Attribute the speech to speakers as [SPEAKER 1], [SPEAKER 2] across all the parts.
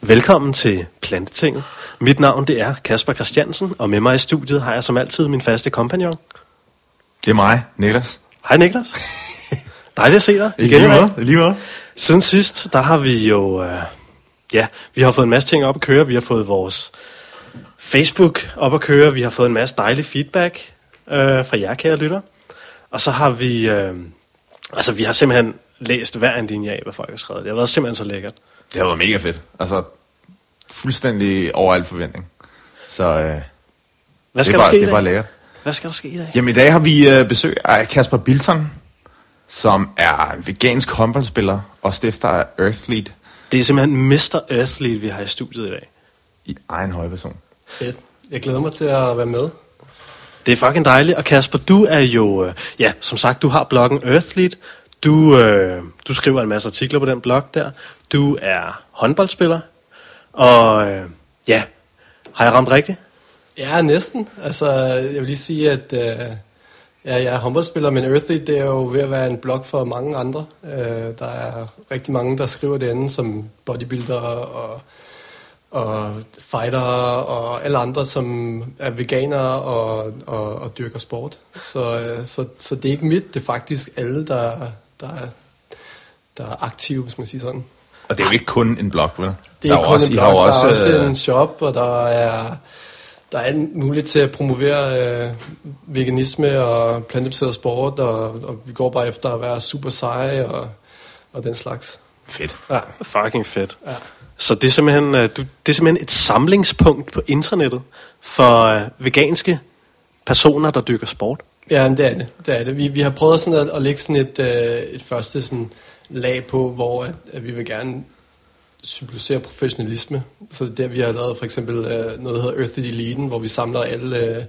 [SPEAKER 1] Velkommen til Plantetinget. Mit navn det er Kasper Christiansen, og med mig i studiet har jeg som altid min faste kompagnon.
[SPEAKER 2] Det er mig, Niklas.
[SPEAKER 1] Hej Niklas. Dejligt at se dig igen.
[SPEAKER 2] Lige måde, lige måde.
[SPEAKER 1] Siden sidst, der har vi jo... Øh, ja, vi har fået en masse ting op at køre. Vi har fået vores Facebook op at køre. Vi har fået en masse dejlig feedback øh, fra jer, kære lytter. Og så har vi... Øh, altså, vi har simpelthen læst hver en linje af, hvad folk har skrevet. Det har været simpelthen så lækkert.
[SPEAKER 2] Det har været mega fedt. Altså, fuldstændig over al forventning. Så øh,
[SPEAKER 1] Hvad
[SPEAKER 2] det,
[SPEAKER 1] skal
[SPEAKER 2] er
[SPEAKER 1] der
[SPEAKER 2] bare,
[SPEAKER 1] ske
[SPEAKER 2] det er bare lækkert.
[SPEAKER 1] Hvad skal der ske i dag?
[SPEAKER 2] Jamen, i dag har vi øh, besøg af Kasper Bilton, som er en vegansk håndboldspiller og stifter af Earthlead
[SPEAKER 1] Det er simpelthen Mr. Earthly, vi har i studiet i dag.
[SPEAKER 2] i egen høje person.
[SPEAKER 3] Fedt. Jeg glæder mig til at være med.
[SPEAKER 1] Det er fucking dejligt. Og Kasper, du er jo... Øh, ja, som sagt, du har bloggen Earthlead. Du, øh, du skriver en masse artikler på den blog der. Du er håndboldspiller. Og øh, ja, har jeg ramt rigtigt?
[SPEAKER 3] Ja, næsten. Altså, jeg vil lige sige, at øh, ja, jeg er håndboldspiller, men Earthy, det er jo ved at være en blog for mange andre. Øh, der er rigtig mange, der skriver det andet, som bodybuilder og, og fighter og alle andre, som er veganere og, og, og dyrker sport. Så, øh, så, så det er ikke mit, det er faktisk alle, der, der, er, der er aktive, hvis man siger sådan.
[SPEAKER 2] Og det er jo ikke kun en blog, vel?
[SPEAKER 3] Det er
[SPEAKER 2] Der
[SPEAKER 3] ikke kun
[SPEAKER 2] også,
[SPEAKER 3] en
[SPEAKER 2] I
[SPEAKER 3] blog, der er også
[SPEAKER 2] øh,
[SPEAKER 3] en shop, og der er, der er alt muligt til at promovere øh, veganisme og plantebaseret sport, og, og vi går bare efter at være super seje og, og den slags.
[SPEAKER 2] Fedt.
[SPEAKER 3] Ja,
[SPEAKER 1] Fucking fedt.
[SPEAKER 3] ja.
[SPEAKER 1] Så det er, simpelthen, øh, du, det er simpelthen et samlingspunkt på internettet for øh, veganske personer, der dyrker sport.
[SPEAKER 3] Ja, men det er det. det, er det. Vi, vi har prøvet sådan at, at lægge sådan et, øh, et første sådan lag på, hvor at, at vi vil gerne symbolisere professionalisme. Så det er der, vi har lavet for eksempel øh, noget, der hedder Earth Eliten, hvor vi samler alle, øh,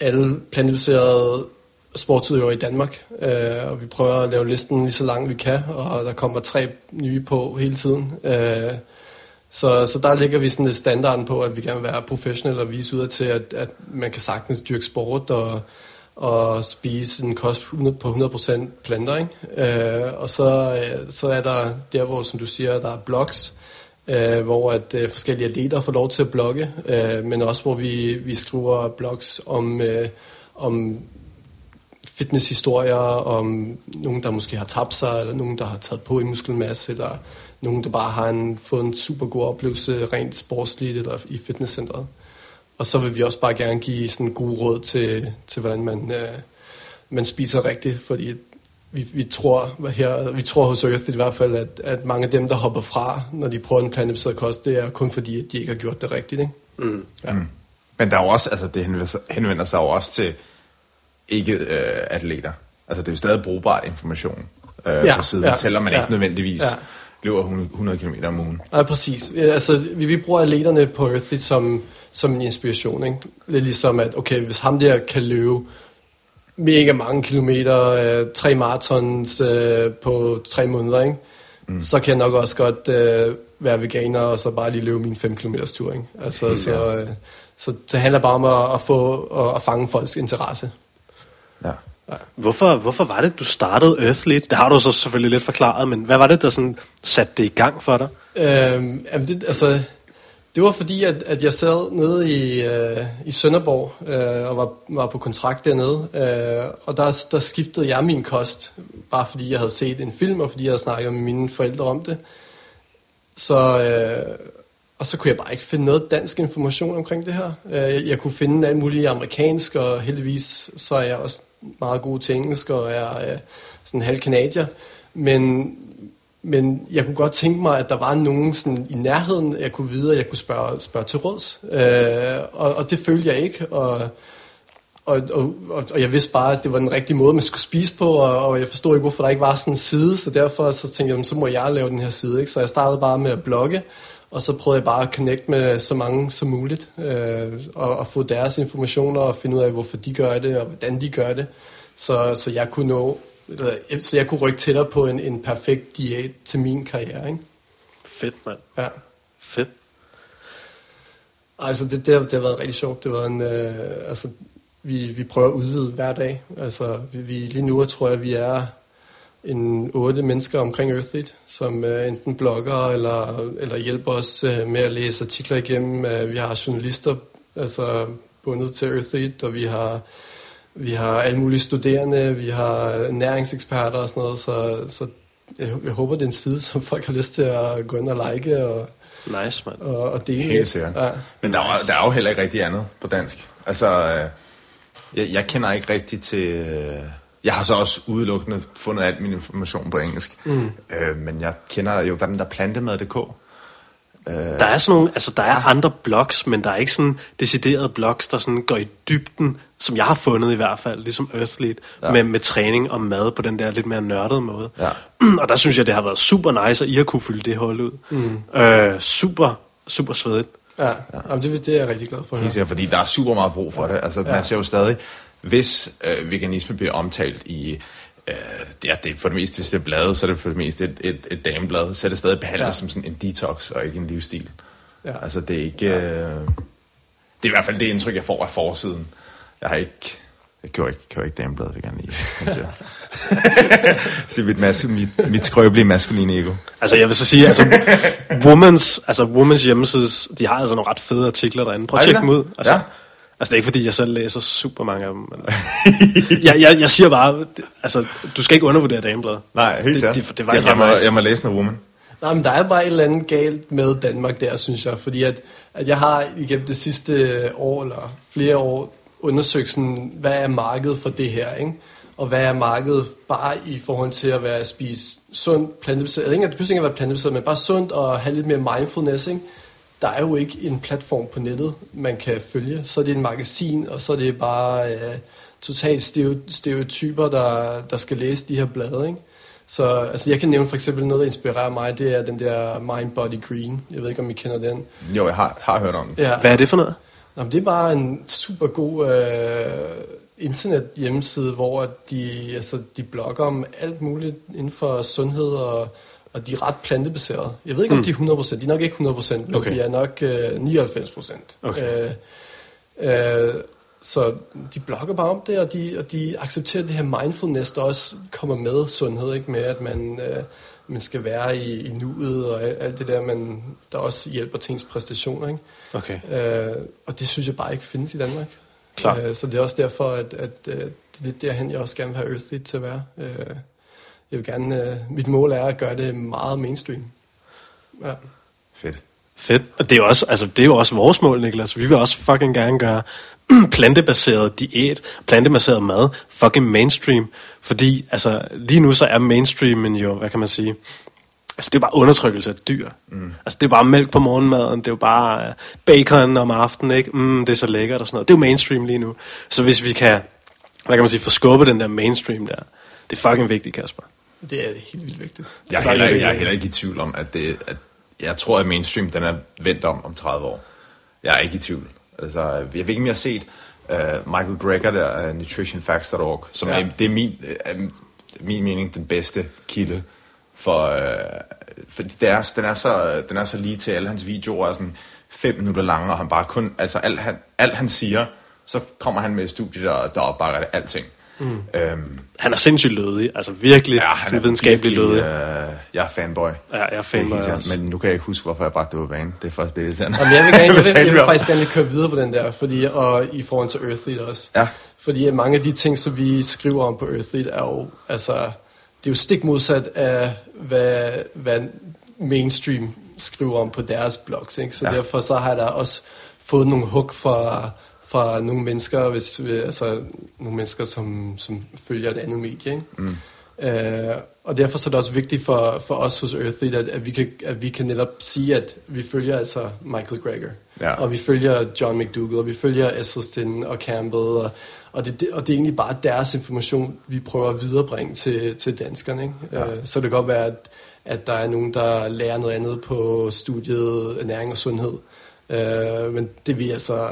[SPEAKER 3] alle plantebaserede sportsudøvere i Danmark. Øh, og vi prøver at lave listen lige så lang vi kan, og der kommer tre nye på hele tiden. Øh, så, så der ligger vi sådan et standarden på, at vi gerne vil være professionelle og vise ud til, at, at man kan sagtens dyrke sport og, og spise en kost på 100% planter. Ikke? Øh, og så, øh, så er der der, hvor, som du siger, der er blogs, øh, hvor at øh, forskellige atleter får lov til at blogge, øh, men også hvor vi, vi skriver blogs om, øh, om fitnesshistorier om nogen, der måske har tabt sig, eller nogen, der har taget på i muskelmasse, eller nogen, der bare har en, fået en super god oplevelse rent sportsligt eller i fitnesscenteret. Og så vil vi også bare gerne give sådan gode råd til, til hvordan man, øh, man spiser rigtigt, fordi vi, vi, tror her, vi tror hos Earth i hvert fald, at, at mange af dem, der hopper fra, når de prøver en plantebaseret kost, det er kun fordi, at de ikke har gjort det rigtigt. Ikke?
[SPEAKER 1] Mm.
[SPEAKER 3] Ja.
[SPEAKER 2] Mm. Men der er jo også, altså det henvender sig, henvender sig jo også til ikke-atleter. altså det er jo stadig brugbar information øh,
[SPEAKER 3] Ja,
[SPEAKER 2] på siden,
[SPEAKER 3] ja,
[SPEAKER 2] selvom man
[SPEAKER 3] ja,
[SPEAKER 2] ikke nødvendigvis
[SPEAKER 3] ja.
[SPEAKER 2] Løber 100, 100 km om ugen.
[SPEAKER 3] Nej, præcis. Ja, Altså, vi, vi bruger atleterne på Earthly som, som en inspiration. Ikke? Er ligesom, at okay, hvis ham der kan løbe mega mange kilometer, øh, tre marathons øh, på tre måneder, ikke? Mm. så kan jeg nok også godt øh, være veganer, og så bare lige løbe min 5 km tur. Ikke? Altså,
[SPEAKER 2] Helt
[SPEAKER 3] så, øh, så det handler bare om at, at få at, at fange folks interesse.
[SPEAKER 2] Ja.
[SPEAKER 1] Hvorfor, hvorfor var det, du startede Earthly? Det har du så selvfølgelig lidt forklaret, men hvad var det, der sådan satte det i gang for dig?
[SPEAKER 3] Øhm, jamen det, altså, det var fordi, at, at jeg sad nede i, øh, i Sønderborg øh, og var, var på kontrakt dernede. Øh, og der, der skiftede jeg min kost, bare fordi jeg havde set en film, og fordi jeg havde snakket med mine forældre om det. Så, øh, og så kunne jeg bare ikke finde noget dansk information omkring det her. Øh, jeg, jeg kunne finde alt muligt amerikansk, og heldigvis så er jeg også meget god til engelsk, og er øh, sådan halv kanadier. Men, men jeg kunne godt tænke mig, at der var nogen sådan i nærheden, jeg kunne vide, at jeg kunne spørge, spørge til råds. Øh, og, og det følte jeg ikke, og, og, og, og, og jeg vidste bare, at det var den rigtige måde, man skulle spise på, og, og jeg forstod ikke, hvorfor der ikke var sådan en side, så derfor så tænkte jeg, så må jeg lave den her side. Ikke? Så jeg startede bare med at blogge, og så prøvede jeg bare at connecte med så mange som muligt, øh, og, og få deres informationer, og finde ud af, hvorfor de gør det, og hvordan de gør det, så, så jeg kunne nå, eller, så jeg kunne rykke tættere på en, en perfekt diæt til min karriere. Ikke?
[SPEAKER 1] Fedt, mand.
[SPEAKER 3] Ja.
[SPEAKER 1] Fedt.
[SPEAKER 3] Altså, det, det, har, det har været rigtig sjovt. Det var en, øh, altså, vi, vi prøver at udvide hver dag. Altså, vi, vi, lige nu tror jeg, vi er en otte mennesker omkring Earthlead, som øh, enten blogger eller, eller hjælper os øh, med at læse artikler igennem. Øh, vi har journalister altså bundet til Earthlead, og vi har, vi har alle mulige studerende, vi har næringseksperter og sådan noget, så, så jeg, jeg håber, det er en side, som folk har lyst til at gå ind og like og,
[SPEAKER 1] Nice, mand.
[SPEAKER 3] og, og dele.
[SPEAKER 2] Helt sikkert.
[SPEAKER 3] Ja.
[SPEAKER 2] Men der er, der er jo heller ikke rigtig andet på dansk. Altså, øh, jeg, jeg kender ikke rigtig til... øh, Jeg har så også udelukkende fundet alt min information på engelsk. Mm. Øh, men jeg kender jo, der er den der plantemad.dk.
[SPEAKER 1] Der er sådan nogle, altså der er andre blogs, men der er ikke sådan deciderede blogs, der sådan går i dybden, som jeg har fundet i hvert fald, ligesom Earthlead, ja.
[SPEAKER 2] Ja.
[SPEAKER 1] med, med træning og mad på den der lidt mere nørdede måde.
[SPEAKER 2] Ja.
[SPEAKER 1] Og der synes jeg, det har været super nice, at I har kunne fylde det hold ud. Mm. Øh, super, super svedigt.
[SPEAKER 3] Ja, ja. Jamen, det, det er jeg rigtig glad for
[SPEAKER 2] sikkert, fordi der er super meget brug for det. Altså, ja. man ser jo stadig, hvis øh, veganisme bliver omtalt i... Øh, ja, det er for det meste, hvis det er blade, så er det for det meste et, et, et dameblad, så er det stadig behandlet
[SPEAKER 3] Ja.
[SPEAKER 2] som sådan en detox og ikke en livsstil.
[SPEAKER 3] Ja.
[SPEAKER 2] Altså, det er ikke... Øh, det er i hvert fald det indtryk, jeg får af forsiden. Jeg har ikke... Jeg kører ikke, kører ikke damebladet, vil jeg gerne lige. Se mit, mas- mit, mit skrøbelige maskuline ego.
[SPEAKER 1] Altså jeg vil så sige, altså Womans, altså Womans hjemmesides, de har altså nogle ret fede artikler derinde. Prøv at tjekke dem ud. Altså,
[SPEAKER 2] Ja.
[SPEAKER 1] Altså det er ikke fordi, jeg selv læser super mange af dem. Men, jeg, jeg, jeg siger bare, det- altså du skal ikke undervurdere damebladet.
[SPEAKER 2] Nej, helt
[SPEAKER 1] Det-
[SPEAKER 2] sikkert.
[SPEAKER 1] det- det er
[SPEAKER 2] jeg,
[SPEAKER 1] faktisk
[SPEAKER 2] jeg, må,
[SPEAKER 1] nice.
[SPEAKER 2] jeg må læse noget woman.
[SPEAKER 3] Nej, men der er bare et eller andet galt med Danmark der, synes jeg. Fordi at, at jeg har igennem det sidste år, eller flere år, undersøgt sådan, hvad er markedet for det her, ikke? Og hvad er markedet bare i forhold til at være at spise sundt, plantebaseret. Ikke, det behøver ikke at være plantebaseret, men bare sundt og have lidt mere mindfulness, ikke? Der er jo ikke en platform på nettet, man kan følge. Så er det en magasin, og så er det bare øh, totalt stereo- stereotyper, der, der skal læse de her blade, ikke? Så altså, jeg kan nævne for eksempel noget, der inspirerer mig, det er den der Mind Body Green. Jeg ved ikke, om I kender den.
[SPEAKER 2] Jo, jeg har, har hørt om det.
[SPEAKER 3] Ja.
[SPEAKER 1] Hvad er det for noget?
[SPEAKER 3] Nå, det er bare en super god øh, internet hjemmeside, hvor de, altså, de blogger om alt muligt inden for sundhed, og, og de er ret plantebaserede. Jeg ved ikke, om de er 100%, de er nok ikke 100%, men
[SPEAKER 1] Mm. Okay.
[SPEAKER 3] de er nok øh, 99%.
[SPEAKER 1] Okay.
[SPEAKER 3] Øh, øh, så de blogger bare om det, og de, og de accepterer det her mindfulness, der også kommer med sundhed, ikke med at man, øh, man skal være i, i nuet, og alt det der, man, der også hjælper til ens præstationer. Ikke?
[SPEAKER 1] Okay.
[SPEAKER 3] Øh, og det synes jeg bare ikke findes i Danmark.
[SPEAKER 1] Klart.
[SPEAKER 3] Øh, så det er også derfor, at, at øh, det er lidt derhen, jeg også gerne vil have Earthlead til at være. Øh, jeg vil gerne, øh, mit mål er at gøre det meget mainstream. Ja.
[SPEAKER 2] Fedt.
[SPEAKER 1] Fedt. Og det er jo også, altså, det er jo også vores mål, Niklas. Vi vil også fucking gerne gøre plantebaseret diæt, plantebaseret mad, fucking mainstream. Fordi altså, lige nu så er mainstreamen jo, hvad kan man sige, altså det er bare undertrykkelse af dyr. Mm. Altså det er bare mælk på morgenmaden, det er jo bare øh, bacon om aftenen, ikke? Mm, det er så lækkert og sådan noget. Det er jo mainstream lige nu. Så hvis vi kan, hvad kan man sige, få skubbet den der mainstream der, det er fucking vigtigt, Kasper.
[SPEAKER 3] Det er helt vildt vigtigt.
[SPEAKER 2] Jeg er, heller,
[SPEAKER 1] det er
[SPEAKER 2] jeg er heller ikke i tvivl om, at det... At jeg tror, at mainstream den er vendt om om 30 år. Jeg er ikke i tvivl. Altså, jeg ved ikke, om jeg har set uh, Michael Greger der, uh, nutritionfacts.org, som
[SPEAKER 3] Ja.
[SPEAKER 2] ja. er, det er min, uh, min mening den bedste kilde for... Uh, for det er, den, er så, den er så lige til alle hans videoer er sådan fem minutter lange, og han bare kun... Altså, alt han, alt han siger, så kommer han med et studie, der, der opbakker det alting. Mm. Øhm,
[SPEAKER 1] Han er sindssygt lødig, altså virkelig ja,
[SPEAKER 2] han
[SPEAKER 1] sådan videnskabelig
[SPEAKER 2] virkelig,
[SPEAKER 1] lødig.
[SPEAKER 2] Øh, jeg er fanboy.
[SPEAKER 1] Ja, jeg er fanboy
[SPEAKER 2] Det helt
[SPEAKER 1] også.
[SPEAKER 2] Men nu kan jeg ikke huske, hvorfor jeg bragte det på banen. Det er faktisk det, det er
[SPEAKER 3] Jamen, jeg vil, gerne, jeg, vil, jeg vil faktisk gerne køre videre på den der, fordi, og i forhold til Earthlead også.
[SPEAKER 2] Ja.
[SPEAKER 3] Fordi mange af de ting, som vi skriver om på Earthlead, er jo, altså, det er jo stik modsat af, hvad, hvad mainstream skriver om på deres blogs. Ikke? Så ja. Derfor så har jeg da også fået nogle hug fra, fra nogle mennesker, hvis, altså nogle mennesker, som, som følger et andet medie. Ikke? Mm. Øh, og derfor så er det også vigtigt for, for os hos Earthlead, at, at, vi kan, at vi kan netop sige, at vi følger altså Michael Greger,
[SPEAKER 2] Ja.
[SPEAKER 3] og vi følger John McDougall, og vi følger Esselstyn og Campbell, og, og, det, og det er egentlig bare deres information, vi prøver at viderebringe til, til danskerne. Ikke?
[SPEAKER 2] Ja.
[SPEAKER 3] Øh, så det kan godt være, at, at der er nogen, der lærer noget andet på studiet ernæring og sundhed, øh, men det er vi altså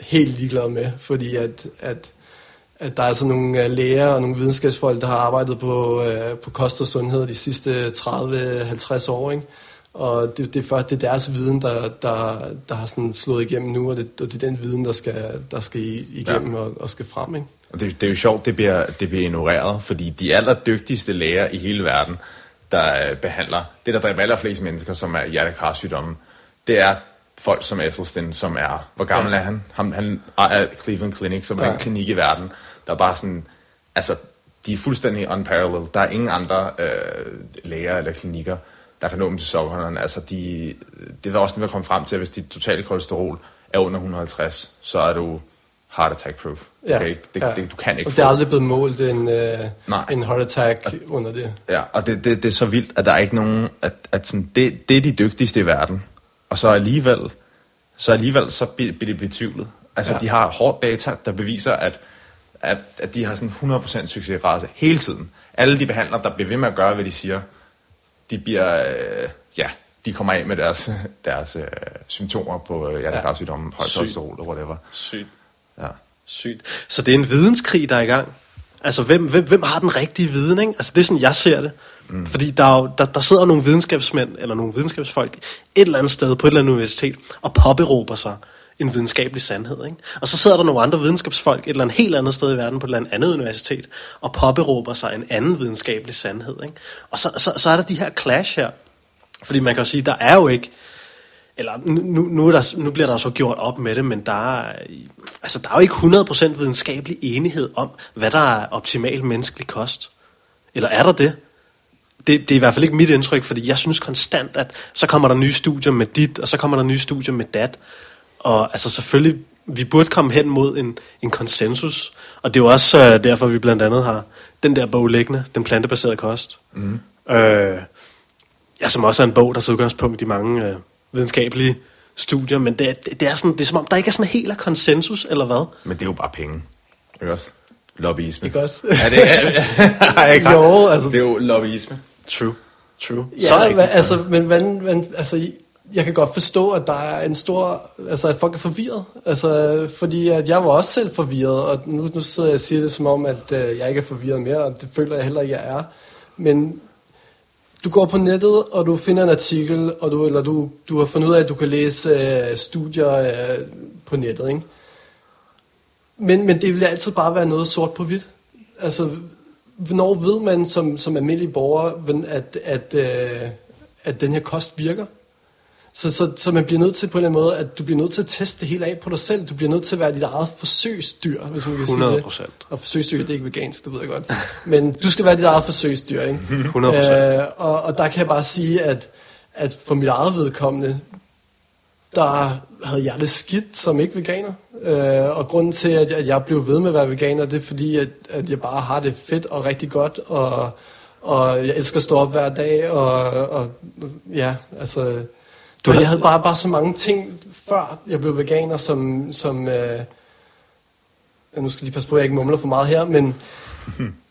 [SPEAKER 3] helt ligeglade med, fordi at, at at der er altså nogle øh, læger og nogle videnskabsfolk, der har arbejdet på, øh, på kost og sundhed de sidste 30-50 år, ikke? Og det, det, er først, det er deres viden, der, der, der har sådan slået igennem nu, og det, og det er den viden, der skal, der skal igennem ja. og, og skal frem, ikke?
[SPEAKER 2] Og det, det er jo sjovt, det bliver, det bliver ignoreret, fordi de allerdygtigste læger i hele verden, der øh, behandler det, der dræber allerflest mennesker, som er hjertekarsygdomme, det er folk som Esselstyn, som er, hvor gammel ja. er han? han? Han er Cleveland Clinic, som ja. er en klinik i verden, der er bare sådan, altså, de er fuldstændig unparalleled. Der er ingen andre øh, læger eller klinikker, der kan nå dem til sokkerhånderne. Altså, de, det er også det, vi kommer frem til, at hvis dit totale kolesterol er under 150, så er du heart attack proof. Du,
[SPEAKER 3] Ja,
[SPEAKER 2] kan ikke, det,
[SPEAKER 3] ja.
[SPEAKER 2] det, du kan ikke
[SPEAKER 3] Og
[SPEAKER 2] få
[SPEAKER 3] det er aldrig blevet målt en, øh,
[SPEAKER 2] Nej.
[SPEAKER 3] en heart attack under det.
[SPEAKER 2] Ja, og det, det, det er så vildt, at der er ikke nogen, at, at sådan, det, det er de dygtigste i verden. Og så alligevel, så alligevel så bliver det betvivlet. Altså,
[SPEAKER 3] Ja.
[SPEAKER 2] ja. de har hårdt data, der beviser, at, at, at de har sådan 100% succesrate hele tiden. Alle de behandlere, der bliver ved med at gøre, hvad de siger, de bliver, øh, ja, de kommer af med deres, deres øh, symptomer på øh, hjertekarsygdomme, højt
[SPEAKER 1] Sygt.
[SPEAKER 2] kolesterol og whatever.
[SPEAKER 1] Sygt.
[SPEAKER 2] Ja.
[SPEAKER 1] Sygt. Så det er en videnskrig, der er i gang. Altså, hvem, hvem, hvem har den rigtige viden, ikke? Altså, det er sådan, jeg ser det. Mm. Fordi der, er jo, der, der sidder nogle videnskabsmænd, eller nogle videnskabsfolk, et eller andet sted på et eller andet universitet, og påberåber sig en videnskabelig sandhed, ikke? Og så sidder der nogle andre videnskabsfolk et eller andet helt andet sted i verden, på et eller andet universitet, og påberåber sig en anden videnskabelig sandhed, ikke? Og så, så, så er der de her clash her. Fordi man kan jo sige, der er jo ikke, eller nu, nu, er der, nu bliver der så gjort op med det, men der er, altså, der er jo ikke 100% videnskabelig enighed om, hvad der er optimal menneskelig kost. Eller er der det? det? Det er i hvert fald ikke mit indtryk, fordi jeg synes konstant, at så kommer der nye studier med dit, og så kommer der nye studier med dat. Og altså selvfølgelig, vi burde komme hen mod en, en konsensus. Og det er jo også øh, derfor, vi blandt andet har den der bog liggende, Den plantebaserede kost. Mm. Øh, ja, som også er en bog, der tager udgangspunkt i mange øh, videnskabelige studier, men det, er- det, er sådan, det er som om, der ikke er sådan helt af konsensus, eller hvad?
[SPEAKER 2] Men det er jo bare penge. Ikke også? Lobbyisme.
[SPEAKER 3] Ikke også?
[SPEAKER 2] Er det, er, er, er, ikke?
[SPEAKER 3] Jo, altså-
[SPEAKER 2] Det er jo lobbyisme.
[SPEAKER 1] True. True.
[SPEAKER 3] Ja,
[SPEAKER 1] så er
[SPEAKER 3] men, altså, men, men, men altså, jeg kan godt forstå, at der er en stor, altså at folk er forvirret, altså fordi at jeg var også selv forvirret, og nu, nu sidder jeg og siger det som om, at øh, jeg ikke er forvirret mere, og det føler jeg heller ikke, jeg er, men du går på nettet, og du finder en artikel, og du, eller du, du har fundet ud af, at du kan læse øh, studier øh, på nettet, ikke? Men, men det vil altid bare være noget sort på hvidt. Altså, hvornår ved man som, som almindelig borger, at, at, øh, at den her kost virker? Så, så, så man bliver nødt til på en eller anden måde, at du bliver nødt til at teste det hele af på dig selv. Du bliver nødt til at være dit eget forsøgsdyr, hvis man kan sige det.
[SPEAKER 1] 100%.
[SPEAKER 3] Og forsøgsdyr, det er ikke vegansk, det ved jeg godt. Men du skal være dit eget forsøgsdyr, ikke?
[SPEAKER 1] 100%.
[SPEAKER 3] Øh, og, og der kan jeg bare sige, at, at for mit eget vedkommende, der havde jeg det skidt som ikke veganer. Øh, og grunden til, at jeg, at jeg blev ved med at være veganer, det er fordi, at, at jeg bare har det fedt og rigtig godt, og, og jeg elsker at stå op hver dag, og, og ja, altså... Du jeg havde bare, bare så mange ting, før jeg blev veganer, som... som øh, ja, nu skal jeg lige passe på, at jeg ikke mumler for meget her, men...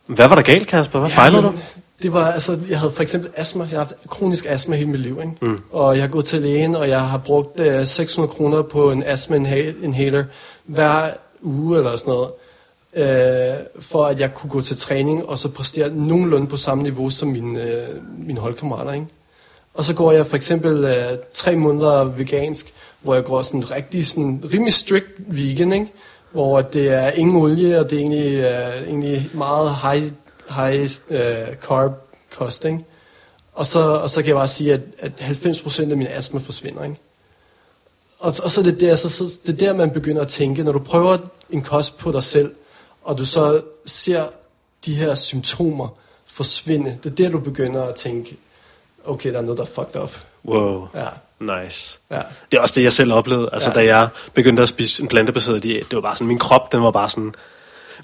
[SPEAKER 1] Hvad var der galt, Kasper? Hvad fejler du?
[SPEAKER 3] men Det var, altså, jeg havde for eksempel astma. Jeg har haft kronisk astma hele mit liv, ikke? Mm. Og jeg har gået til lægen, og jeg har brugt øh, 600 kroner på en astma inha- inhaler hver uge eller sådan noget. Øh, for at jeg kunne gå til træning, og så præstere nogenlunde på samme niveau som mine, øh, mine holdkammerater, ikke? Og så går jeg for eksempel øh, tre måneder vegansk, hvor jeg går sådan rigtig, sådan rimelig strict vegan, ikke? Hvor det er ingen olie, og det er egentlig, øh, egentlig meget high, high øh, carb kost, ikke? Og så, og så kan jeg bare sige, at, at 90% af min astma forsvinder, ikke? Og, og så er det der, så, så, det er der, man begynder at tænke, når du prøver en kost på dig selv, og du så ser de her symptomer forsvinde, det er der, du begynder at tænke, okay, der er noget, der er fucked up.
[SPEAKER 1] Wow.
[SPEAKER 3] Ja,
[SPEAKER 1] Nice.
[SPEAKER 3] ja.
[SPEAKER 1] Det er også det, jeg selv oplevede. Altså,
[SPEAKER 3] Ja.
[SPEAKER 1] da jeg begyndte at spise en plantebaseret diæt, det var bare sådan, min krop, den var bare sådan...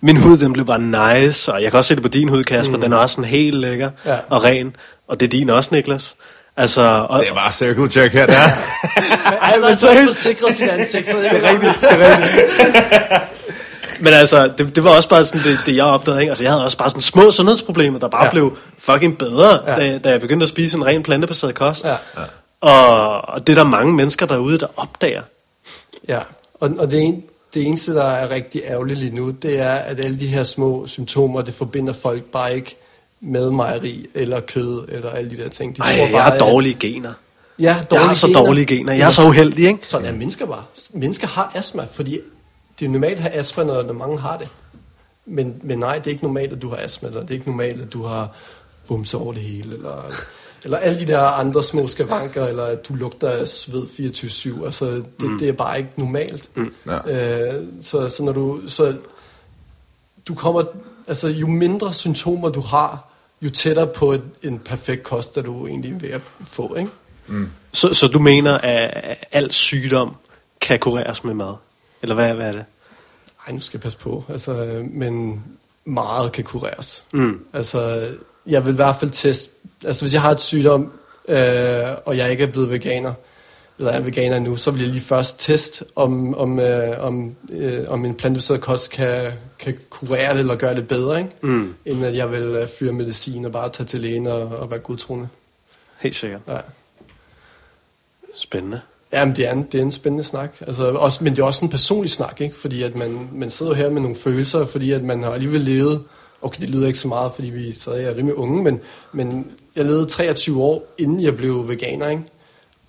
[SPEAKER 1] Min hud, den blev bare nice, og jeg kan også se det på din hud, Kasper. Mm. Den er også sådan helt lækker
[SPEAKER 3] Ja.
[SPEAKER 1] og ren. Og det er din også, Niklas. Altså, og,
[SPEAKER 2] Det er bare circle jerk her, der.
[SPEAKER 3] Ej, men så har sikret sit ansigt, så det er rigtigt.
[SPEAKER 1] Men altså, det, det var også bare sådan det, det jeg opdagede. Ikke? Altså, jeg havde også bare sådan små sundhedsproblemer, der bare
[SPEAKER 3] Ja.
[SPEAKER 1] blev fucking bedre,
[SPEAKER 3] Ja.
[SPEAKER 1] da, da jeg begyndte at spise en ren plantebaseret kost.
[SPEAKER 3] Ja.
[SPEAKER 1] Og, og det er der mange mennesker derude, der opdager.
[SPEAKER 3] Ja, og, og det, en, det eneste, der er rigtig ærgerligt lige nu, det er, at alle de her små symptomer, det forbinder folk bare ikke med mejeri eller kød eller alle de der ting. De
[SPEAKER 1] Ej,
[SPEAKER 3] tror
[SPEAKER 1] jeg har
[SPEAKER 3] at-
[SPEAKER 1] dårlige gener.
[SPEAKER 3] Ja,
[SPEAKER 1] Jeg har så dårlige gener. Jeg er så uheldig, ikke?
[SPEAKER 3] Sådan er mennesker bare. Mennesker har astma, fordi det er normalt at have astma, når, når mange har det. men, men nej, det er ikke normalt, at du har astma, eller det er ikke normalt, at du har bumse over det hele, eller, eller alle de der andre små skavanker, eller at du lugter af sved 24-7. Altså, det, mm. det er bare ikke normalt. Mm.
[SPEAKER 2] Ja.
[SPEAKER 3] Øh, så, så når du... Så du kommer... Altså, jo mindre symptomer du har, jo tættere på et, en perfekt kost, er du egentlig ved at få, ikke?
[SPEAKER 1] Så, så du mener, at al sygdom kan kureres med mad? Eller hvad, hvad er det?
[SPEAKER 3] Ej, nu skal jeg passe på. Altså, øh, men meget kan kureres.
[SPEAKER 1] Mm.
[SPEAKER 3] Altså, jeg vil i hvert fald teste... Altså, hvis jeg har et sygdom, øh, og jeg ikke er blevet veganer, eller er veganer nu, så vil jeg lige først teste, om, om, øh, om, øh, om en plantebaseret kost kan, kan kurere det, eller gøre det bedre, ikke?
[SPEAKER 1] Mm.
[SPEAKER 3] Inden at jeg vil øh, fyre medicin og bare tage til lægen og, og være godtroende.
[SPEAKER 1] Helt sikkert.
[SPEAKER 3] Ja.
[SPEAKER 1] Spændende.
[SPEAKER 3] Jamen, det er en, det er en spændende snak. Altså, også, men det er også en personlig snak, ikke? Fordi at man, man sidder jo her med nogle følelser, fordi at man har alligevel levet... Okay, det lyder ikke så meget, fordi vi stadig er rimelig unge, men, men jeg levede 23 år, inden jeg blev veganer, ikke?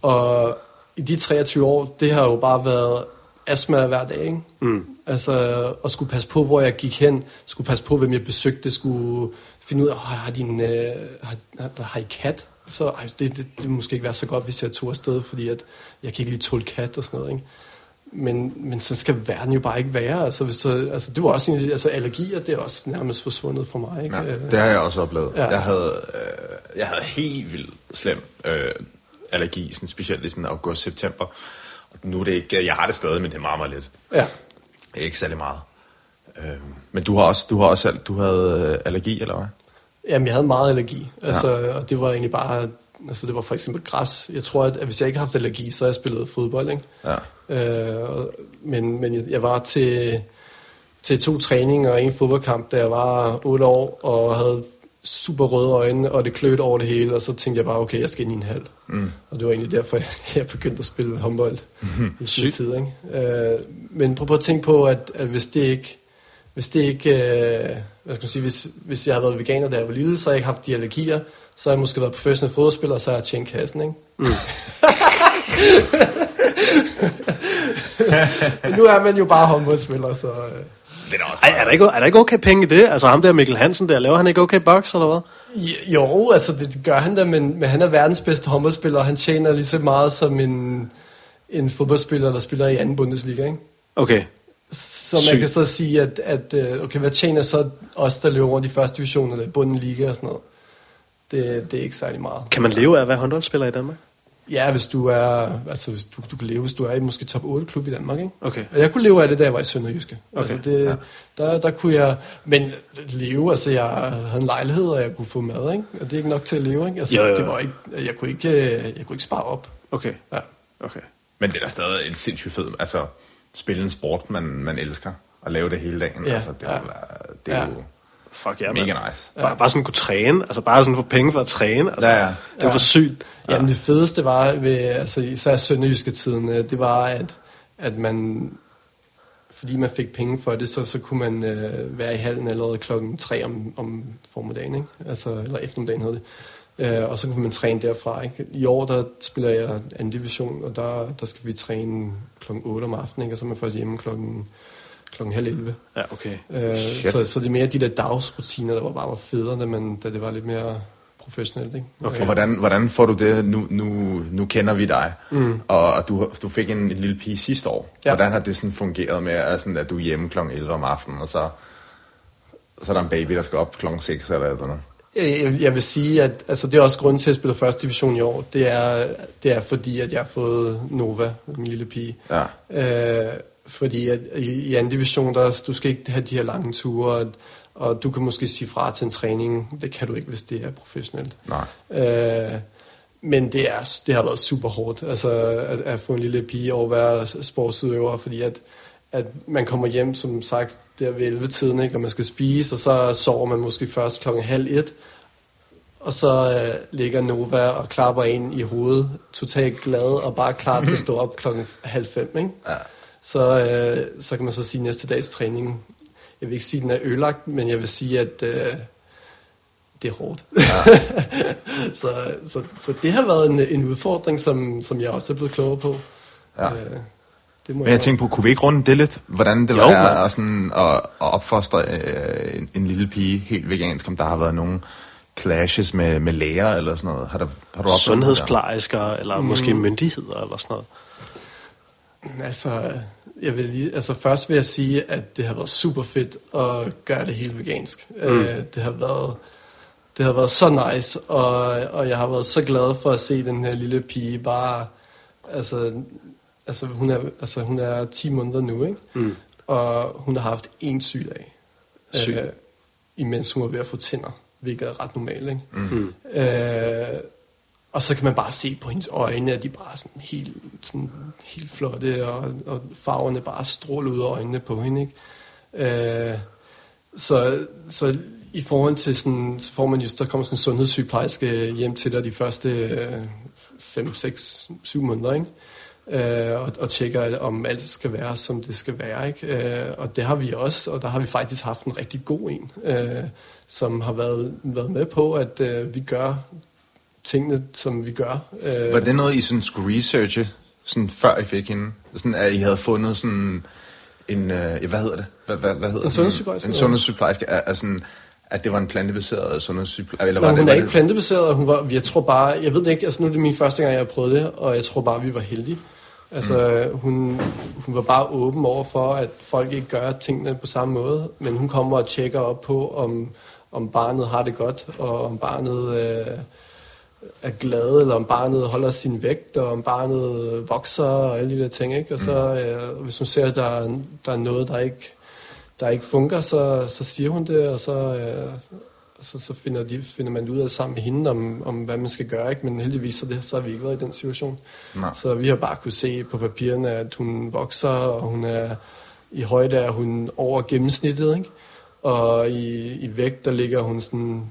[SPEAKER 3] Og i de 23 år, det har jo bare været astma hver dag, ikke?
[SPEAKER 1] Mm.
[SPEAKER 3] Altså, at skulle passe på, hvor jeg gik hen, skulle passe på, hvem jeg besøgte, skulle finde ud af, har, din, øh, har, har, har I kat? Så ej, det, det, det måske ikke være så godt, hvis jeg tog afsted, fordi at jeg kan ikke lide tåle kat og sådan noget, ikke? Men, men så skal verden jo bare ikke være. Altså, hvis så, altså, det var også en, altså, allergier, det er også nærmest forsvundet for mig. Ikke?
[SPEAKER 2] Ja,
[SPEAKER 3] Øh,
[SPEAKER 2] det har jeg også oplevet.
[SPEAKER 3] Ja.
[SPEAKER 2] Jeg, havde, øh, jeg havde helt vildt slem øh, allergi, sådan, specielt i sådan august-september. Og nu er det ikke, jeg har det stadig, men det er meget, meget lidt.
[SPEAKER 3] ja.
[SPEAKER 2] Ikke særlig meget. Øh, men du har også, du har også du havde øh, allergi, eller hvad?
[SPEAKER 3] Jamen, jeg havde meget allergi, altså, ja. og det var egentlig bare, altså det var for eksempel græs. Jeg tror, at, at hvis jeg ikke havde haft allergi, så havde jeg spillet fodbold, ikke?
[SPEAKER 2] Ja.
[SPEAKER 3] Øh, men, men jeg- var til, til to træninger og en fodboldkamp, da jeg var 8 år, og havde super røde øjne, og det klødte over det hele, og så tænkte jeg bare, okay, jeg skal ind i en halv. Mm. Og det var egentlig derfor, jeg, begyndte at spille håndbold mm-hmm. i sin tid. Ikke? Øh, men prøv, prøv at tænke på, at, at hvis det ikke, hvis det ikke, øh, hvad skal man sige, hvis, hvis jeg havde været veganer, da jeg var lille, så havde jeg ikke haft de allergier, så havde jeg måske været professionel fodboldspiller, og så havde jeg tjent kassen, ikke? Mm. Nu er man jo bare håndboldspiller, så... Øh,
[SPEAKER 2] Det er
[SPEAKER 1] Ej, er, der ikke, er der ikke okay penge i det? Altså ham der Mikkel Hansen der, laver han ikke okay box, eller hvad?
[SPEAKER 3] Jo, altså det gør han da, men, men han er verdens bedste håndboldspiller, og han tjener lige så meget som en, en fodboldspiller, der spiller i anden Bundesliga, ikke?
[SPEAKER 1] Okay.
[SPEAKER 3] Så man
[SPEAKER 1] Sygt.
[SPEAKER 3] kan så sige, at, at øh, okay, hvad tjener så os, der løber rundt i første division, eller i Bundesliga og sådan noget? Det, det er ikke særlig meget.
[SPEAKER 1] Kan man leve af at være håndboldspiller i Danmark?
[SPEAKER 3] Ja, hvis du er, altså hvis du, du kan leve, hvis du er i måske top 8 klub i Danmark, ikke?
[SPEAKER 1] Okay.
[SPEAKER 3] Og jeg kunne leve af det, da jeg var i Sønderjyske.
[SPEAKER 1] Okay,
[SPEAKER 3] Altså det, ja. der, der kunne jeg, men leve, altså jeg havde en lejlighed, og jeg kunne få mad, ikke? Og det er ikke nok til at leve, ikke? Altså
[SPEAKER 1] Jo, jo, jo.
[SPEAKER 3] det var ikke, jeg kunne ikke, jeg kunne ikke spare op.
[SPEAKER 1] Okay.
[SPEAKER 3] Ja.
[SPEAKER 1] Okay.
[SPEAKER 2] Men det er da stadig en sindssygt fed, altså spille en sport, man, man elsker, og lave det hele dagen.
[SPEAKER 3] Ja,
[SPEAKER 2] altså, det,
[SPEAKER 3] ja.
[SPEAKER 2] ja. det er
[SPEAKER 3] Ja.
[SPEAKER 2] jo
[SPEAKER 1] Fuck ja,
[SPEAKER 2] mega
[SPEAKER 1] man.
[SPEAKER 2] nice.
[SPEAKER 1] Bare, bare sådan kunne træne, altså bare sådan få penge for at træne. Altså,
[SPEAKER 2] Ja, ja.
[SPEAKER 1] Det er for sygt.
[SPEAKER 3] Ja. Jamen det fedeste var, ved, altså især Sønderjyske tiden, øh, det var, at, at man, fordi man fik penge for det, så, så kunne man øh, være i hallen allerede klokken 3 om, om formiddagen, ikke? Altså, eller eftermiddagen hed det. Øh, og så kunne man træne derfra. Ikke? I år der spiller jeg anden division, og der, der skal vi træne klokken 8 om aftenen, ikke? og så er man først hjemme klokken, klokken halv 11.
[SPEAKER 1] Ja, okay.
[SPEAKER 3] Øh,
[SPEAKER 2] Shit.
[SPEAKER 3] så, så det er mere de der dagsrutiner, der var bare var federe, da, man, da det var lidt mere professionelt. Ikke?
[SPEAKER 1] Okay.
[SPEAKER 2] Og hvordan, hvordan får du det, nu, nu, nu kender vi dig, mm. og, og du, du fik en, en lille pige sidste år.
[SPEAKER 3] Ja.
[SPEAKER 2] Hvordan har det sådan fungeret med, at, sådan, at du er hjemme kl. 11 om aftenen, og så, så er der en baby, der skal op kl. 6 eller eller noget?
[SPEAKER 3] Jeg, jeg vil sige, at altså, det er også grunden til, at jeg spiller første division i år. Det er, det er fordi, at jeg har fået Nova, min lille pige.
[SPEAKER 2] Ja.
[SPEAKER 3] Øh, fordi at i, i anden division, der, du skal ikke have de her lange ture, og, og du kan måske sige fra til en træning. Det kan du ikke, hvis det er professionelt.
[SPEAKER 2] Nej.
[SPEAKER 3] Øh, men det, er, det har været super hårdt, altså at, at få en lille pige og være sportsudøver, fordi at, at man kommer hjem, som sagt, der ved 11 tiden, ikke, og man skal spise, og så sover man måske først klokken halv et, og så øh, ligger Nova og klapper ind i hovedet, totalt glad og bare klar til at stå op klokken halv fem, ikke?
[SPEAKER 2] Ja.
[SPEAKER 3] Så, øh, så kan man så sige næste dags træning, jeg vil ikke sige, at den er ødelagt, men jeg vil sige, at øh, det er hårdt. Ja. så, så, så det har været en, en udfordring, som, som jeg også er blevet klogere på.
[SPEAKER 2] Ja.
[SPEAKER 3] Øh, Det må
[SPEAKER 2] Men jeg tænker på, kunne vi ikke runde det lidt? Hvordan det
[SPEAKER 1] Jo,
[SPEAKER 2] var at, sådan, at, at opfostre øh, en, en lille pige helt vegansk, om der har været nogle clashes med, med læger eller sådan noget. Har, der, har du
[SPEAKER 1] Sundhedsplejersker, eller mm. måske myndigheder, eller sådan noget.
[SPEAKER 3] Altså, jeg vil lige, altså først vil jeg sige, at det har været super fedt at gøre det helt vegansk. Mm. Øh, det har været det har været så nice, og, og jeg har været så glad for at se den her lille pige bare, altså, altså, hun, er, altså hun er 10 måneder nu, ikke?
[SPEAKER 1] Mm.
[SPEAKER 3] og hun har haft en sygdag,
[SPEAKER 1] Syg.
[SPEAKER 3] øh, imens hun var ved at få tænder, hvilket er ret normalt. Ikke?
[SPEAKER 2] Mm.
[SPEAKER 3] Øh, og så kan man bare se på hendes øjne, at de bare er sådan helt, sådan helt flotte, og, og farverne bare stråler ud af øjnene på hende. Ikke? Øh, så, så i forhold til sådan, så får man just, der kommer sådan en sundhedssygeplejerske hjem til dig de første 5, 6, 7 måneder, ikke? Øh, og, og tjekker, om alt skal være, som det skal være. Ikke? Øh, og det har vi også, og der har vi faktisk haft en rigtig god en, øh, som har været, været med på, at øh, vi gør tingene, som vi gør. Øh,
[SPEAKER 2] Var det noget, I sådan skulle researche, sådan før I fik hende? Sådan, at I havde fundet sådan en, øh, hvad hedder det? Hvad, hvad, hvad hedder
[SPEAKER 3] En sundhedssygeplejerske,
[SPEAKER 2] En sundhedssygeplejerske, er, er sådan, at det var en plantebaseret sundhedssygeplejerske? Eller
[SPEAKER 3] Nå,
[SPEAKER 2] var
[SPEAKER 3] hun
[SPEAKER 2] det,
[SPEAKER 3] er
[SPEAKER 2] var
[SPEAKER 3] ikke
[SPEAKER 2] det,
[SPEAKER 3] plantebaseret, hun var, jeg tror bare, jeg ved det ikke, altså nu er det min første gang, jeg har prøvet det, og jeg tror bare, vi var heldige. Altså, mm. hun, hun var bare åben over for, at folk ikke gør tingene på samme måde, men hun kommer og tjekker op på, om, om barnet har det godt, og om barnet øh, er glad, eller om barnet holder sin vægt, og om barnet vokser, og alle de der ting, ikke? Og så, øh, hvis hun ser, at der, er- der er noget, der ikke, der ikke fungerer, så, så siger hun det, og så, øh, så, så finder, de, finder man ud af sammen med hende, om, om hvad man skal gøre, ikke? men heldigvis så, det, så har vi ikke været i den situation.
[SPEAKER 2] Nej.
[SPEAKER 3] Så vi har bare kunne se på papirerne, at hun vokser, og hun er i højde er hun over gennemsnittet, ikke? og i, i vægt, der ligger hun sådan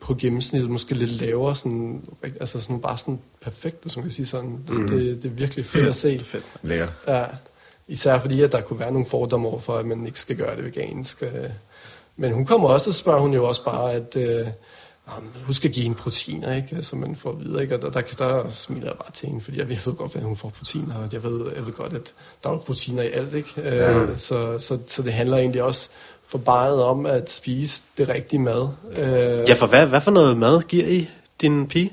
[SPEAKER 3] på gennemsnittet, måske lidt lavere, sådan, altså sådan bare sådan perfekt, hvis man kan sige sådan. Det,
[SPEAKER 2] Mhm.
[SPEAKER 3] det, det er virkelig fedt at se.
[SPEAKER 1] Fedt.
[SPEAKER 3] Ja, især fordi, at der kunne være nogle fordomme over for, at man ikke skal gøre det vegansk. øh. Men hun kommer også, og spørger hun jo også bare, at øh, "Nå, men husk at give hende proteiner, ikke? Så man får videre, ikke? Og der, der, der smiler jeg bare til hende, fordi jeg ved godt, at hun får proteiner, og jeg ved, jeg ved godt, at der er proteiner i alt, ikke? Øh, så, så, så det handler egentlig også for barnet om at spise det rigtige mad. Øh,
[SPEAKER 1] Ja, for hvad, hvad for noget mad giver I din pige?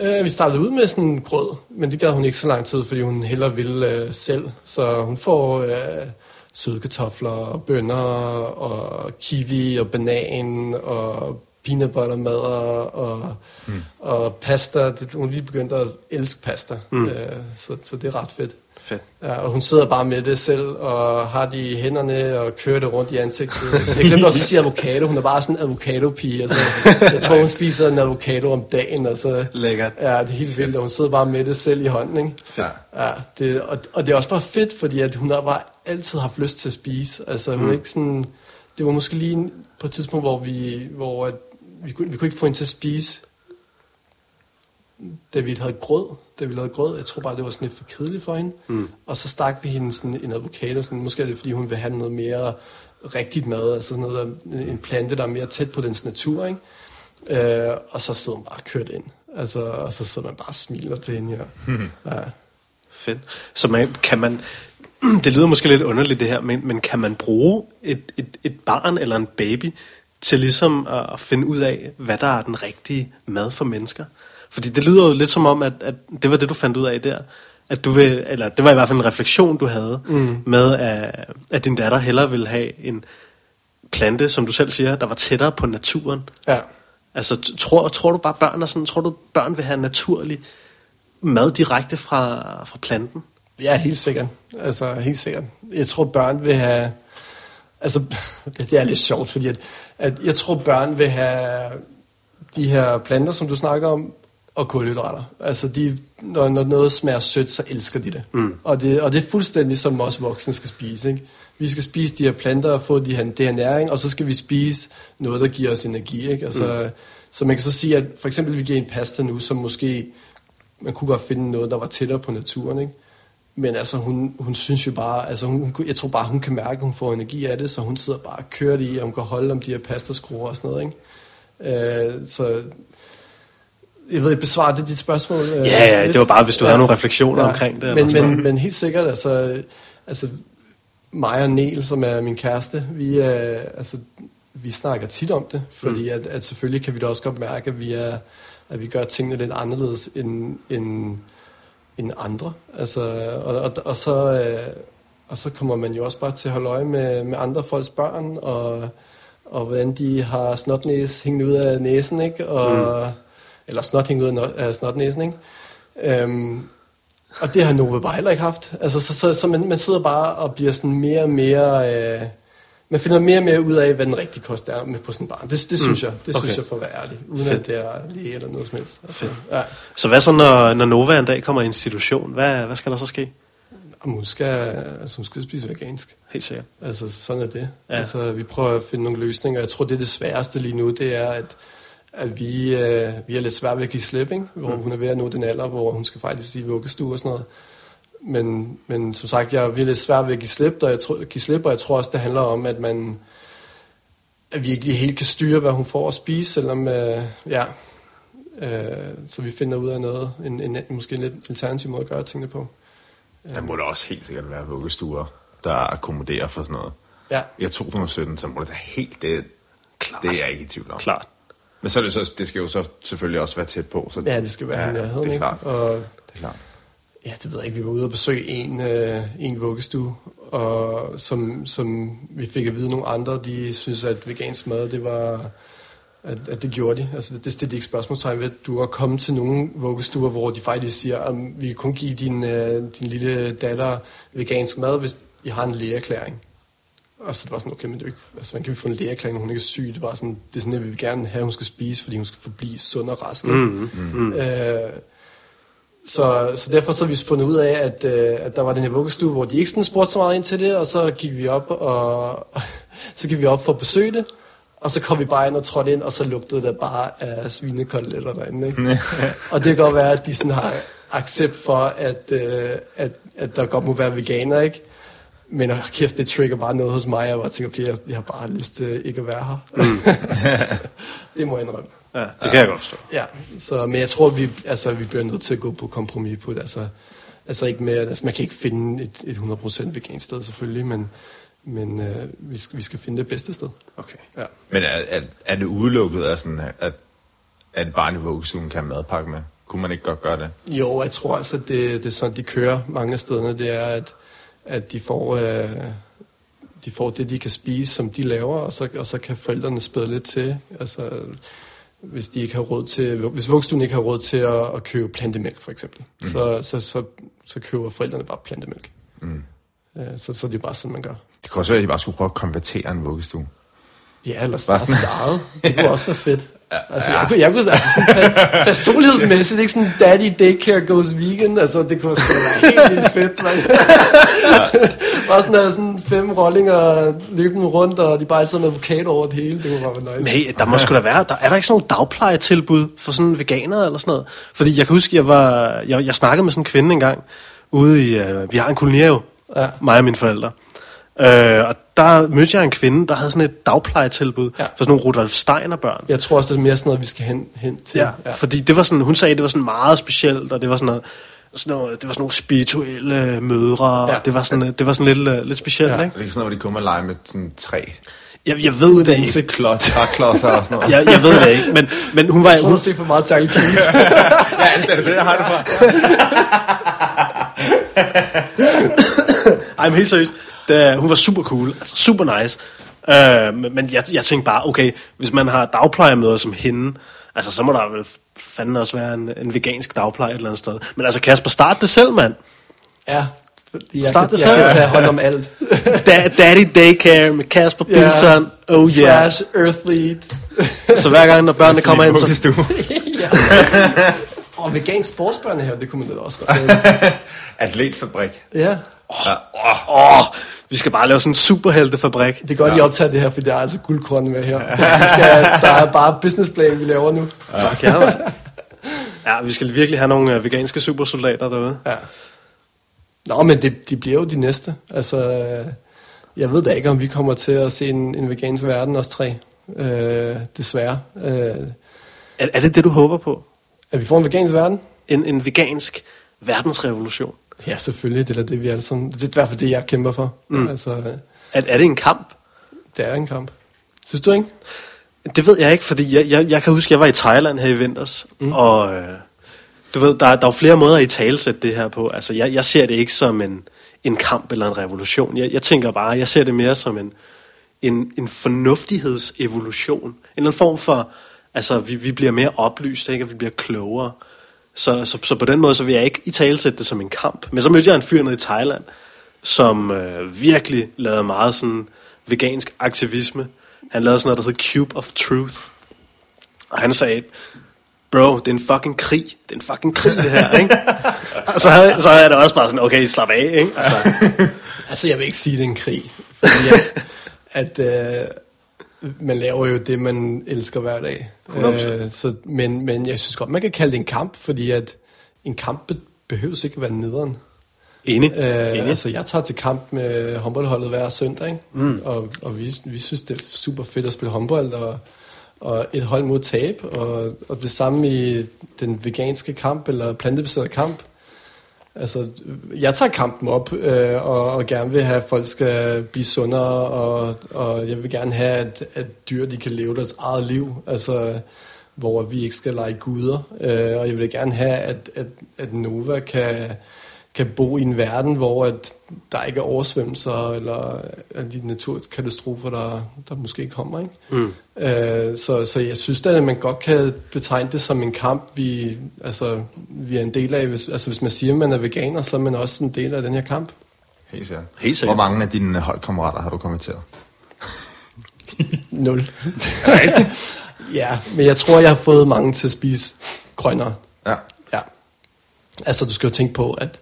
[SPEAKER 3] Øh, vi startede ud med sådan en grød, men det gad hun ikke så lang tid, fordi hun hellere ville øh, selv. Så hun får øh, søde kartofler og bønner og kiwi og banan og peanut butter mad og, mm. og pasta. Det, hun lige begyndt at elske pasta, mm. øh, så, så det er ret fedt.
[SPEAKER 1] Fedt.
[SPEAKER 3] Ja, og hun sidder bare med det selv, og har det i hænderne, og kører det rundt i ansigtet. Jeg glemte også at sige avocado. Hun er bare sådan en avocado-pige. Altså, jeg tror, hun spiser en avocado om dagen. Altså,
[SPEAKER 1] Lækkert.
[SPEAKER 3] Ja, det er helt vildt, og hun sidder bare med det selv i hånden, ikke?
[SPEAKER 2] Ja.
[SPEAKER 3] Ja, det, og, og det er også bare fedt, fordi at hun har bare altid haft lyst til at spise. Altså, hun er ikke sådan... Det var måske lige på et tidspunkt, hvor vi, hvor at vi, kunne, vi kunne ikke få hende til at spise, da vi havde grød. Da vi lavede grød, jeg tror bare, det var sådan lidt for kedeligt for hende. Mm. Og så stak vi hende sådan en avocado. Sådan, måske er det, fordi hun vil have noget mere rigtigt mad. Altså sådan noget, der, en plante, der er mere tæt på dens natur, ikke? Øh, og så sidder hun bare kørt ind. Altså, og så sidder man bare og smiler til hende her. Ja.
[SPEAKER 1] Fedt. Så man, kan man, det lyder måske lidt underligt det her, men, men kan man bruge et, et, et barn eller en baby til ligesom at, finde ud af, hvad der er den rigtige mad for mennesker? Fordi det lyder jo lidt som om, at, at det var det, du fandt ud af der. At du vil, eller det var i hvert fald en refleksion, du havde mm. med, at, at din datter hellere ville have en plante, som du selv siger, der var tættere på naturen.
[SPEAKER 3] ja.
[SPEAKER 1] Altså, tror, tror du bare, børn er sådan, tror du, børn vil have naturlig mad direkte fra, fra planten?
[SPEAKER 3] Ja, helt sikkert. Altså, helt sikkert. Jeg tror, børn vil have... Altså, det er lidt sjovt, fordi at, at jeg tror, børn vil have de her planter, som du snakker om, og kulhydrater. Altså, de, når, når noget smager sødt, så elsker de det. Mm. Og det. Og det er fuldstændig som os voksne skal spise. Ikke? Vi skal spise de her planter og få de her, det her næring, og så skal vi spise noget, der giver os energi. Ikke? Altså, mm. Så man kan så sige, at for eksempel vi giver en pasta nu, som måske man kunne godt finde noget, der var tættere på naturen, ikke? Men altså, hun, hun synes jo bare, altså hun, jeg tror bare, hun kan mærke, at hun får energi af det, så hun sidder bare og kører det i, hun kan holde om de her pastaskruer og sådan noget, ikke? Øh, så Jeg ved ikke, besvarer det dit spørgsmål? øh,
[SPEAKER 1] Ja, ja,
[SPEAKER 3] lidt?
[SPEAKER 1] det var bare, hvis du havde nogle refleksioner omkring det,
[SPEAKER 3] Men, men, men helt sikkert, altså, altså mig og Niel, som er min kæreste, vi, er, altså, vi snakker tit om det, fordi
[SPEAKER 1] Mm.
[SPEAKER 3] at, at selvfølgelig kan vi da også godt mærke, at vi, er, at vi gør tingene lidt anderledes end, end, end andre. Altså, og, og, og, så, øh, og så kommer man jo også bare til at holde øje med, med andre folks børn, og, og hvordan de har snotnæs hængende ud af næsen, ikke? Og, mm. Eller snot hængende ud af af snotnæsen, ikke? Øhm, og det har Nova bare heller ikke haft. Altså, så, så, så man, man sidder bare og bliver sådan mere og mere... Øh, man finder mere og mere ud af, hvad den rigtige kost er med på sådan en barn. Det, det synes jeg. Det
[SPEAKER 1] Okay.
[SPEAKER 3] synes jeg for at være ærlig. Uden
[SPEAKER 1] Fedt.
[SPEAKER 3] at det er lige eller noget som helst. Altså, ja.
[SPEAKER 1] Så hvad så, når, når Nova en dag kommer i institution? Hvad, hvad skal der så ske?
[SPEAKER 3] Og hun skal, altså, hun skal spise vegansk.
[SPEAKER 1] Helt sikkert.
[SPEAKER 3] Altså, sådan er det.
[SPEAKER 1] Ja.
[SPEAKER 3] Altså, vi prøver at finde nogle løsninger. Jeg tror, det er det sværeste lige nu, det er, at, at vi, øh, vi er lidt svært ved at give slip, ikke? hvor mm. hun er ved at nå den alder, hvor hun skal faktisk i vuggestue og sådan noget. Men, men som sagt, jeg er lidt svært ved at give slip, og jeg tror, give slip, og jeg tror også, det handler om, at man at vi ikke lige helt kan styre, hvad hun får at spise, selvom, øh, ja, øh, så vi finder ud af noget, en, en, måske en lidt alternativ måde at gøre tingene på.
[SPEAKER 2] Der må der også helt sikkert være vuggestuer, der akkommoderer for sådan noget.
[SPEAKER 3] Ja,
[SPEAKER 2] I 2017, så må det da helt... Det,
[SPEAKER 1] Klart.
[SPEAKER 2] det er jeg ikke i tvivl om.
[SPEAKER 1] Klart.
[SPEAKER 2] Men så, er det, så det skal jo så selvfølgelig også være tæt på. Så,
[SPEAKER 3] ja det skal være ja, jeg
[SPEAKER 2] det er klart.
[SPEAKER 3] Og
[SPEAKER 2] Det er klart.
[SPEAKER 3] Ja, det ved jeg ikke. Vi var ude og besøge en, øh, en vuggestue, og som, som vi fik at vide nogle andre, de synes, at vegansk mad, det var... At, at det gjorde de. Altså, det, det stillede de ikke spørgsmålstegn ved. Du har kommet til nogle vuggestuer, hvor de faktisk siger, at vi kan kun give din, øh, din lille datter vegansk mad, hvis I har en lægeerklæring. Og så det var sådan, okay, men det er ikke, altså, hvordan kan vi få en lægeerklæring, når hun ikke er syg? Det var sådan, det er sådan, at vi vil gerne have, at hun skal spise, fordi hun skal forblive sund og rask. Mm, mm. Øh, så, så derfor så har vi fundet ud af, at, øh, at der var den her vuggestue, hvor de ikke sådan spurgte så meget ind til det, og så gik vi op og så gik vi op for at besøge det, og så kom vi bare ind og trådte ind, og så lugtede det bare af svinekoteletter derinde. Ikke? og det kan godt være, at de sådan har accept for, at, øh, at, at der godt må være veganer, ikke? Men oh, kæft, det trigger bare noget hos mig, jeg bare tænker, okay, jeg, jeg har bare lyst til ikke at være her. det må jeg indrømme.
[SPEAKER 1] Ja, det kan jeg godt forstå.
[SPEAKER 3] Ja, så, men jeg tror, vi, altså, vi bliver nødt til at gå på kompromis på det. Altså, altså ikke med, altså, man kan ikke finde et, et 100% vegansk sted selvfølgelig, men, men øh, vi, skal, vi skal finde det bedste sted.
[SPEAKER 1] Okay.
[SPEAKER 3] Ja.
[SPEAKER 2] Men er, er, er det udelukket, at, sådan, at, at et barn i vuggestuen kan have madpakke med? Kunne man ikke godt gøre det?
[SPEAKER 3] Jo, jeg tror altså, det, det er sådan, de kører mange af stederne, det er, at, at de får... Øh, de får det, de kan spise, som de laver, og så, og så kan forældrene spæde lidt til. Altså, hvis de ikke har råd til, hvis vuggestuen ikke har råd til at, at købe plantemælk, for eksempel, mm. så, så, så, så køber forældrene bare plantemælk. Mm. Så, så det er bare sådan, man gør.
[SPEAKER 2] Det kunne også være, at I bare skulle prøve at konvertere en vuggestue.
[SPEAKER 3] Ja, eller starte sit eget. Det kunne også være fedt. Altså, jeg kunne, jeg kunne altså sådan per- personlighedsmæssigt, ikke sådan daddy daycare goes vegan, altså det kunne sgu være helt vildt fedt, man. Bare sådan, der, sådan fem rollinger løbende rundt, og de bare altid med avocado over det hele, det kunne bare være nice.
[SPEAKER 1] Men hey, der må sgu da være, der, er der ikke sådan nogle dagplejetilbud for sådan veganere eller sådan noget? Fordi jeg kan huske, jeg var, jeg, jeg snakkede med sådan en kvinde engang, ude i, uh, vi har en kolonierhave,
[SPEAKER 3] Ja.
[SPEAKER 1] mig og mine forældre. Uh, og der mødte jeg en kvinde, der havde sådan et dagplejetilbud
[SPEAKER 3] Ja.
[SPEAKER 1] for sådan nogle Rudolf Steiner børn.
[SPEAKER 3] Jeg tror også, det er mere sådan noget, vi skal hen, hen til.
[SPEAKER 1] Ja, ja, fordi det var sådan, hun sagde, det var sådan meget specielt, og det var sådan noget, sådan noget det var sådan nogle spirituelle mødre, ja. Og det var sådan, det var sådan lidt, øh, lidt specielt, ja. Ikke?
[SPEAKER 2] Er det ikke sådan noget, hvor de kommer og lege med sådan træ?
[SPEAKER 1] Jeg, jeg ved det ikke.
[SPEAKER 2] Klod, træklodser og sådan noget.
[SPEAKER 1] Jeg, jeg ved det ikke, men, men hun var...
[SPEAKER 3] Jeg tror,
[SPEAKER 1] hun,
[SPEAKER 3] du for meget Keith.
[SPEAKER 2] ja, det er det, jeg har det fra.
[SPEAKER 1] Ej, men helt seriøst. Da, hun var super cool, altså super nice. Øh, men men jeg, jeg tænkte bare, okay, hvis man har dagplejemøder som hende, altså så må der vel fanden også være en, en vegansk dagpleje et eller andet sted. Men altså Kasper, start det selv, mand.
[SPEAKER 3] Ja, fordi jeg,
[SPEAKER 1] Start
[SPEAKER 3] kan,
[SPEAKER 1] det
[SPEAKER 3] jeg
[SPEAKER 1] selv.
[SPEAKER 3] kan tage hånd om alt.
[SPEAKER 1] Da, Daddy Daycare med Kasper
[SPEAKER 3] Ja.
[SPEAKER 1] Bilton. Oh yeah.
[SPEAKER 3] Slash Earthlead.
[SPEAKER 1] Så hver gang, når børnene kommer ind, så...
[SPEAKER 3] Ja. Og vegansk sportsbørnehave, det kunne man da også godt.
[SPEAKER 2] Atletfabrik.
[SPEAKER 3] Ja.
[SPEAKER 1] Åh, oh, vi skal bare lave sådan en superheltefabrik.
[SPEAKER 3] Det er godt, ja. I optager det her, for det er altså guldkorn med her. Vi skal, der er bare businessplan, vi laver nu.
[SPEAKER 1] Fuck ja. Ja, vi skal virkelig have nogle øh, veganske supersoldater derude.
[SPEAKER 3] Ja. Nå, men det, de bliver jo de næste. Altså, øh, jeg ved da ikke, om vi kommer til at se en, en vegansk verden, os tre. Øh, desværre. Øh,
[SPEAKER 1] Er, er det det, du håber på?
[SPEAKER 3] At vi får en vegansk verden?
[SPEAKER 1] En, en vegansk verdensrevolution.
[SPEAKER 3] Ja, selvfølgelig. Det er det, vi alle sammen... Det er i hvert fald det, jeg kæmper for. Mm. Altså, øh,
[SPEAKER 1] Er, er det en kamp?
[SPEAKER 3] det er en kamp. Synes du ikke?
[SPEAKER 1] Det ved jeg ikke, fordi jeg, jeg, jeg kan huske, at jeg var i Thailand her i vinters, mm. og øh, du ved, der, der er jo flere måder at i talesætte det her på. Altså, jeg, jeg ser det ikke som en, en kamp eller en revolution. Jeg, jeg tænker bare, jeg ser det mere som en, en, en fornuftighedsevolution. En eller anden form for, altså, vi, vi bliver mere oplyst, ikke? og vi bliver klogere. Så, så, så på den måde, så vil jeg ikke i talesætte det som en kamp. Men så mødte jeg en fyr nede i Thailand, som øh, virkelig lavede meget sådan vegansk aktivisme. Han lavede sådan noget, der hed Cube of Truth. Og han sagde, bro, det er en fucking krig. Det er en fucking krig, det her, ikke? Og så, havde, så havde jeg da også bare sådan, okay, slap af, ikke? Altså,
[SPEAKER 3] Altså, jeg vil ikke sige, det er en krig. Fordi at, at øh, man laver jo det, man elsker hver dag.
[SPEAKER 1] 100%.
[SPEAKER 3] Øh, så, men, men jeg synes godt, man kan kalde det en kamp, fordi at en kamp be- behøves ikke at være nederen.
[SPEAKER 1] enig,
[SPEAKER 3] Øh,
[SPEAKER 1] enig.
[SPEAKER 3] altså, jeg tager til kamp med håndboldholdet hver søndag, ikke? Mm. og, og vi, vi synes, det er super fedt at spille håndbold, og, og et hold mod tab, og, og det samme i den veganske kamp, eller plantebaserede kamp. Altså, jeg tager kampen op, øh, og, og gerne vil have, at folk skal blive sundere, og, og jeg vil gerne have, at, at dyr de kan leve deres eget liv, altså, hvor vi ikke skal lege guder. Øh, og jeg vil gerne have, at, at, at Nova kan, kan bo i en verden, hvor at der ikke er oversvømmelser, eller alle de naturkatastrofer, der, der måske kommer. Ikke?
[SPEAKER 1] Mm.
[SPEAKER 3] Øh, så, så jeg synes da, at man godt kan betegne det som en kamp, vi, altså, vi er en del af. Hvis, altså, hvis man siger, at man er veganer, så er man også en del af den her kamp.
[SPEAKER 2] Helt sikkert.
[SPEAKER 1] Helt sikkert.
[SPEAKER 2] Hvor mange af dine holdkammerater har du kommenteret?
[SPEAKER 3] Nul. ja, men jeg tror, jeg har fået mange til at spise grønnere.
[SPEAKER 2] Ja.
[SPEAKER 3] Ja. Altså, du skal jo tænke på, at,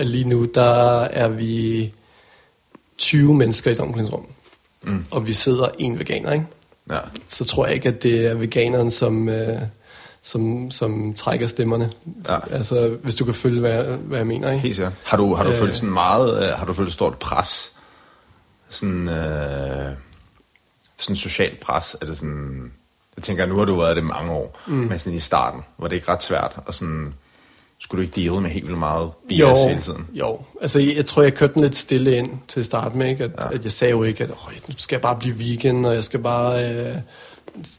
[SPEAKER 3] at lige nu, der er vi 20 mennesker i et omklædningsrum. Mm. Og vi sidder en veganer, ikke?
[SPEAKER 2] Ja.
[SPEAKER 3] Så tror jeg ikke, at det er veganeren, som, øh, som, som trækker stemmerne.
[SPEAKER 2] Ja.
[SPEAKER 3] Altså, hvis du kan følge, hvad, hvad jeg mener, ikke?
[SPEAKER 2] Helt sikkert. Har du, har du
[SPEAKER 3] Øh.
[SPEAKER 2] følt sådan meget, øh, har du følt stort pres? Sådan, øh, sådan socialt pres? Er det sådan, jeg tænker, nu har du været det mange år, mm. men sådan i starten, var det ikke ret svært? Og sådan, skulle du ikke deale med helt vildt meget bias hele tiden?
[SPEAKER 3] jo, altså jeg, jeg tror, jeg kørte den lidt stille ind til at starte med, ikke? At, ja. at jeg sagde jo ikke, at nu skal jeg bare blive vegan, og jeg skal bare øh,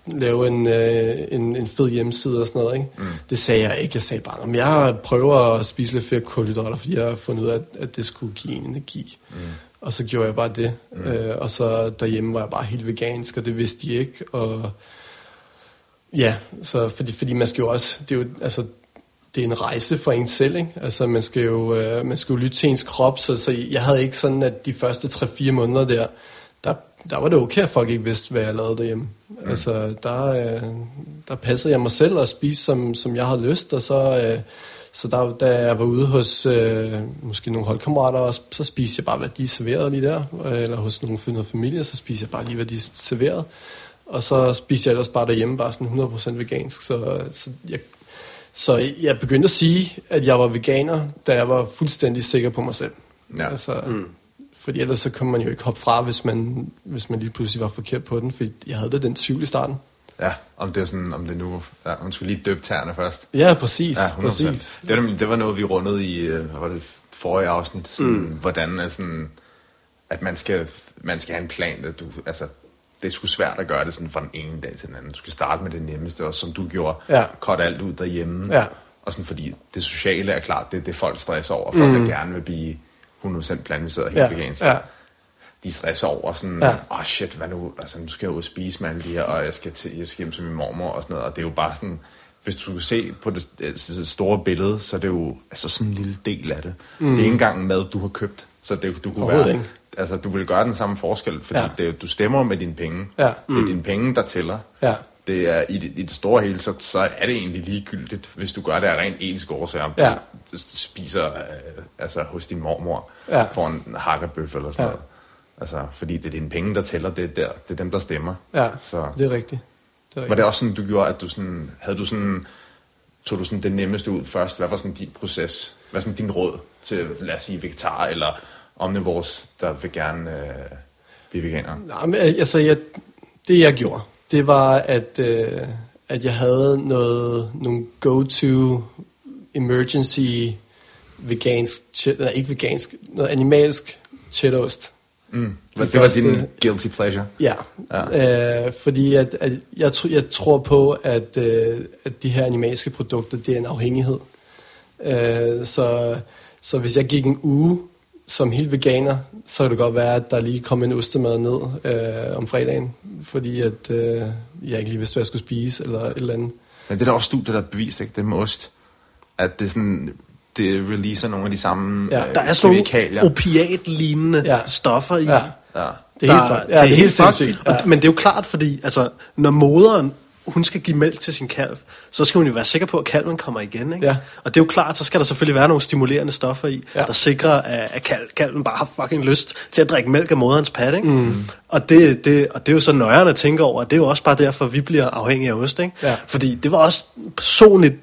[SPEAKER 3] lave en, øh, en, en fed hjemmeside og sådan noget. Ikke? Mm. Det sagde jeg ikke. Jeg sagde bare, at jeg prøver at spise lidt flere kulhydrater, fordi jeg har fundet ud af, at, at det skulle give en energi. Mm. Og så gjorde jeg bare det. Mm. Øh, og så derhjemme var jeg bare helt vegansk, og det vidste de ikke. Og ja, så fordi, fordi man skal jo også, det er jo, altså, det er en rejse for en selv, ikke? Altså, man skal jo, øh, man skal jo lytte til ens krop, så, så jeg havde ikke sådan, at de første 3-4 måneder der, der, der var det okay, at folk ikke vidste, hvad jeg lavede derhjemme. Mm. Altså, der, øh, der passede jeg mig selv og spiste, som, som jeg havde lyst, og så, øh, så der, da jeg var ude hos øh, måske nogle holdkammerater, og så spiste jeg bare, hvad de serverede lige der, øh, eller hos nogle noget familie, så spiste jeg bare lige, hvad de serverede. Og så spiste jeg ellers bare derhjemme, bare sådan 100% vegansk, så, så jeg så jeg begyndte at sige, at jeg var veganer, da jeg var fuldstændig sikker på mig selv.
[SPEAKER 2] Ja.
[SPEAKER 3] Altså, mm. Fordi ellers så kunne man jo ikke hoppe fra, hvis man, hvis man lige pludselig var forkert på den, fordi jeg havde da den tvivl i starten.
[SPEAKER 2] Ja, om det er sådan, om det nu, ja, man skulle lige døbe tæerne først.
[SPEAKER 3] Ja, præcis.
[SPEAKER 2] Ja, 100%.
[SPEAKER 3] præcis.
[SPEAKER 2] Det, var, det var noget, vi rundede i, øh, hvad var det, forrige afsnit, sådan, mm. hvordan er sådan, at man skal, man skal have en plan, at du, altså, det er sgu svært at gøre det sådan fra den ene dag til den anden. Du skal starte med det nemmeste, og som du gjorde,
[SPEAKER 3] Ja.
[SPEAKER 2] cut alt ud derhjemme.
[SPEAKER 3] Ja.
[SPEAKER 2] Og sådan, fordi det sociale er klart, det er det, folk stresser over. Folk, mm. der gerne vil blive 100% plantebaseret helt
[SPEAKER 3] Ja,
[SPEAKER 2] vegansk.
[SPEAKER 3] ja.
[SPEAKER 2] De stresser over sådan,
[SPEAKER 3] Ja.
[SPEAKER 2] åh oh shit, hvad nu, altså nu skal jeg ud og spise med alle de her, og jeg skal, til, jeg skal hjem til min mormor og sådan noget, og det er jo bare sådan, hvis du se på det, det store billede, så er det jo altså sådan en lille del af det. Mm. Det er ikke engang mad, du har købt, så det, du kunne være,
[SPEAKER 3] ikke.
[SPEAKER 2] Altså du vil gøre den samme forskel, fordi
[SPEAKER 3] Ja.
[SPEAKER 2] det, du stemmer med dine penge.
[SPEAKER 3] Ja.
[SPEAKER 2] Det er dine penge, der tæller.
[SPEAKER 3] Ja.
[SPEAKER 2] Det er, i, det, I det store hele, så, så er det egentlig ligegyldigt, hvis du gør det af rent etisk årsager.
[SPEAKER 3] Ja.
[SPEAKER 2] Du spiser øh, altså, hos din mormor
[SPEAKER 3] Ja.
[SPEAKER 2] for en hakkebøf eller sådan
[SPEAKER 3] Ja.
[SPEAKER 2] noget. Altså, fordi det er dine penge, der tæller, det er, der, det er dem, der stemmer.
[SPEAKER 3] Ja,
[SPEAKER 2] Så,
[SPEAKER 3] det er rigtigt. Det er
[SPEAKER 2] var det også sådan, du gjorde, at du sådan, havde du sådan, tog du sådan det nemmeste ud først? Hvad var sådan din proces? Hvad er sådan din råd til, lad os sige, vegetar eller omnivores, der vil gerne øh, blive veganer?
[SPEAKER 3] Nej, men altså, jeg, det jeg gjorde, det var, at, øh, at jeg havde noget, nogle go-to emergency vegansk, nej, ikke vegansk, noget animalsk cheddarost.
[SPEAKER 2] Mm.
[SPEAKER 3] De
[SPEAKER 2] Det var
[SPEAKER 3] første-
[SPEAKER 2] din guilty pleasure.
[SPEAKER 3] Ja, ja. Øh, fordi at, at jeg, tr- jeg tror på, at, øh, at de her animalske produkter, det er en afhængighed. Øh, så, så hvis jeg gik en uge som helt veganer, så kan det godt være, at der lige kom en ostemad ned øh, om fredagen, fordi at øh, jeg ikke lige vidste, hvad jeg skulle spise, eller et eller andet.
[SPEAKER 2] Men det er der også studier, der er bevist, ikke? Det med ost. At det sådan, det releaser nogle af de samme
[SPEAKER 3] Ja,
[SPEAKER 2] øh,
[SPEAKER 1] Der er sådan nogle opiat-lignende
[SPEAKER 3] Ja.
[SPEAKER 1] stoffer i.
[SPEAKER 3] Ja.
[SPEAKER 2] Ja.
[SPEAKER 3] Det er
[SPEAKER 1] der,
[SPEAKER 3] helt, ja, det er helt
[SPEAKER 1] fucked.
[SPEAKER 3] sindssygt.
[SPEAKER 1] Og,
[SPEAKER 3] Ja.
[SPEAKER 1] Men det er jo klart, fordi altså, når moderen hun skal give mælk til sin kalv, så skal hun jo være sikker på, at kalven kommer igen. Ikke?
[SPEAKER 3] Ja.
[SPEAKER 1] Og det er jo klart, så skal der selvfølgelig være nogle stimulerende stoffer i,
[SPEAKER 3] Ja.
[SPEAKER 1] der sikrer, at, at kalv, kalven bare har fucking lyst til at drikke mælk af moderens pat. Ikke? Mm. Og, det, det, og det er jo så nøjere at tænke over, det er jo også bare derfor, vi bliver afhængige af ost. Ikke?
[SPEAKER 3] Ja.
[SPEAKER 1] Fordi det var også personligt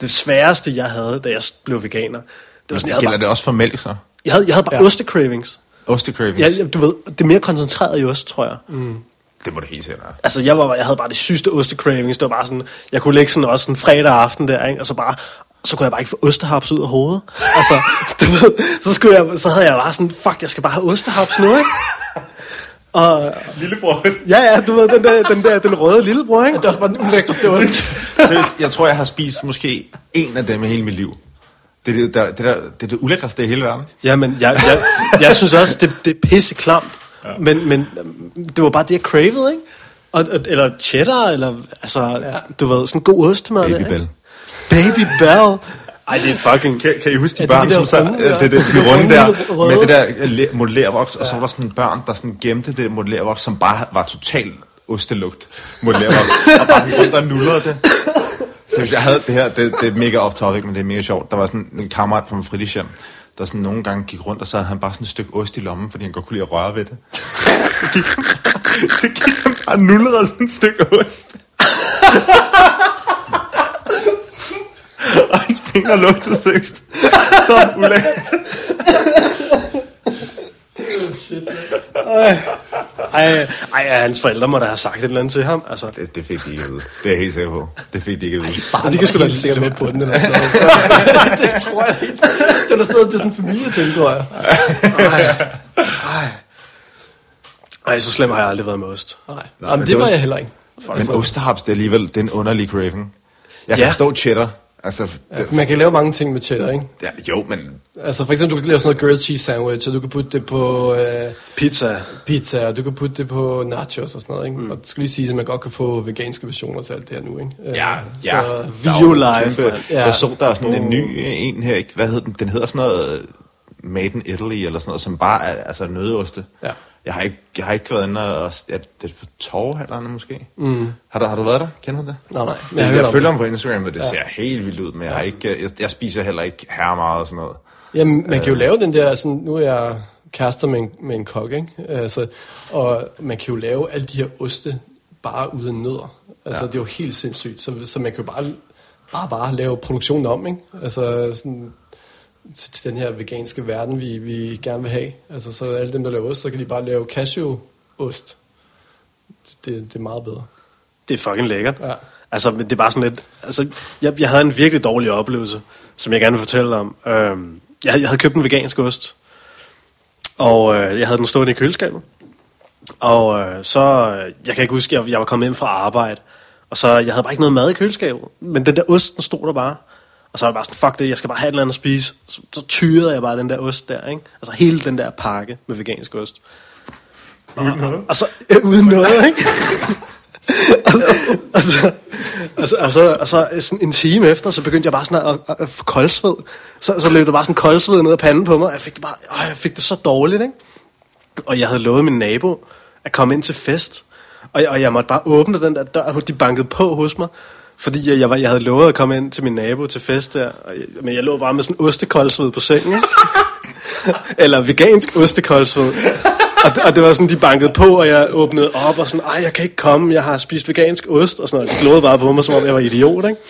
[SPEAKER 1] det sværeste, jeg havde, da jeg blev veganer. Det var sådan, jeg
[SPEAKER 2] Gælder
[SPEAKER 1] bare,
[SPEAKER 2] det også for mælk, så?
[SPEAKER 1] jeg havde, jeg havde bare
[SPEAKER 3] Ja.
[SPEAKER 1] ostecravings.
[SPEAKER 2] Ostekravings?
[SPEAKER 1] Ja, ja, du ved, det er mere koncentreret i ost, tror jeg. Mm.
[SPEAKER 2] Det må det helt sikkert være.
[SPEAKER 1] Altså, jeg, var, jeg havde bare det sygeste ostecravings. Det var bare sådan, jeg kunne ligge sådan også en fredag aften der, ikke? og så bare, så kunne jeg bare ikke få ostehaps ud af hovedet. altså, du ved, så, skulle jeg, så havde jeg bare sådan, fuck, jeg skal bare have ostehaps nu, ikke? Og,
[SPEAKER 2] Lillebror.
[SPEAKER 1] ja, ja, du ved, den der, den der, den røde lillebror, ikke?
[SPEAKER 3] Det er også bare den ulækreste ost.
[SPEAKER 2] Seriøst, jeg tror, jeg har spist måske en af dem i hele mit liv. Det er det, der, det, der, det, er det ulækreste i hele verden.
[SPEAKER 1] Jamen, jeg, jeg, jeg synes også, det, det er pisse klamt. Ja. Men, men det var bare det, jeg cravede, ikke? Og, eller cheddar, eller altså,
[SPEAKER 3] Ja.
[SPEAKER 1] ja. du ved, sådan en god ostemad.
[SPEAKER 2] Baby? Bell.
[SPEAKER 1] Baby Bell. Ej, det er fucking...
[SPEAKER 2] Kan, kan I huske de
[SPEAKER 3] Ja,
[SPEAKER 2] børn,
[SPEAKER 3] de der
[SPEAKER 2] som så,
[SPEAKER 3] runde der.
[SPEAKER 2] det, det,
[SPEAKER 3] De
[SPEAKER 2] runde der, med det der øh, le- modellervoks, og så var der sådan børn, der sådan gemte det modellervoks, som bare var total ostelugt modellervoks, og bare gik rundt og nullede det. Så hvis jeg havde det her, det, det er mega off topic, men det er mega sjovt. Der var sådan en kammerat fra min fritidshjem, der sådan nogle gange gik rundt, og så havde han bare sådan et stykke ost i lommen, fordi han godt kunne lide at røre ved det. så gik han, så gik han bare og nullede sådan et stykke ost. og hans fingre lugtede søgst. Så ulækkert.
[SPEAKER 1] Ej, ej, hans forældre må da have sagt et eller andet til ham. Altså,
[SPEAKER 2] Det, det fik de ikke ud. Det er jeg helt sikker på. Det fik de ikke ud.
[SPEAKER 3] Faren
[SPEAKER 1] de kan sgu da-
[SPEAKER 3] sikkert med på den eller sådan noget. det tror jeg sikkert. Det er sådan noget, det er sådan en familieting, tror jeg.
[SPEAKER 1] ej, så slem har jeg aldrig været med ost.
[SPEAKER 3] Nej,
[SPEAKER 2] Nej,
[SPEAKER 3] Jamen,
[SPEAKER 2] men
[SPEAKER 3] det
[SPEAKER 2] det
[SPEAKER 3] var
[SPEAKER 2] var-
[SPEAKER 3] jeg heller ikke.
[SPEAKER 2] Men ostehaps, det er alligevel det er en underlig craving. Jeg kan
[SPEAKER 1] Ja.
[SPEAKER 2] forstå cheddar. Altså,
[SPEAKER 3] Ja,
[SPEAKER 2] det,
[SPEAKER 3] for man kan lave mange ting med cheddar, ikke?
[SPEAKER 2] ja, jo, men
[SPEAKER 3] Altså for eksempel, du kan lave sådan noget grilled cheese sandwich, og du kan putte det på øh,
[SPEAKER 1] Pizza.
[SPEAKER 3] pizza, og du kan putte det på nachos og sådan noget, ikke? Mm. Og det skal lige sige, at man godt kan få veganske versioner til alt det her nu, ikke? Øh,
[SPEAKER 2] ja,
[SPEAKER 3] så,
[SPEAKER 2] ja.
[SPEAKER 1] Vio
[SPEAKER 2] Der er jo
[SPEAKER 1] Life,
[SPEAKER 2] kæmpe-
[SPEAKER 1] mand.
[SPEAKER 3] Ja.
[SPEAKER 2] Jeg så, der er sådan en ny en her, ikke? hvad hedder den? Den hedder sådan noget øh, Made in Italy, eller sådan noget, som bare er altså nødeoste.
[SPEAKER 3] Ja.
[SPEAKER 2] Jeg har ikke, jeg har ikke været inde og... ja, det er på Torvhallerne måske. Mm. Har, du, har du været der? Kender du det?
[SPEAKER 3] Nej, nej.
[SPEAKER 2] Jeg, jeg,
[SPEAKER 3] om
[SPEAKER 2] følger ham på Instagram, og det ser helt vildt ud, men jeg, har ikke, jeg, jeg spiser heller ikke her meget og sådan noget.
[SPEAKER 3] Jamen, man kan
[SPEAKER 2] Øh.
[SPEAKER 3] jo lave den der, sådan, nu er jeg kærester med en, med en kok, ikke? Altså, og man kan jo lave alle de her oste bare uden nødder. Altså, ja. det er jo helt sindssygt. Så, så man kan jo bare, bare, bare lave produktionen om, ikke? Altså, sådan, til, til den her veganske verden, vi, vi gerne vil have. Altså, så alle dem, der laver ost, så kan de bare lave cashew-ost. Det, det er meget bedre.
[SPEAKER 1] Det er fucking lækkert.
[SPEAKER 3] Ja.
[SPEAKER 1] Altså, men det er bare sådan lidt... Altså, jeg, jeg havde en virkelig dårlig oplevelse, som jeg gerne vil fortælle om. Øhm, jeg, jeg havde købt en vegansk ost, og øh, jeg havde den stående i køleskabet. Og øh, så, øh, jeg kan ikke huske, jeg, jeg var kommet hjem fra arbejde, og så, jeg havde bare ikke noget mad i køleskabet. Men den der ost, den stod der bare. Og så var jeg bare sådan, fuck det, jeg skal bare have et eller andet at spise. Så, så tyrede jeg bare den der ost der, ikke? Altså hele den der pakke med vegansk ost. Uden noget? Og så, øh, uden noget, ikke? og, så, og, så, og, så, og så sådan en time efter, så begyndte jeg bare sådan at, at, at få koldsved. Så, så løb der bare sådan koldsved ned ad panden på mig, og jeg fik det bare, åh, jeg fik det så dårligt, ikke? Og jeg havde lovet min nabo at komme ind til fest. Og jeg, og jeg måtte bare åbne den der dør, og de bankede på hos mig. Fordi jeg, jeg, var, jeg havde lovet at komme ind til min nabo til fest der. Og jeg, men jeg lå bare med sådan ostekoldsved på sengen? Eller vegansk ostekoldsved. Og, det- og det var sådan, de bankede på, og jeg åbnede op, og sådan, ej, jeg kan ikke komme, jeg har spist vegansk ost, og sådan noget. De glodede bare på mig, som om jeg var idiot, ikke?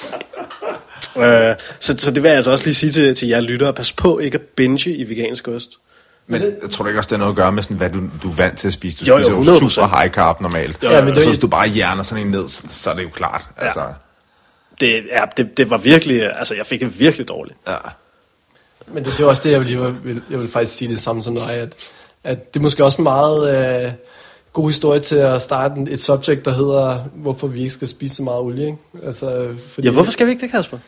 [SPEAKER 1] Øh, så, så det vil jeg altså også lige sige til, til jer lyttere, pas på ikke at binge i vegansk ost.
[SPEAKER 2] Men jeg tror du ikke også, det har noget at gøre med, sådan, hvad du, du er vant til at spise? Du
[SPEAKER 1] Jo, jo,
[SPEAKER 2] spiser
[SPEAKER 1] 100%.
[SPEAKER 2] super high carb normalt.
[SPEAKER 3] Ja, men
[SPEAKER 2] så hvis du bare hjerner sådan en ned, så, så er det jo klart. Ja. Altså,
[SPEAKER 1] Det, ja, det, det var virkelig, altså jeg fik det virkelig dårligt.
[SPEAKER 2] ja.
[SPEAKER 3] Men det, det er også det, jeg vil, jeg vil, jeg vil faktisk sige det samme som dig, at, at det er måske også en meget øh, god historie til at starte et subject, der hedder, hvorfor vi ikke skal spise så meget olie. Ikke? Altså, fordi,
[SPEAKER 1] Ja, hvorfor skal vi ikke det, Kasper?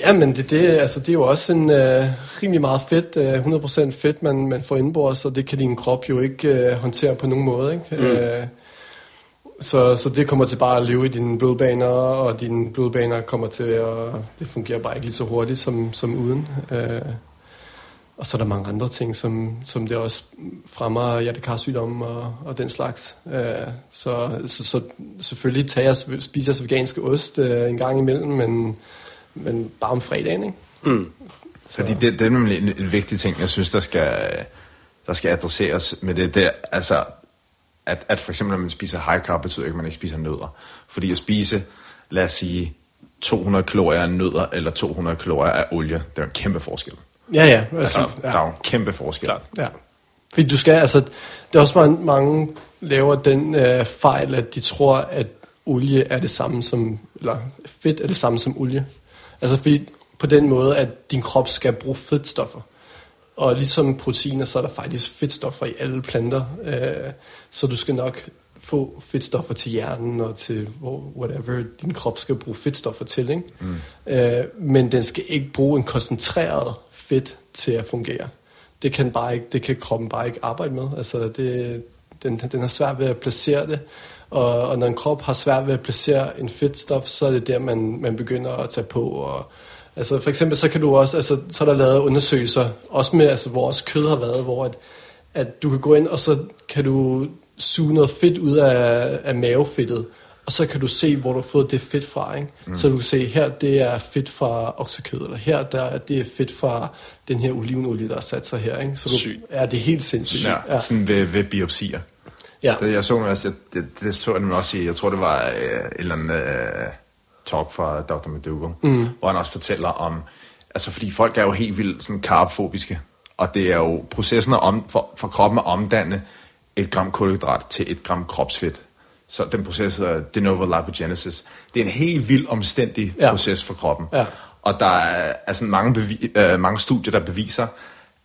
[SPEAKER 3] Ja, men det, det, altså, det er jo også en øh, rimelig meget fedt, øh, 100% fedt, man, man får indenbords, og det kan din krop jo ikke øh, håndtere på nogen måde. Ikke? Mm. Øh, så, så det kommer til bare at leve i dine blodbaner, og dine blodbaner kommer til at... Det fungerer bare ikke lige så hurtigt som, som uden. Øh, og så er der mange andre ting, som, som det også fremmer hjertekarsygdomme og, og den slags. Øh, så, så, så selvfølgelig tager jeg, spiser jeg veganske ost øh, en gang imellem, men, men bare om fredagen, ikke?
[SPEAKER 1] Mm.
[SPEAKER 2] Fordi det, det er nemlig en, en vigtig ting, jeg synes, der skal, der skal adresseres med det der. Altså, at, at for eksempel, når man spiser high carb, betyder ikke, at man ikke spiser nødder. Fordi at spise, lad os sige, 200 kalorier af nødder, eller 200 kalorier af olie, det er en kæmpe forskel.
[SPEAKER 3] Ja, ja.
[SPEAKER 2] Altså,
[SPEAKER 3] Altså,
[SPEAKER 2] der er jo en kæmpe forskel.
[SPEAKER 1] Klart.
[SPEAKER 3] Ja. Fordi du skal, altså, det er også mange, mange laver den øh, fejl, at de tror, at olie er det samme som, eller fedt er det samme som olie. Altså fordi på den måde, at din krop skal bruge fedtstoffer. Og ligesom proteiner, så er der faktisk fedtstoffer i alle planter. Øh, så du skal nok få fedtstoffer til hjernen og til whatever din krop skal bruge fedtstoffer til. Ikke? Mm. Øh, men den skal ikke bruge en koncentreret fedt til at fungere. Det kan, bare ikke, det kan kroppen bare ikke arbejde med. Altså det, den, den har svært ved at placere det. Og, og når en krop har svært ved at placere en fedtstof, så er det der, man, man begynder at tage på. Og, altså for eksempel så kan du også, altså, så er der lavet undersøgelser, også med, altså, hvor også kød har været, hvor at, at du kan gå ind, og så kan du suge noget fedt ud af, af mavefedtet, og så kan du se, hvor du har fået det fedt fra. Ikke? Mm. Så du kan se, her det er fedt fra oksekød, eller her der, det er fedt fra den her olivenolie, der er sat sig her. Ikke? Så du,
[SPEAKER 1] Sygt.
[SPEAKER 3] Ja, det er helt sindssygt.
[SPEAKER 2] Ja, ja. sådan ved, ved biopsier.
[SPEAKER 3] ja.
[SPEAKER 2] Det, jeg så også, det, det så jeg også i, jeg tror det var øh, en eller anden øh, talk fra Dr. McDougall, mm. hvor han også fortæller om, altså fordi folk er jo helt vildt sådan carbfobiske, og det er jo processen om, for, for kroppen at omdanne et gram kulhydrat til et gram kropsfedt. Så den proces hedder de novo lipogenesis. Det er en helt vild omstændig
[SPEAKER 3] Ja.
[SPEAKER 2] proces for kroppen.
[SPEAKER 3] Ja.
[SPEAKER 2] Og der er, er sådan mange, bevi- øh, mange studier, der beviser,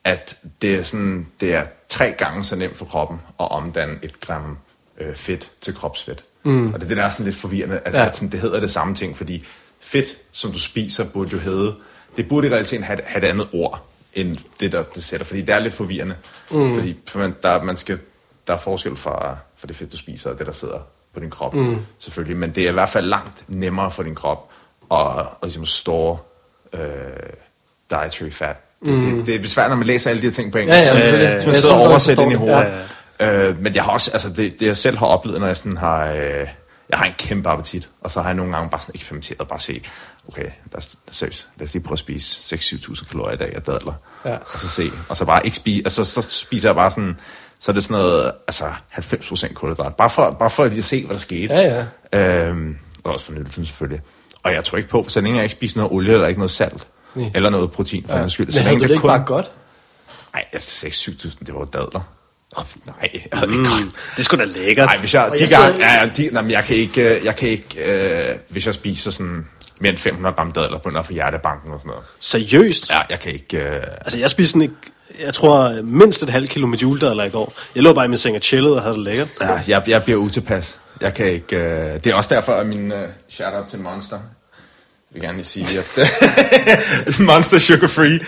[SPEAKER 2] at det er, sådan, det er tre gange så nemt for kroppen at omdanne et gram øh, fedt til kropsfedt. Mm. Og det er det, der er sådan lidt forvirrende, at,
[SPEAKER 3] Ja.
[SPEAKER 2] ja. at sådan, det hedder det samme ting, fordi fedt, som du spiser, burde jo hedde, det burde i realiteten have, have et andet ord, end det, der det sætter, fordi det er lidt forvirrende. Mm. Fordi for man, der, man skal, der er forskel fra, for det fedt, du spiser, og det, der sidder på din krop, mm. selvfølgelig. Men det er i hvert fald langt nemmere for din krop at, at ligesom store øh, dietary fat. Det, mm. det, det er besværligt, når man læser alle de her ting på engelsk.
[SPEAKER 3] Ja, ja, selvfølgelig.
[SPEAKER 2] Øh, så man sidder og oversætter ind i hovedet.
[SPEAKER 3] det.
[SPEAKER 2] Ja. Øh, men jeg har også, altså det, det jeg selv har oplevet, når jeg sådan har, øh, jeg har en kæmpe appetit, og så har jeg nogle gange bare sådan eksperimenteret og bare se, okay, lad os, seriøst, lad os lige prøve at spise 6-7.000 kalorier i dag af dadler.
[SPEAKER 3] Ja.
[SPEAKER 2] Og så se, og så bare ikke spise, altså så spiser jeg bare sådan, så er det sådan noget, altså 90% kulhydrat. Bare for, bare for lige at se, hvad der skete.
[SPEAKER 3] Ja,
[SPEAKER 2] Øhm, og også for nydelsen selvfølgelig. Og jeg tror ikke på, for så længe jeg ikke spiser noget olie, eller ikke noget salt,
[SPEAKER 3] Nej.
[SPEAKER 2] eller noget protein for ja. skyld. Så
[SPEAKER 3] Men havde du det ikke
[SPEAKER 2] kun...
[SPEAKER 3] bare godt?
[SPEAKER 2] Nej, altså 6-7.000, det var jo dadler. Nej, jeg havde ikke godt.
[SPEAKER 1] Mm, det er sgu da lækkert.
[SPEAKER 2] Nej, hvis jeg,
[SPEAKER 3] Og
[SPEAKER 2] de
[SPEAKER 3] jeg sidder-
[SPEAKER 2] ja, ja, de, nej, men jeg kan ikke, øh, jeg kan ikke øh, hvis jeg spiser sådan mere end 500 gram dadler på for hjertebanken og sådan noget.
[SPEAKER 1] Seriøst?
[SPEAKER 2] Ja, jeg kan ikke, øh,
[SPEAKER 1] Altså, jeg spiste sådan ikke, jeg tror mindst et halvt kilo med juledadler i går. Jeg lå bare i min seng og chillede og havde det lækkert.
[SPEAKER 2] ja, jeg, jeg bliver utilpas. Jeg kan ikke, øh, det er også derfor, at min øh, shout-out til Monster, jeg vil gerne lige sige, at Monster Sugar Free,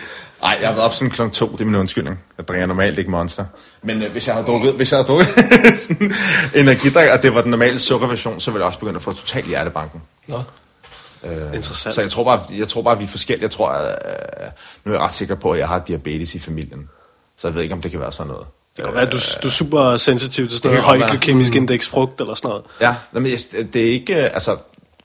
[SPEAKER 2] Nej, jeg har været op sådan klokken to, det er min undskyldning. Jeg drikker normalt ikke Monster. Men øh, hvis jeg havde drukket, hvis jeg havde drukket sådan energidrik, og det var den normale sukkerversion, så ville jeg også begynde at få totalt hjertebanken.
[SPEAKER 3] Nå.
[SPEAKER 2] Øh,
[SPEAKER 1] Interessant.
[SPEAKER 2] Så jeg tror, bare, jeg tror bare, vi er forskellige. Jeg tror, at, øh, nu er jeg ret sikker på, at jeg har diabetes i familien. Så jeg ved ikke, om det kan være sådan noget.
[SPEAKER 1] Det kan være, du, du er super sensitiv til sådan noget
[SPEAKER 2] Det kan godt
[SPEAKER 1] høj
[SPEAKER 2] være.
[SPEAKER 1] glykemisk indeks frugt eller sådan noget.
[SPEAKER 2] Ja, men det er ikke, øh, altså,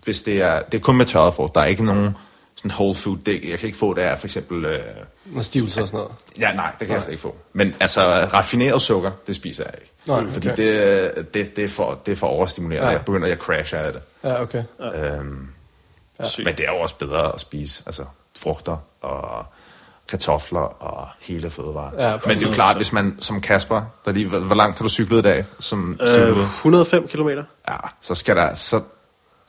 [SPEAKER 2] hvis det er, det er kun med tørret frugt. Der er ikke nogen sådan whole food. Det, jeg kan ikke få det af for eksempel, øh,
[SPEAKER 3] Med stivelse og sådan noget.
[SPEAKER 2] ja nej, det kan jeg slet ikke få. Men altså, raffineret sukker, det spiser jeg ikke.
[SPEAKER 3] Nej, okay.
[SPEAKER 2] Fordi det, det, det, er for, det er for overstimulerende.
[SPEAKER 3] Ja.
[SPEAKER 2] Jeg begynder, jeg crasher af det.
[SPEAKER 3] Ja, okay.
[SPEAKER 2] Øhm,
[SPEAKER 1] Sygt.
[SPEAKER 2] men det er jo også bedre at spise altså, frugter og kartofler og hele fødevarer.
[SPEAKER 3] Ja,
[SPEAKER 2] Men det er jo klart, hvis man som Kasper, der lige, hvor, langt har du cyklet i dag? Som
[SPEAKER 1] Øh,
[SPEAKER 2] cykelud?
[SPEAKER 1] 105 kilometer.
[SPEAKER 2] Ja, så skal der... Så,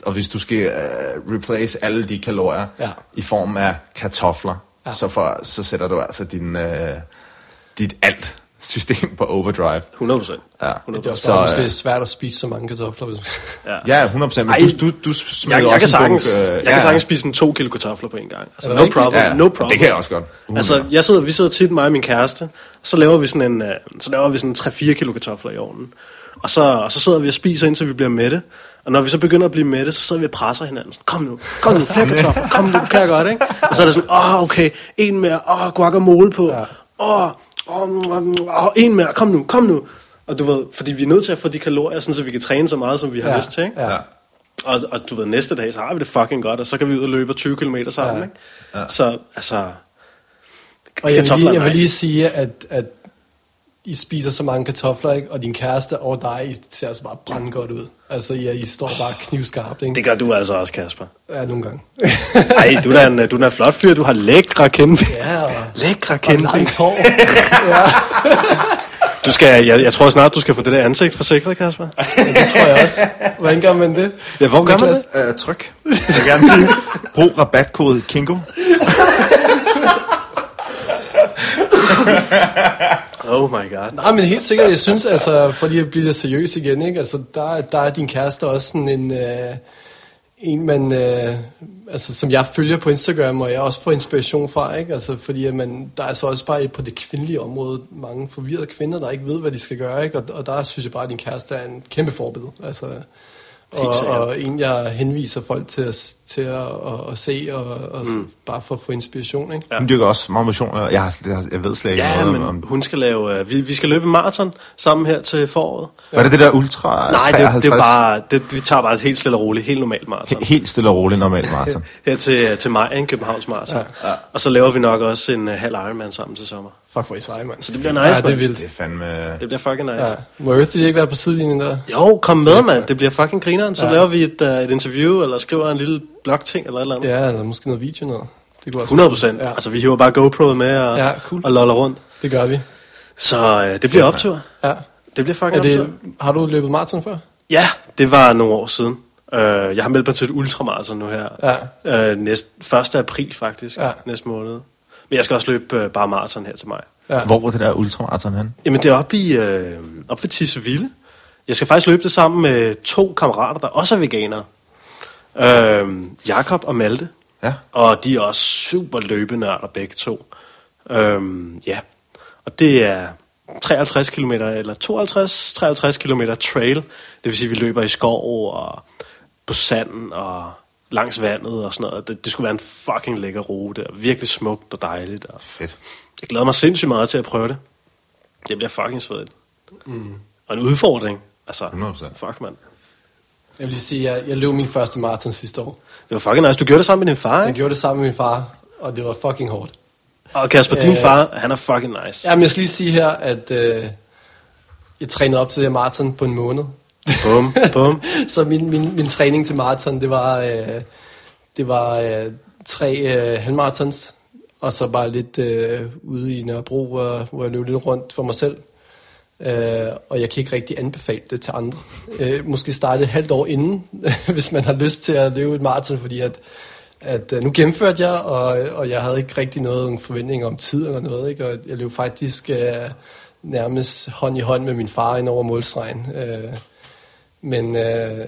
[SPEAKER 2] og hvis du skal uh, replace alle de kalorier
[SPEAKER 3] Ja.
[SPEAKER 2] i form af kartofler,
[SPEAKER 3] Ja.
[SPEAKER 2] så, for, så sætter du altså din, uh, dit alt system på overdrive.
[SPEAKER 1] 100 procent.
[SPEAKER 2] Ja.
[SPEAKER 3] Det er også
[SPEAKER 2] Så, øh,
[SPEAKER 3] måske svært at spise så mange kartofler. Hvis man...
[SPEAKER 2] Ja, 100%. Men
[SPEAKER 1] Ej,
[SPEAKER 2] du, du, du smider
[SPEAKER 1] Jeg, jeg,
[SPEAKER 2] også
[SPEAKER 1] kan
[SPEAKER 2] en
[SPEAKER 1] sagtens,
[SPEAKER 2] bunke, øh,
[SPEAKER 1] jeg
[SPEAKER 2] ja,
[SPEAKER 1] kan sagtens spise en to kilo kartofler på en gang. Altså,
[SPEAKER 3] det
[SPEAKER 1] no
[SPEAKER 3] rigtigt?
[SPEAKER 1] problem,
[SPEAKER 2] Ja,
[SPEAKER 1] no problem.
[SPEAKER 2] det kan jeg også godt. Uh,
[SPEAKER 1] Altså, jeg sidder, vi sidder tit, mig og min kæreste, og så laver vi sådan en, øh, så laver vi sådan 3-4 kilo kartofler i ovnen. Og så, og så sidder vi og spiser, indtil vi bliver mætte. Og når vi så begynder at blive mætte, så sidder vi og presser hinanden. Sådan, kom nu, kom nu, flere kartofler, kom nu, kan jeg godt, ikke? Og så er det sådan, åh, oh, okay, en mere, åh, oh, guacamole på, åh, åh, åh, en mere, kom nu, kom nu. Og du ved, fordi vi er nødt til at få de kalorier, sådan, så vi kan træne så meget, som vi har
[SPEAKER 3] Ja,
[SPEAKER 1] lyst til, ikke?
[SPEAKER 3] ja.
[SPEAKER 1] Og, og du ved, næste dag, så har vi det fucking godt, og så kan vi ud og løbe 20 km sammen,
[SPEAKER 3] Ja.
[SPEAKER 1] ikke? Så, altså...
[SPEAKER 3] Og jeg vil, lige, jeg vil lige sige, at, at I spiser så mange kartofler, ikke? og din kæreste og dig, I ser altså bare brænde godt ud. Altså, I, I står bare knivskarpt, ikke?
[SPEAKER 1] Det gør du altså også, Kasper.
[SPEAKER 3] Ja, nogle gange.
[SPEAKER 1] Ej, du er en, du er en flot fyr. Du har lækre kindben.
[SPEAKER 3] ja, og,
[SPEAKER 1] Lækre
[SPEAKER 3] og
[SPEAKER 1] kindben.
[SPEAKER 3] langt hår. ja,
[SPEAKER 1] Du skal, jeg, jeg tror snart, du skal få det der ansigt forsikret, Kasper.
[SPEAKER 3] det tror jeg også. Hvordan gør man det?
[SPEAKER 1] Ja, hvor gør man det?
[SPEAKER 2] Uh, tryk. Jeg vil gerne sige, brug rabatkode KINGO.
[SPEAKER 1] Oh my god.
[SPEAKER 3] Nej, men helt sikkert, jeg synes, altså, for lige at blive lidt seriøs igen, ikke? Altså, der, der er din kæreste også sådan en, øh, en man, øh, altså, som jeg følger på Instagram, og jeg også får inspiration fra, ikke? Altså, fordi at man, der er altså også bare på det kvindelige område mange forvirrede kvinder, der ikke ved, hvad de skal gøre, ikke? Og, og der synes jeg bare, at din kæreste er en kæmpe forbillede, altså, og, og en, jeg henviser folk til at, til at, at, at se, og, og mm. bare for at få inspiration, ikke?
[SPEAKER 2] Ja. Hun dyrker også meget motion. og Jeg, har, jeg, ved slet ikke
[SPEAKER 1] Ja,
[SPEAKER 2] noget
[SPEAKER 1] men
[SPEAKER 2] om...
[SPEAKER 1] hun skal lave... Uh, vi, vi skal løbe maraton sammen her til foråret.
[SPEAKER 2] Var det det der ultra
[SPEAKER 1] Nej, det,
[SPEAKER 2] 53?
[SPEAKER 1] det er bare... Det, vi tager bare et helt stille og roligt, helt normalt maraton.
[SPEAKER 2] He- Helt stille og roligt normalt maraton.
[SPEAKER 1] Her til, til maj, en Københavns Marathon. Ja. Ja. Og så laver vi nok også en uh, halv Ironman sammen til sommer.
[SPEAKER 3] Fuck, hvor I seje, mand.
[SPEAKER 1] Så det bliver nice,
[SPEAKER 3] Ja, det er vildt.
[SPEAKER 2] det er fandme...
[SPEAKER 1] Det bliver fucking nice.
[SPEAKER 3] Ja. Må Earthy ikke være på sidelinjen der?
[SPEAKER 1] Jo, kom med, mand. Det bliver fucking grineren. Så
[SPEAKER 3] Ja.
[SPEAKER 1] laver vi et, uh, et interview, eller skriver en lille blogting, eller et eller andet.
[SPEAKER 3] Ja, eller måske noget video noget. Det kunne også
[SPEAKER 1] 100 procent.
[SPEAKER 3] Ja.
[SPEAKER 1] Altså, vi hiver bare GoPro'et med og,
[SPEAKER 3] Ja, cool.
[SPEAKER 1] og loller rundt.
[SPEAKER 3] det gør vi.
[SPEAKER 1] Så øh, det bliver optur.
[SPEAKER 3] Ja.
[SPEAKER 1] Det bliver fucking
[SPEAKER 3] Er det,
[SPEAKER 1] optur.
[SPEAKER 3] har du løbet maraton før?
[SPEAKER 1] Ja, det var nogle år siden. Øh, jeg har meldt mig til et ultramarathon nu her.
[SPEAKER 3] Ja.
[SPEAKER 1] Øh, næst, 1. april faktisk,
[SPEAKER 3] ja.
[SPEAKER 1] næste måned. Men jeg skal også løbe øh, bare maraton her til mig.
[SPEAKER 3] Ja.
[SPEAKER 2] Hvor var det der ultramaraton hen?
[SPEAKER 1] Jamen, det er oppe, i, øh, oppe ved Tiseville. Jeg skal faktisk løbe det sammen med to kammerater, der også er veganere. Øh, Jakob og Malte.
[SPEAKER 2] Ja.
[SPEAKER 1] Og de er også super løbenørder begge to. Øhm, ja. Og det er 53 km eller 52 53 km trail. Det vil sige, at vi løber i skov og på sanden og langs vandet og sådan noget. Det, det skulle være en fucking lækker rute. Og virkelig smukt og dejligt. Og
[SPEAKER 2] Fedt.
[SPEAKER 1] jeg glæder mig sindssygt meget til at prøve det. Det bliver fucking svedigt. Mm. Og en udfordring. Altså,
[SPEAKER 2] 100%.
[SPEAKER 1] fuck mand.
[SPEAKER 3] Jeg vil lige sige, at jeg, jeg løb min første maraton sidste år.
[SPEAKER 1] Det var fucking nice. Du gjorde det sammen med din far,
[SPEAKER 3] Jeg
[SPEAKER 1] ikke?
[SPEAKER 3] gjorde det sammen med min far, og det var fucking hårdt.
[SPEAKER 1] Og Kasper, din
[SPEAKER 3] Øh,
[SPEAKER 1] far, han er fucking nice.
[SPEAKER 3] Ja, men jeg skal lige sige her, at øh, jeg trænede op til det her maraton på en måned.
[SPEAKER 1] Bum, bum.
[SPEAKER 3] Så min, min, min træning til maraton, det var, øh, det var øh, tre øh, halvmaratons, og så bare lidt øh, ude i Nørrebro, hvor, hvor jeg løb lidt rundt for mig selv. Øh, og jeg kan ikke rigtig anbefale det til andre. Øh, måske starte et halvt år inden, hvis man har lyst til at løbe et maraton, fordi at, at øh, nu gennemførte jeg, og, og jeg havde ikke rigtig noget forventning om tid eller noget, ikke? og jeg løb faktisk øh, nærmest hånd i hånd med min far ind over målstregen. Øh, men øh,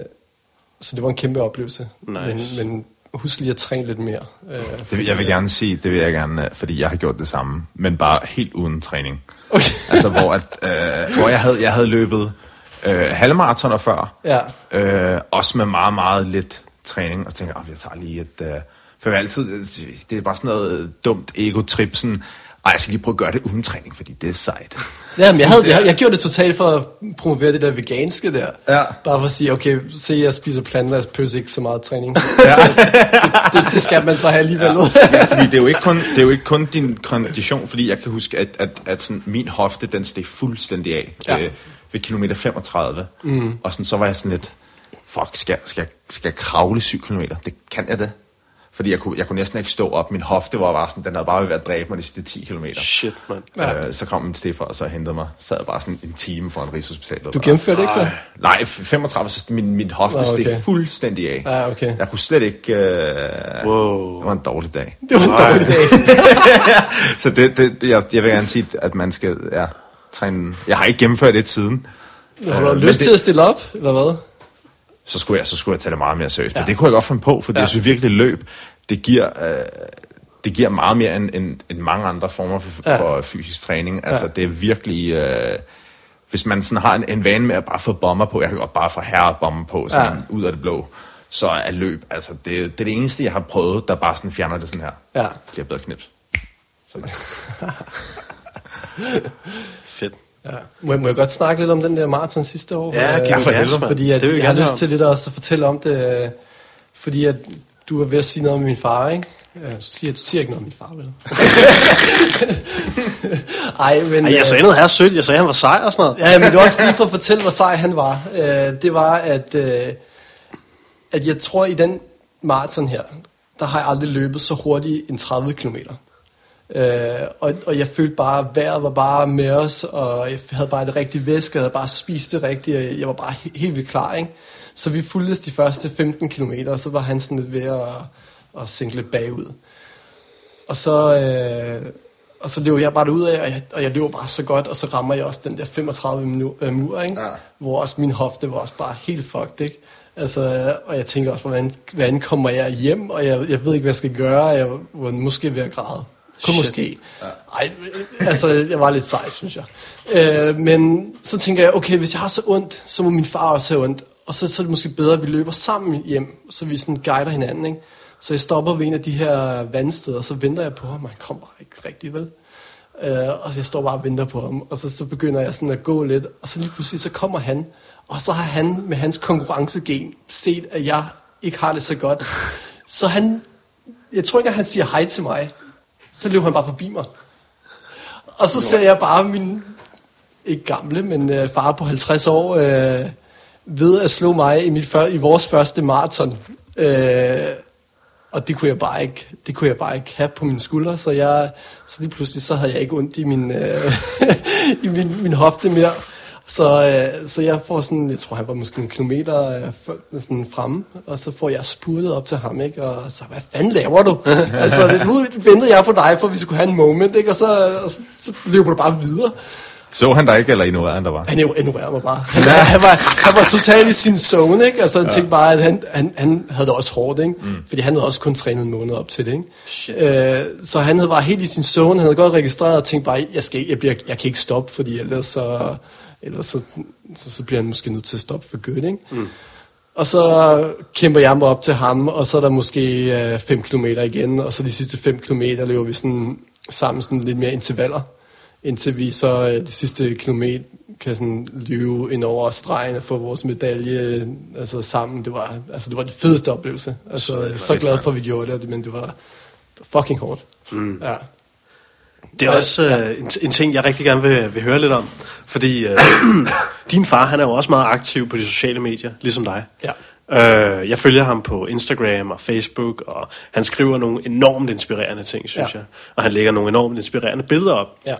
[SPEAKER 3] så det var en kæmpe oplevelse.
[SPEAKER 1] Nice.
[SPEAKER 3] Men, men husk lige at træne lidt mere. Øh,
[SPEAKER 2] Det vil, jeg vil gerne sige, det vil jeg gerne, øh, fordi jeg har gjort det samme, men bare helt uden træning.
[SPEAKER 3] Okay.
[SPEAKER 2] Altså, hvor, at, øh, hvor jeg, havde, jeg havde løbet øh, halvmaratoner før,
[SPEAKER 3] Ja.
[SPEAKER 2] øh, også med meget, meget lidt træning, og så tænkte jeg, "Åh, jeg tager lige et... Øh, for jeg altid, det er bare sådan noget dumt ego-trip, sådan, ej, jeg skal lige prøve at gøre det uden træning, fordi det er sejt.
[SPEAKER 3] Ja, men jeg, havde, jeg, jeg gjorde det totalt for at promovere det der veganske der.
[SPEAKER 2] Ja.
[SPEAKER 3] Bare for at sige, okay, se, jeg spiser planter, jeg pøser ikke så meget træning. Ja. det, det, det, skal man så have alligevel. Ja.
[SPEAKER 2] Ja, fordi det er, jo ikke kun, det er jo ikke kun din kondition, fordi jeg kan huske, at, at, at sådan, min hofte, den steg fuldstændig af
[SPEAKER 3] Ja.
[SPEAKER 2] øh, ved kilometer 35. Mm. Og sådan, så var jeg sådan lidt, fuck, skal, skal, skal jeg kravle 7 kilometer? Det kan jeg det. Fordi jeg kunne, jeg kunne næsten ikke stå op. Min hofte var bare sådan, den havde bare ved at dræbe mig de sidste 10 km.
[SPEAKER 1] Shit, mand.
[SPEAKER 2] Ja. Øh, så kom min stiffer, og så hentede mig. Så sad bare sådan en time foran Rigshospitalet.
[SPEAKER 3] Du gennemførte ikke så?
[SPEAKER 2] Nej, 35, så min, min hofte
[SPEAKER 3] Nå,
[SPEAKER 2] okay. steg fuldstændig af.
[SPEAKER 3] Ja, okay.
[SPEAKER 2] Jeg kunne slet ikke... Øh,
[SPEAKER 1] Wow.
[SPEAKER 2] Det var en dårlig dag.
[SPEAKER 3] Det var en dårlig dag.
[SPEAKER 2] Så det, det, jeg, jeg vil gerne sige, at man skal ja, træne... Jeg har ikke gennemført det siden.
[SPEAKER 3] Har du
[SPEAKER 2] Øh,
[SPEAKER 3] lyst
[SPEAKER 2] det-
[SPEAKER 3] til at stille op, eller hvad?
[SPEAKER 2] Så skulle jeg, så skulle jeg tage det meget mere seriøst. Ja. Men det kunne jeg godt finde på, for ja. Jeg synes virkelig, løb, det giver, øh, det giver meget mere end, end, end mange andre former for, ja. For fysisk træning. Altså,
[SPEAKER 3] Ja.
[SPEAKER 2] det er virkelig... Øh, hvis man sådan har en, en vane med at bare få bomber på, jeg kan godt bare få herre bomber på, sådan ja. Ud af det blå, så er løb, altså, det, det er det eneste, jeg har prøvet, der bare sådan fjerner det sådan her.
[SPEAKER 3] Ja.
[SPEAKER 2] Det er bedre knips. Sådan.
[SPEAKER 3] Ja. Må, jeg, må jeg godt snakke lidt om den der maraton sidste år?
[SPEAKER 1] Ja,
[SPEAKER 3] Øh,
[SPEAKER 1] giv mig
[SPEAKER 2] for helvede.
[SPEAKER 3] Fordi at,
[SPEAKER 1] det vi
[SPEAKER 3] jeg har lyst
[SPEAKER 1] høre
[SPEAKER 3] til lidt også at fortælle om det, øh, fordi at du er ved at sige noget om min far, ikke? Øh, Du siger, du siger ikke noget om min far, vel? Ej, men...
[SPEAKER 1] Ej, jeg
[SPEAKER 3] øh,
[SPEAKER 1] sagde noget her sødt. Jeg sagde, han var sej og sådan noget.
[SPEAKER 3] Ja, men det var også lige for at fortælle, hvor sej han var. Øh, det var, at, øh, at jeg tror, i den maraton her, der har jeg aldrig løbet så hurtigt end 30 km. Øh, og, og jeg følte bare, at vejret var bare med os, og jeg havde bare det rigtige væske, jeg havde bare spist det rigtigt, og jeg var bare he- helt vildt klar, ikke? Så vi fulgtes de første 15 km, og så var han sådan lidt ved at, at sænke lidt bagud. Og så, øh, og så løber jeg bare ud af, og jeg, og jeg løber bare så godt, og så rammer jeg også den der 35 minu, øh, mur, ikke?
[SPEAKER 2] Ja.
[SPEAKER 3] hvor også min hofte var også bare helt fucked, ikke? Altså, og jeg tænker også, hvordan, hvordan kommer jeg hjem, og jeg, jeg ved ikke, hvad jeg skal gøre, jeg var måske ved at græde. Kun
[SPEAKER 1] Shit.
[SPEAKER 3] måske. Ej, altså, jeg var lidt sej, synes jeg. Øh, men så tænker jeg, okay, hvis jeg har så ondt, så må min far også have ondt. Og så, så er det måske bedre, at vi løber sammen hjem, så vi sådan guider hinanden, ikke? Så jeg stopper ved en af de her vandsteder, og så venter jeg på ham, og han kommer bare ikke rigtig, vel? Øh, og jeg står bare og venter på ham, og så, så begynder jeg sådan at gå lidt, og så lige pludselig så kommer han, og så har han med hans konkurrencegen set, at jeg ikke har det så godt. Så han, jeg tror ikke, at han siger hej til mig, så løber han bare forbi mig. Og så ser jeg bare min, ikke gamle, men øh, far på 50 år, øh, ved at slå mig i, mit før, i vores første maraton. Øh, og det kunne jeg bare ikke, det kunne jeg bare ikke have på mine skuldre, så jeg, så lige pludselig så havde jeg ikke ondt i min, øh, i min, min hofte mere. Så, øh, så jeg får sådan, jeg tror han var måske en kilometer øh, sådan fremme, og så får jeg spurtet op til ham, ikke? og så, hvad fanden laver du? altså, det- nu ventede jeg på dig, for vi skulle have en moment, ikke? og så, og så, så løber du bare videre.
[SPEAKER 2] Så han der ikke, eller ignorerede han der var?
[SPEAKER 3] Han ignorerede mig bare. Han, han, var, han var totalt i sin zone, ikke? Altså, han ja. tænkte bare, at han, han, han havde det også hårdt, ikke? Mm. Fordi han havde også kun trænet en måned op til det, ikke?
[SPEAKER 1] Shit.
[SPEAKER 3] Øh, så han havde bare helt i sin zone, han havde godt registreret og tænkt bare, jeg, skal, jeg, bliver, jeg kan ikke stoppe, fordi ellers så, ellers så, så, så bliver han måske nødt til at stoppe for godt, ikke? Mm. Og så kæmper jeg mig op til ham, og så er der måske 5 km igen, og så de sidste 5 km løber vi sådan sammen sådan lidt mere intervaller, indtil vi så øh, de sidste kilometer kan sådan løbe ind over stregen og få vores medalje øh, altså sammen. Det var, altså, det var den fedeste oplevelse. Altså, jeg er så glad for, at vi gjorde det, men det var, det var fucking hårdt. Mm. Ja.
[SPEAKER 1] Det er også øh, en, en ting, jeg rigtig gerne vil, vil høre lidt om. Fordi øh, din far, han er jo også meget aktiv på de sociale medier, ligesom dig.
[SPEAKER 3] Ja.
[SPEAKER 1] Øh, jeg følger ham på Instagram og Facebook, og han skriver nogle enormt inspirerende ting, synes
[SPEAKER 3] Ja.
[SPEAKER 1] jeg. Og han lægger nogle enormt inspirerende billeder op.
[SPEAKER 3] Ja.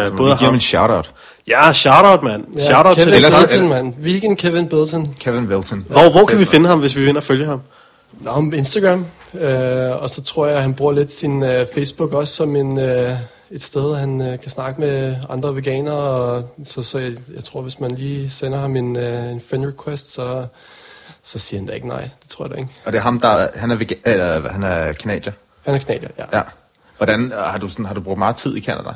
[SPEAKER 1] Øh,
[SPEAKER 2] Så
[SPEAKER 1] både
[SPEAKER 2] vi giver ham en shout-out.
[SPEAKER 1] Ja, shout-out, mand.
[SPEAKER 3] Ja,
[SPEAKER 1] Shout-out
[SPEAKER 3] Kevin
[SPEAKER 1] til
[SPEAKER 2] Ellers-
[SPEAKER 3] Bilton, mand. Vegan Kevin Bilton.
[SPEAKER 2] Kevin Wilton.
[SPEAKER 1] Hvor, hvor kan vi finde ham, hvis vi vil ind og følge ham?
[SPEAKER 3] Nå, om Instagram. Øh, og så tror jeg, at han bruger lidt sin øh, Facebook også som en, øh, et sted, han øh, kan snakke med andre veganere. Og, så så jeg, jeg tror, hvis man lige sender ham en, øh, en friend request, så, så siger han da ikke nej. Det tror jeg da ikke.
[SPEAKER 2] Og det er ham, der han er, vega- eller, han er kanadier.
[SPEAKER 3] Han er knækker, ja.
[SPEAKER 2] Ja. Hvordan øh, har du, sådan, har du brugt meget tid i Canada?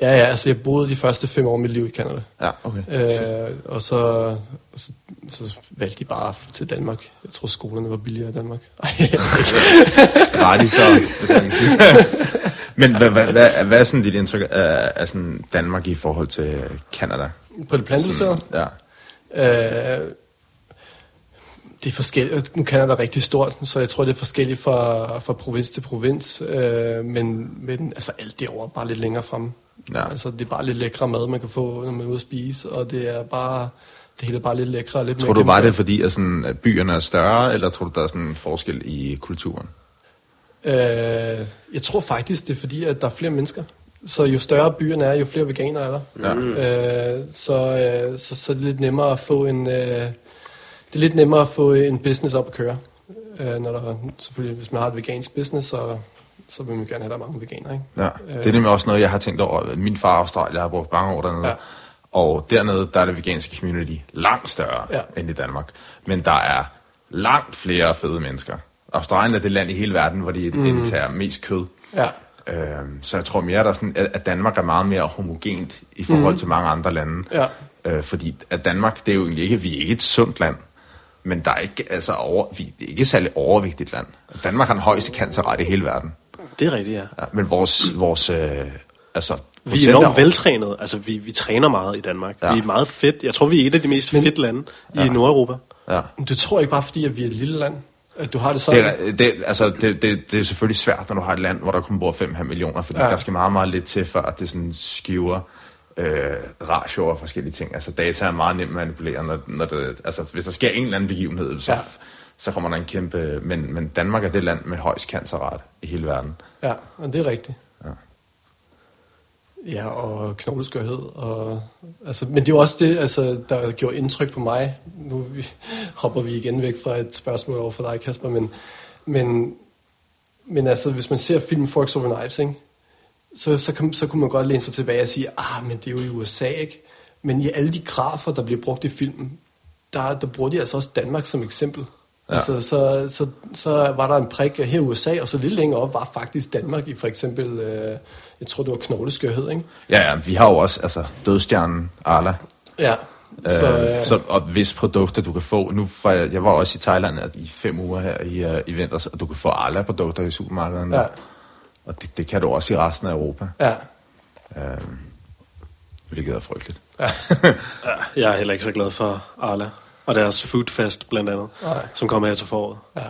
[SPEAKER 3] Ja, ja, altså jeg boede de første fem år af mit liv i Canada.
[SPEAKER 2] Ja, okay.
[SPEAKER 3] Øh, og så, så, så valgte de bare til Danmark. Jeg tror, skolerne var billigere i Danmark.
[SPEAKER 2] Gratis, så, hvis jeg kan sige. Men hvad, hvad, hvad, hvad er sådan dit indtryk af, af sådan Danmark i forhold til Canada?
[SPEAKER 3] På det plantebaserede?
[SPEAKER 2] Ja.
[SPEAKER 3] Øh, det er forskelligt. Nu kender der rigtig stort, så jeg tror, det er forskelligt fra, fra provins til provins. Øh, men, men altså, alt derovre er bare lidt længere fremme.
[SPEAKER 2] Ja.
[SPEAKER 3] Altså, det er bare lidt lækre mad, man kan få, når man er ude at spise. Og det er bare, det hele er bare lidt lækre og lidt
[SPEAKER 2] Tror
[SPEAKER 3] mere
[SPEAKER 2] du bare, det er fordi, at, sådan, at byerne er større, eller tror du, der er sådan en forskel i kulturen?
[SPEAKER 3] Øh, jeg tror faktisk, det er fordi, at der er flere mennesker. Så jo større byerne er, jo flere veganere er der.
[SPEAKER 2] Ja.
[SPEAKER 3] Øh, så, øh, så, så er det lidt nemmere at få en... Øh, det er lidt nemmere at få en business op at køre. Øh, når der, selvfølgelig, hvis man har et vegansk business, så, så vil man gerne have, der er mange veganere. Ikke?
[SPEAKER 2] Ja, det er nemlig også noget, jeg har tænkt over. Min far Australier, jeg har brugt mange år dernede.
[SPEAKER 3] Ja.
[SPEAKER 2] Og dernede, der er det veganske community langt større
[SPEAKER 3] ja.
[SPEAKER 2] end i Danmark. Men der er langt flere fede mennesker. Australien er det land i hele verden, hvor de mm. indtager mest kød.
[SPEAKER 3] Ja,
[SPEAKER 2] Øhm, så jeg tror mere, der er sådan, at Danmark er meget mere homogent i forhold mm. til mange andre lande.
[SPEAKER 3] Ja.
[SPEAKER 2] Øh, fordi at Danmark, det er jo egentlig ikke, vi er ikke et sundt land. Men der er ikke, altså over, vi det er ikke et særlig overvægtigt land. Danmark har den højeste cancerrate i hele verden.
[SPEAKER 1] Det er rigtigt, ja.
[SPEAKER 2] Ja, men vores, vores øh, altså,
[SPEAKER 1] Vi er enormt veltrænet. Altså, vi, vi træner meget i Danmark. Ja.
[SPEAKER 2] Ja.
[SPEAKER 1] Vi er meget fedt. Jeg tror, vi er et af de mest fedt lande i Nordeuropa.
[SPEAKER 2] Ja.
[SPEAKER 3] Men du tror ikke bare, fordi at vi er et lille land, at du har det sådan?
[SPEAKER 2] Det, er, det, altså, det, det, det er selvfølgelig svært, når du har et land, hvor der kun bor 5,5 millioner, fordi
[SPEAKER 3] Ja.
[SPEAKER 2] der skal meget, meget lidt til, før at det sådan skiver øh, ratio og forskellige ting. Altså data er meget nemt at manipulere, når, når det, altså, hvis der sker en eller anden begivenhed, så,
[SPEAKER 3] Ja.
[SPEAKER 2] så kommer der en kæmpe... Men, men Danmark er det land med højst cancerrate i hele verden.
[SPEAKER 3] Ja, og det er rigtigt.
[SPEAKER 2] Ja.
[SPEAKER 3] Og knogleskørhed. Og, altså, men det er jo også det, altså, der gjorde indtryk på mig. Nu vi, hopper vi igen væk fra et spørgsmål over for dig, Kasper. Men, men, men altså, hvis man ser filmen Forks Over Knives, ikke? Så, så, kan, så kunne man godt læne sig tilbage og sige, ah, men det er jo i USA, ikke? Men i alle de grafer, der bliver brugt i filmen, der, der bruger de altså også Danmark som eksempel. Ja. Altså, så, så, så var der en prik her i USA, og så lidt længere op var faktisk Danmark i for eksempel, øh, jeg tror det var knogleskørhed, ikke?
[SPEAKER 2] Ja, ja, vi har jo også altså, dødstjernen Arla,
[SPEAKER 3] Ja.
[SPEAKER 2] Så,
[SPEAKER 3] Så,
[SPEAKER 2] øh,
[SPEAKER 3] øh,
[SPEAKER 2] så, og hvis produkter du kan få, nu var jeg, jeg var også i Thailand i fem uger her i, uh, i vinters, og du kan få alle produkter i supermarkederne.
[SPEAKER 3] Ja.
[SPEAKER 2] Og det, det kan du også i resten af Europa,
[SPEAKER 3] ja.
[SPEAKER 2] øhm, hvilket er frygteligt.
[SPEAKER 1] Ja, jeg er heller ikke så glad for Arla. Og deres foodfest blandt andet,
[SPEAKER 3] Nej.
[SPEAKER 1] som kommer her til foråret.
[SPEAKER 2] Ja.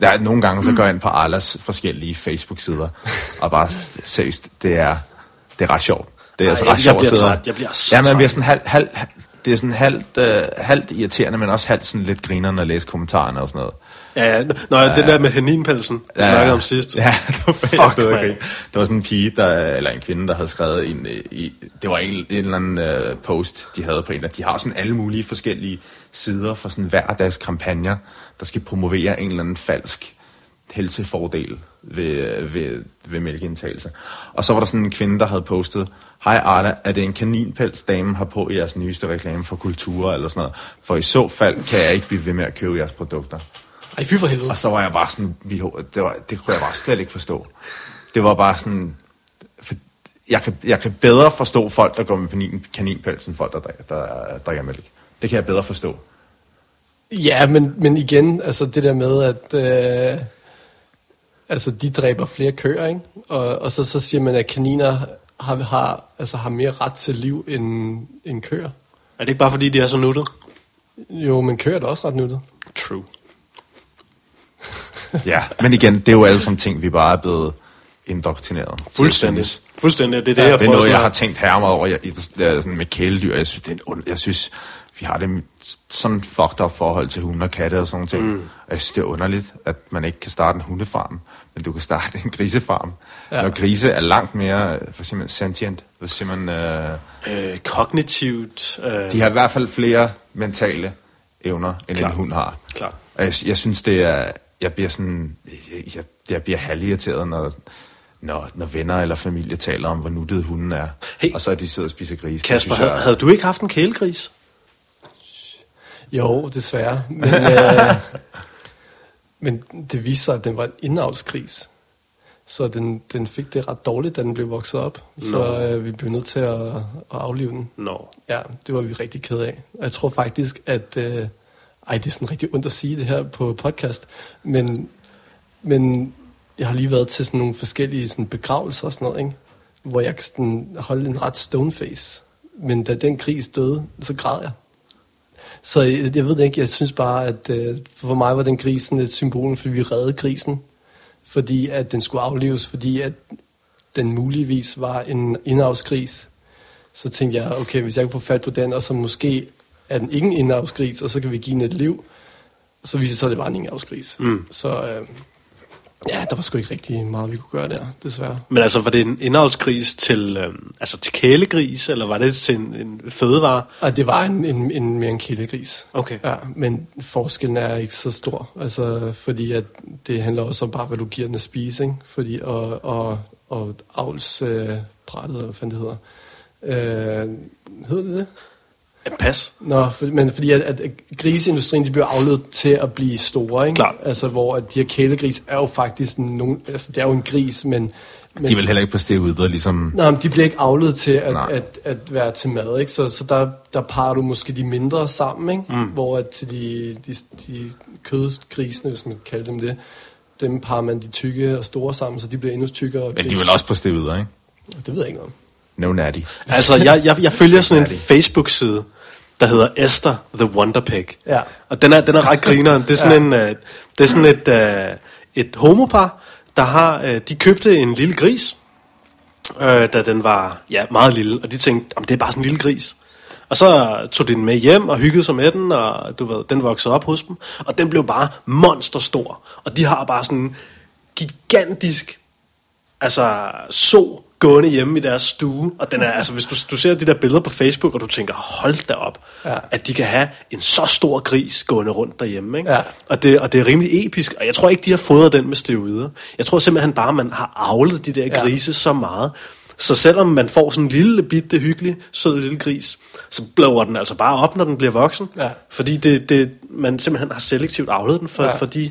[SPEAKER 2] Der er, nogle gange så går jeg ind på Arlas forskellige Facebook-sider, og bare seriøst, det er, det er ret sjovt. Det er
[SPEAKER 1] Ej,
[SPEAKER 2] altså
[SPEAKER 1] jeg-
[SPEAKER 2] ret
[SPEAKER 1] jeg
[SPEAKER 2] sjovt at
[SPEAKER 1] bliver
[SPEAKER 2] sidde
[SPEAKER 1] træt. Jeg bliver så
[SPEAKER 2] Ja, man bliver sådan halvt, halvt, det er sådan halvt, øh, halvt irriterende, men også halvt sådan lidt grinerende at læse kommentarerne og sådan noget.
[SPEAKER 1] Ja, ja. Nå, ja. det der med heninpelsen, vi ja, snakkede om sidst.
[SPEAKER 2] Ja, det var
[SPEAKER 1] Fuck, mand.
[SPEAKER 2] grin. det var sådan en pige, der, eller en kvinde, der havde skrevet en, øh, i, det var en, en eller anden uh, post, de havde på en de har sådan alle mulige forskellige sider for sådan hver deres kampagner, der skal promovere en eller anden falsk helsefordel ved, ved, ved mælkeindtagelse. Og så var der sådan en kvinde, der havde postet, Hej Arla, er det en kaninpels, damen har på i jeres nyeste reklame for kultur eller sådan noget? For i så fald kan jeg ikke blive ved med at købe jeres produkter.
[SPEAKER 3] Ej, fy for helvede.
[SPEAKER 2] Og så var jeg bare sådan, det, var, det kunne jeg bare slet ikke forstå. Det var bare sådan, for jeg, kan, jeg kan bedre forstå folk, der går med kanin, kaninpels, end folk, der drikker, der drikker mælk. Det kan jeg bedre forstå.
[SPEAKER 3] Ja, men, men igen, altså det der med, at øh, altså, de dræber flere køer, ikke? Og, og så, så siger man, at kaniner har, har, altså, har mere ret til liv end, end køer.
[SPEAKER 1] Er det ikke bare fordi, de er så nuttet?
[SPEAKER 3] Jo, men køer er da også ret nuttet.
[SPEAKER 1] True.
[SPEAKER 2] Ja, men igen, det er jo alle sammen ting, vi bare er blevet indoktrineret.
[SPEAKER 1] Fuldstændig. Fuldstændig. Det er det,
[SPEAKER 2] Ja,
[SPEAKER 1] jeg
[SPEAKER 2] det er noget, jeg har tænkt her meget over jeg, jeg, sådan med kæledyr. Jeg synes, det er en, ond- jeg synes, vi har det sådan fucked up forhold til hunde og katte og sådan nogle ting. Mm. Jeg synes, det er underligt, at man ikke kan starte en hundefarm, men du kan starte en grisefarm.
[SPEAKER 3] Ja.
[SPEAKER 2] Når grise er langt mere, siger man, sentient, siger man, øh,
[SPEAKER 1] Øh, kognitivt. Øh,
[SPEAKER 2] de har i hvert fald flere mentale evner, end
[SPEAKER 1] Klar.
[SPEAKER 2] en hund har.
[SPEAKER 1] Klar.
[SPEAKER 2] Og jeg, jeg synes, det er, jeg bliver sådan, jeg, jeg, bliver halvirriteret, når, når, når venner eller familie taler om, hvor nuttet hunden er,
[SPEAKER 1] Hey.
[SPEAKER 2] og så er de sidder og spiser gris.
[SPEAKER 1] Kasper,
[SPEAKER 2] synes jeg-
[SPEAKER 1] havde du ikke haft en kælegris?
[SPEAKER 3] Jo, desværre. Men, øh, men det viste sig, at den var en indavlsgris. Så den, den fik det ret dårligt, da den blev vokset op. Så
[SPEAKER 1] Nå.
[SPEAKER 3] øh, vi blev nødt til at, at aflive den.
[SPEAKER 1] Nå.
[SPEAKER 3] Ja, det var vi rigtig ked af. Og jeg tror faktisk, at... Øh, ej, det er sådan rigtig ondt at sige det her på podcast. Men, men jeg har lige været til sådan nogle forskellige sådan begravelser og sådan noget, ikke? hvor jeg kan sådan holde en ret stone face. Men da den gris døde, så græd jeg. Så jeg, jeg ved det ikke, jeg synes bare, at øh, for mig var den gris et symbol, fordi vi reddede grisen. Fordi at den skulle aflives, fordi at den muligvis var en indavsgris. Så tænkte jeg, okay, hvis jeg kan få fat på den, og så måske er den ikke en indavsgris, og så kan vi give den et liv, så viser det sig, at det var en indavsgris. Mm. Så, øh, Ja, der var sgu ikke rigtig meget, vi kunne gøre der, desværre.
[SPEAKER 1] Men altså, var det en indavlsgris til, øh, altså til kælegris, eller var det til en, en fødevare?
[SPEAKER 3] Og det var en, en, en mere en kælegris.
[SPEAKER 1] Okay.
[SPEAKER 3] Ja, men forskellen er ikke så stor, altså, fordi at det handler også om bare, hvad du giver den at spise, ikke? Fordi, og, og, og avlsbrættet, øh, brættet, hvad fanden det hedder. Øh, hedder det det?
[SPEAKER 1] Pas.
[SPEAKER 3] Nå, for, men fordi at, at griseindustrien, de bliver afledt til at blive store, ikke?
[SPEAKER 1] Klart.
[SPEAKER 3] Altså, hvor at de her kælegris er jo faktisk nogen, altså det er jo en gris, men... men
[SPEAKER 2] De er vel heller ikke på steroider, ligesom...
[SPEAKER 3] Nej, men de bliver ikke avlet til at,
[SPEAKER 2] Nej.
[SPEAKER 3] at, at være til mad, ikke? Så, så der, der parer du måske de mindre sammen, ikke? Mm. Hvor at til de, de, de kødgrisene, hvis man kan kalde dem det, dem parer man de tykke og store sammen, så de bliver endnu tykkere.
[SPEAKER 2] Men de vel også på steroider, ikke?
[SPEAKER 3] Det ved jeg ikke noget om.
[SPEAKER 2] No natty.
[SPEAKER 1] Altså, jeg, jeg, jeg følger sådan en. Facebook-side, der hedder Esther the Wonder Pig.
[SPEAKER 3] Ja.
[SPEAKER 1] Og den er, den er ret grineren. Det er sådan, ja. en, uh, det er sådan et, uh, et homopar, der har, uh, de købte en lille gris, uh, da den var ja, meget lille, og de tænkte, om det er bare sådan en lille gris. Og så tog de den med hjem og hyggede sig med den, og du ved, den voksede op hos dem. Og den blev bare monsterstor. Og de har bare sådan en gigantisk altså så gående hjemme i deres stue, og den er, altså hvis du, du ser de der billeder på Facebook, og du tænker, hold da op,
[SPEAKER 3] Ja.
[SPEAKER 1] at de kan have en så stor gris gående rundt derhjemme, ikke?
[SPEAKER 3] Ja.
[SPEAKER 1] Og, det, og det er rimelig episk, og jeg tror ikke, de har fodret den med steroider. Jeg tror simpelthen bare, man har avlet de der
[SPEAKER 3] Ja.
[SPEAKER 1] grise så meget, så selvom man får sådan en lille bitte hyggelig, sød lille gris, så bløver den altså bare op, når den bliver voksen.
[SPEAKER 3] Ja.
[SPEAKER 1] Fordi det, det, man simpelthen har selektivt avlet den for,
[SPEAKER 3] ja.
[SPEAKER 1] for de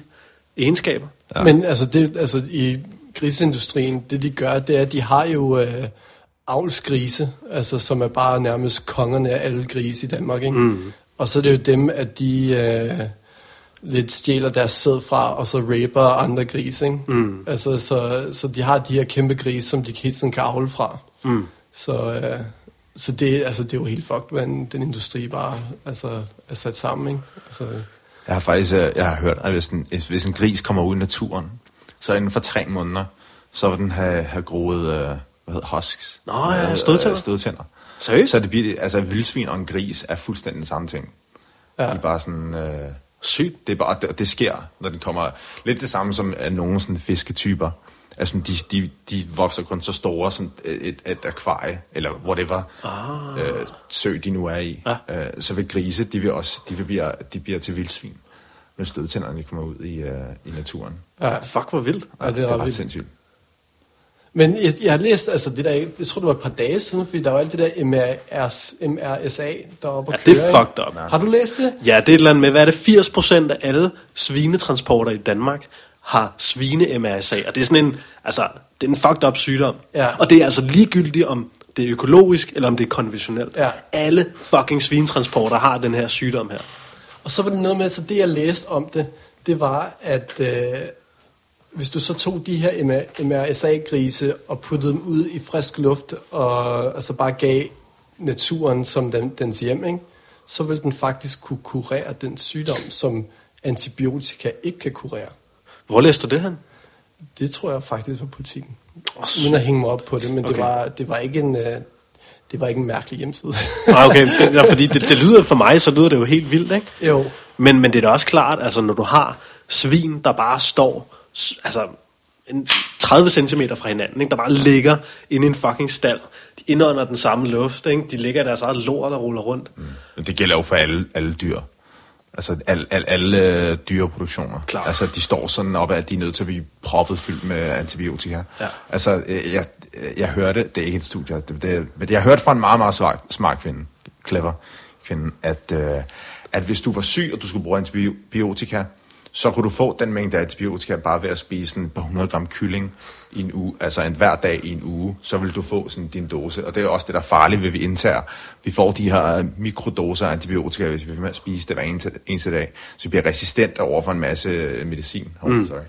[SPEAKER 1] egenskaber.
[SPEAKER 3] Ja. Men altså, det, altså i grisindustrien, det de gør, det er, at de har jo øh, avlsgrise, altså som er bare nærmest kongerne af alle grise i Danmark, ikke? Mm. Og så er det jo dem, at de øh, lidt stjæler deres sæd fra, og så raper andre grise, ikke? Mm. Altså, så, så de har de her kæmpe grise, som de hele tiden kan avle fra. Mm. Så, øh, så det, altså, det er jo helt fucked, hvordan den industri bare altså, er sat sammen, ikke? Altså,
[SPEAKER 2] Jeg har faktisk øh, jeg har hørt, at hvis en, hvis en gris kommer ud i naturen, så inden for tre måneder, så vil den have, have groet, øh, hvad hedder husks?
[SPEAKER 1] Nå, ja,
[SPEAKER 2] Øh,
[SPEAKER 1] stødtænder.
[SPEAKER 2] øh, stødtænder.
[SPEAKER 1] Seriøst?
[SPEAKER 2] Så det bliver, altså vildsvin og en gris er fuldstændig den samme ting.
[SPEAKER 3] Ja.
[SPEAKER 2] De er bare sådan, øh,
[SPEAKER 1] Sygt.
[SPEAKER 2] det, er bare, det, det sker, når den kommer, lidt det samme som at nogle sådan fisketyper, altså de, de, de vokser kun så store som et, et akvarie, eller whatever ah. øh, sø de nu er i.
[SPEAKER 1] Ja.
[SPEAKER 2] Øh, så vil grise, de vil også, de, vil blive, de bliver til vildsvin, når stødtænderne kommer ud i, øh, i naturen.
[SPEAKER 3] Ja.
[SPEAKER 1] Fuck, hvor vildt.
[SPEAKER 3] Ja, det er
[SPEAKER 2] det er
[SPEAKER 3] ret vildt.
[SPEAKER 2] sindssygt.
[SPEAKER 3] Men jeg, jeg har læst, altså det der, jeg tror det var et par dage siden, fordi der var alt det der MRS, MRSA, der var oppe
[SPEAKER 1] Ja, det er fucked up.
[SPEAKER 3] Har du læst det?
[SPEAKER 1] Ja, det er et eller andet med, hvad er det, 80% af alle svinetransporter i Danmark har svine-MRSA. Og det er sådan en, altså, det er en fucked up sygdom.
[SPEAKER 3] Ja.
[SPEAKER 1] Og det er altså ligegyldigt, om det er økologisk, eller om det er konventionelt.
[SPEAKER 3] Ja.
[SPEAKER 1] Alle fucking svinetransporter har den her sygdom her.
[SPEAKER 3] Og så var det noget med, så det jeg læste om det, det var, at øh, hvis du så tog de her MRSA-grise og puttede dem ud i frisk luft, og altså bare gav naturen som den, dens hjem, ikke? så ville den faktisk kunne kurere den sygdom, som antibiotika ikke kan kurere.
[SPEAKER 1] Hvor læste du det hen?
[SPEAKER 3] Det tror jeg faktisk var politikken.
[SPEAKER 1] Åh,
[SPEAKER 3] Uden at hænge mig op på det, men okay. det, var, det, var ikke en, øh, det var ikke en mærkelig hjemmeside.
[SPEAKER 1] Ah, okay, det, ja, fordi det, det lyder for mig, så lyder det jo helt vildt, ikke?
[SPEAKER 3] jo.
[SPEAKER 1] Men, men det er da også klart, altså når du har svin, der bare står altså, en 30 cm fra hinanden, ikke? der bare ligger inde i en fucking stald. De indånder den samme luft, ikke? de ligger i deres eget lort og ruller rundt. Mm.
[SPEAKER 2] Men det gælder jo for alle, alle dyr. Altså al, al, alle øh, dyreproduktioner.
[SPEAKER 1] Klart.
[SPEAKER 2] Altså de står sådan op, at de er nødt til at blive proppet fyldt med antibiotika.
[SPEAKER 1] Ja.
[SPEAKER 2] Altså øh, jeg, jeg hørte, det er ikke et studie, det, det, men jeg hørte fra en meget, meget smart, smart kvinde, clever kvinde, at, øh, at hvis du var syg, og du skulle bruge antibiotika, så kunne du få den mængde antibiotika bare ved at spise sådan et par hundrede gram kylling i en uge, altså en hver dag i en uge, så vil du få sådan din dose. Og det er også det, der er farligt ved, vi indtager. Vi får de her mikrodoser af antibiotika, hvis vi bliver med at spise det hver eneste, eneste dag. Så vi bliver resistent over for en masse medicin. Oh, mm. sorry.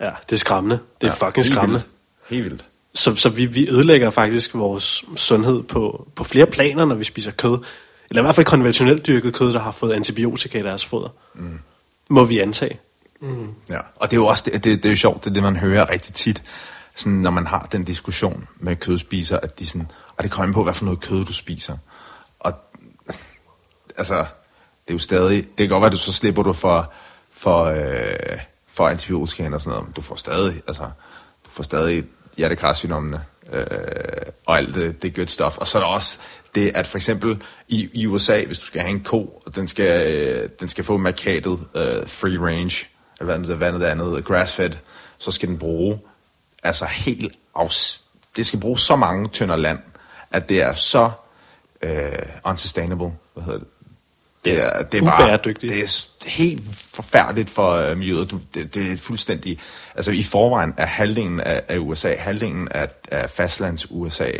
[SPEAKER 1] Ja, det er skræmmende. Det er ja, fucking skræmmende.
[SPEAKER 2] vildt. Helt vildt.
[SPEAKER 1] Så, så vi, vi ødelægger faktisk vores sundhed på, på flere planer, når vi spiser kød. Eller i hvert fald konventionelt dyrket kød, der har fået antibiotika i deres foder. Mm. Må vi antage.
[SPEAKER 2] Ja, og det er jo også det, det, det er jo sjovt, det er det, man hører rigtig tit, sådan, når man har den diskussion med kødspiser, at de sådan, og det kommer på, hvad for noget kød du spiser. Og altså, det er jo stadig, det kan godt være, at du så slipper du for, for, øh, for antibiotikaen og sådan noget, men du får stadig, altså, du får stadig hjertekarsygdommene øh, og alt det, det good stuff. Og så er der også det, at for eksempel i, i USA, hvis du skal have en ko, og den skal, øh, den skal få markatet øh, free range, eller hvad, hvad det andet, grass-fed, så skal den bruge altså helt afs- det skal bruge så mange tønder land, at det er så øh, unsustainable, hvad hedder det? Det er, det er bare, det er helt forfærdeligt for øh, miljøet. Du, det, det er fuldstændig, altså i forvejen er halvdelen af, af USA, halvdelen af, af fastlands USA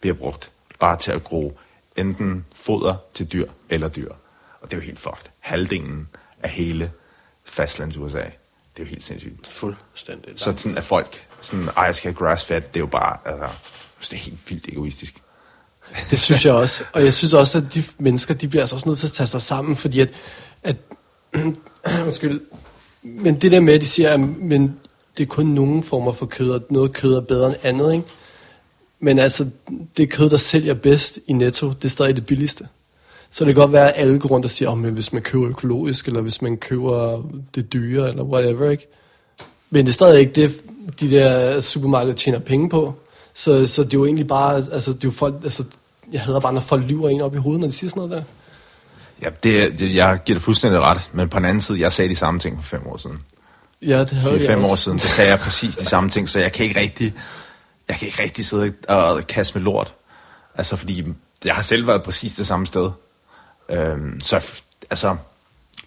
[SPEAKER 2] bliver brugt bare til at gro enten foder til dyr eller dyr. Og det er jo helt fucked. Halvdelen af hele fastlands USA. Det er jo helt sindssygt.
[SPEAKER 1] Fuldstændig.
[SPEAKER 2] Så sådan at folk, sådan, ej, jeg skal have grass-fed, det er jo bare, altså, det er helt vildt egoistisk.
[SPEAKER 3] Det synes jeg også. Og jeg synes også, at de mennesker, de bliver altså også nødt til at tage sig sammen, fordi at... at undskyld. Men det der med, at de siger, at men det er kun nogle former for kød, og noget kød er bedre end andet, ikke? Men altså, det kød, der sælger bedst i Netto, det er stadig det billigste. Så det kan godt være, at alle går rundt og siger, oh, men hvis man køber økologisk, eller hvis man køber det dyre, eller whatever, ikke? Men det er stadig ikke det, de der supermarkeder tjener penge på. Så, så det er jo egentlig bare, altså, det er jo folk, altså, jeg hader bare, når folk lyver en op i hovedet, når de siger sådan noget der.
[SPEAKER 2] Ja, det, det, jeg giver det fuldstændig ret, men på den anden side, jeg sagde de samme ting for fem år siden.
[SPEAKER 3] Ja, det hørte jeg
[SPEAKER 2] fem
[SPEAKER 3] også.
[SPEAKER 2] år siden, der sagde jeg præcis de samme ting, så jeg kan ikke rigtig, jeg kan ikke rigtig sidde og kaste med lort. Altså, fordi jeg har selv været præcis det samme sted. Øhm, så altså,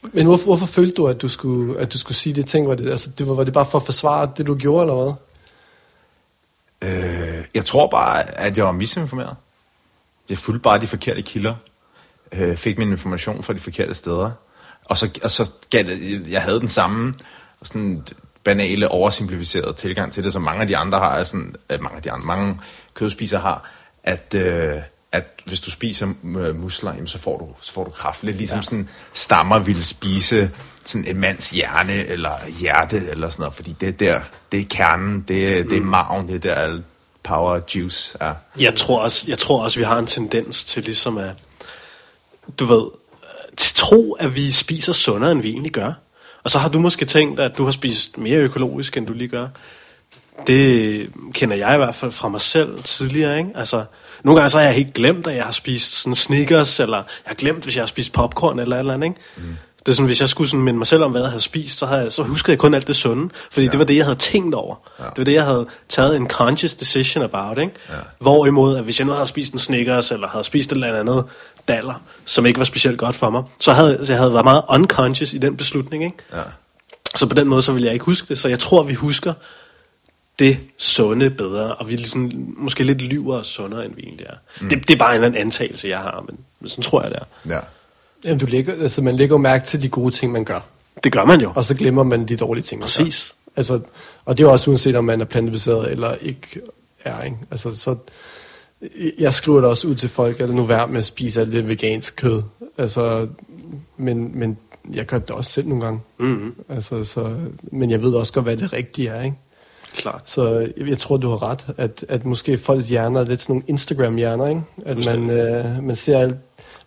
[SPEAKER 3] Men hvorfor, hvorfor følte du, at du skulle, at du skulle sige det ting? Var det, altså, det var, var det bare for at forsvare det, du gjorde, eller hvad?
[SPEAKER 2] øh, jeg tror bare, at jeg var misinformeret. Jeg fulgte bare de forkerte kilder. Øh, fik min information fra de forkerte steder. Og så, og så gav det, jeg havde den samme sådan banale, oversimplificerede tilgang til det, som mange af de andre har, er sådan, øh, mange af de andre, mange kødspisere har, at, øh, at hvis du spiser øh, musler, jamen, så, får du, så får du kraft. Lidt ligesom ja. sådan stammer ville spise sådan en mands hjerne eller hjerte eller sådan noget, fordi det er der, det er kernen, det er, det er maven, det er der al power juice er.
[SPEAKER 1] Jeg tror også, jeg tror også, vi har en tendens til ligesom at, du ved, til tro, at vi spiser sundere, end vi egentlig gør. Og så har du måske tænkt, at du har spist mere økologisk, end du lige gør. Det kender jeg i hvert fald fra mig selv tidligere, ikke? Altså, nogle gange så har jeg helt glemt, at jeg har spist sådan Snickers, eller jeg har glemt, hvis jeg har spist popcorn eller et eller andet, ikke? Mm. Det er sådan, hvis jeg skulle sådan minde mig selv om, hvad jeg havde spist, så, havde jeg, så husker jeg kun alt det sunde. Fordi ja. det var det, jeg havde tænkt over. Ja. Det var det, jeg havde taget en conscious decision about, ikke? Ja. Hvorimod, at hvis jeg nu havde spist en Snickers, eller havde spist et eller andet daller, som ikke var specielt godt for mig, så havde så jeg havde været meget unconscious i den beslutning, ikke?
[SPEAKER 2] Ja.
[SPEAKER 1] Så på den måde, så vil jeg ikke huske det. Så jeg tror, vi husker det sunde bedre, og vi ligesom, måske lidt lyver og sundere, end vi egentlig er. Mm. Det, det er bare en eller anden antagelse, jeg har, men, men sådan tror jeg, det er.
[SPEAKER 2] Ja.
[SPEAKER 3] Jamen, du lægger, altså, man lægger jo mærke til de gode ting, man gør.
[SPEAKER 1] Det gør man jo.
[SPEAKER 3] Og så glemmer man de dårlige ting, man
[SPEAKER 1] Præcis.
[SPEAKER 3] gør. Altså, og det er jo også uanset, om man er plantebaseret eller ikke er, ikke? Altså, så, jeg skriver det også ud til folk, at nu være med at spise alt det vegansk kød. Altså, men, men jeg gør det også selv nogle gange.
[SPEAKER 1] Mm-hmm.
[SPEAKER 3] Altså, så, men jeg ved også godt, hvad det rigtige er, ikke?
[SPEAKER 1] Klart.
[SPEAKER 3] Så jeg, jeg tror, du har ret, at, at måske folks hjerner er lidt sådan nogle Instagram-hjerner, ikke? At man, øh, man, ser alt,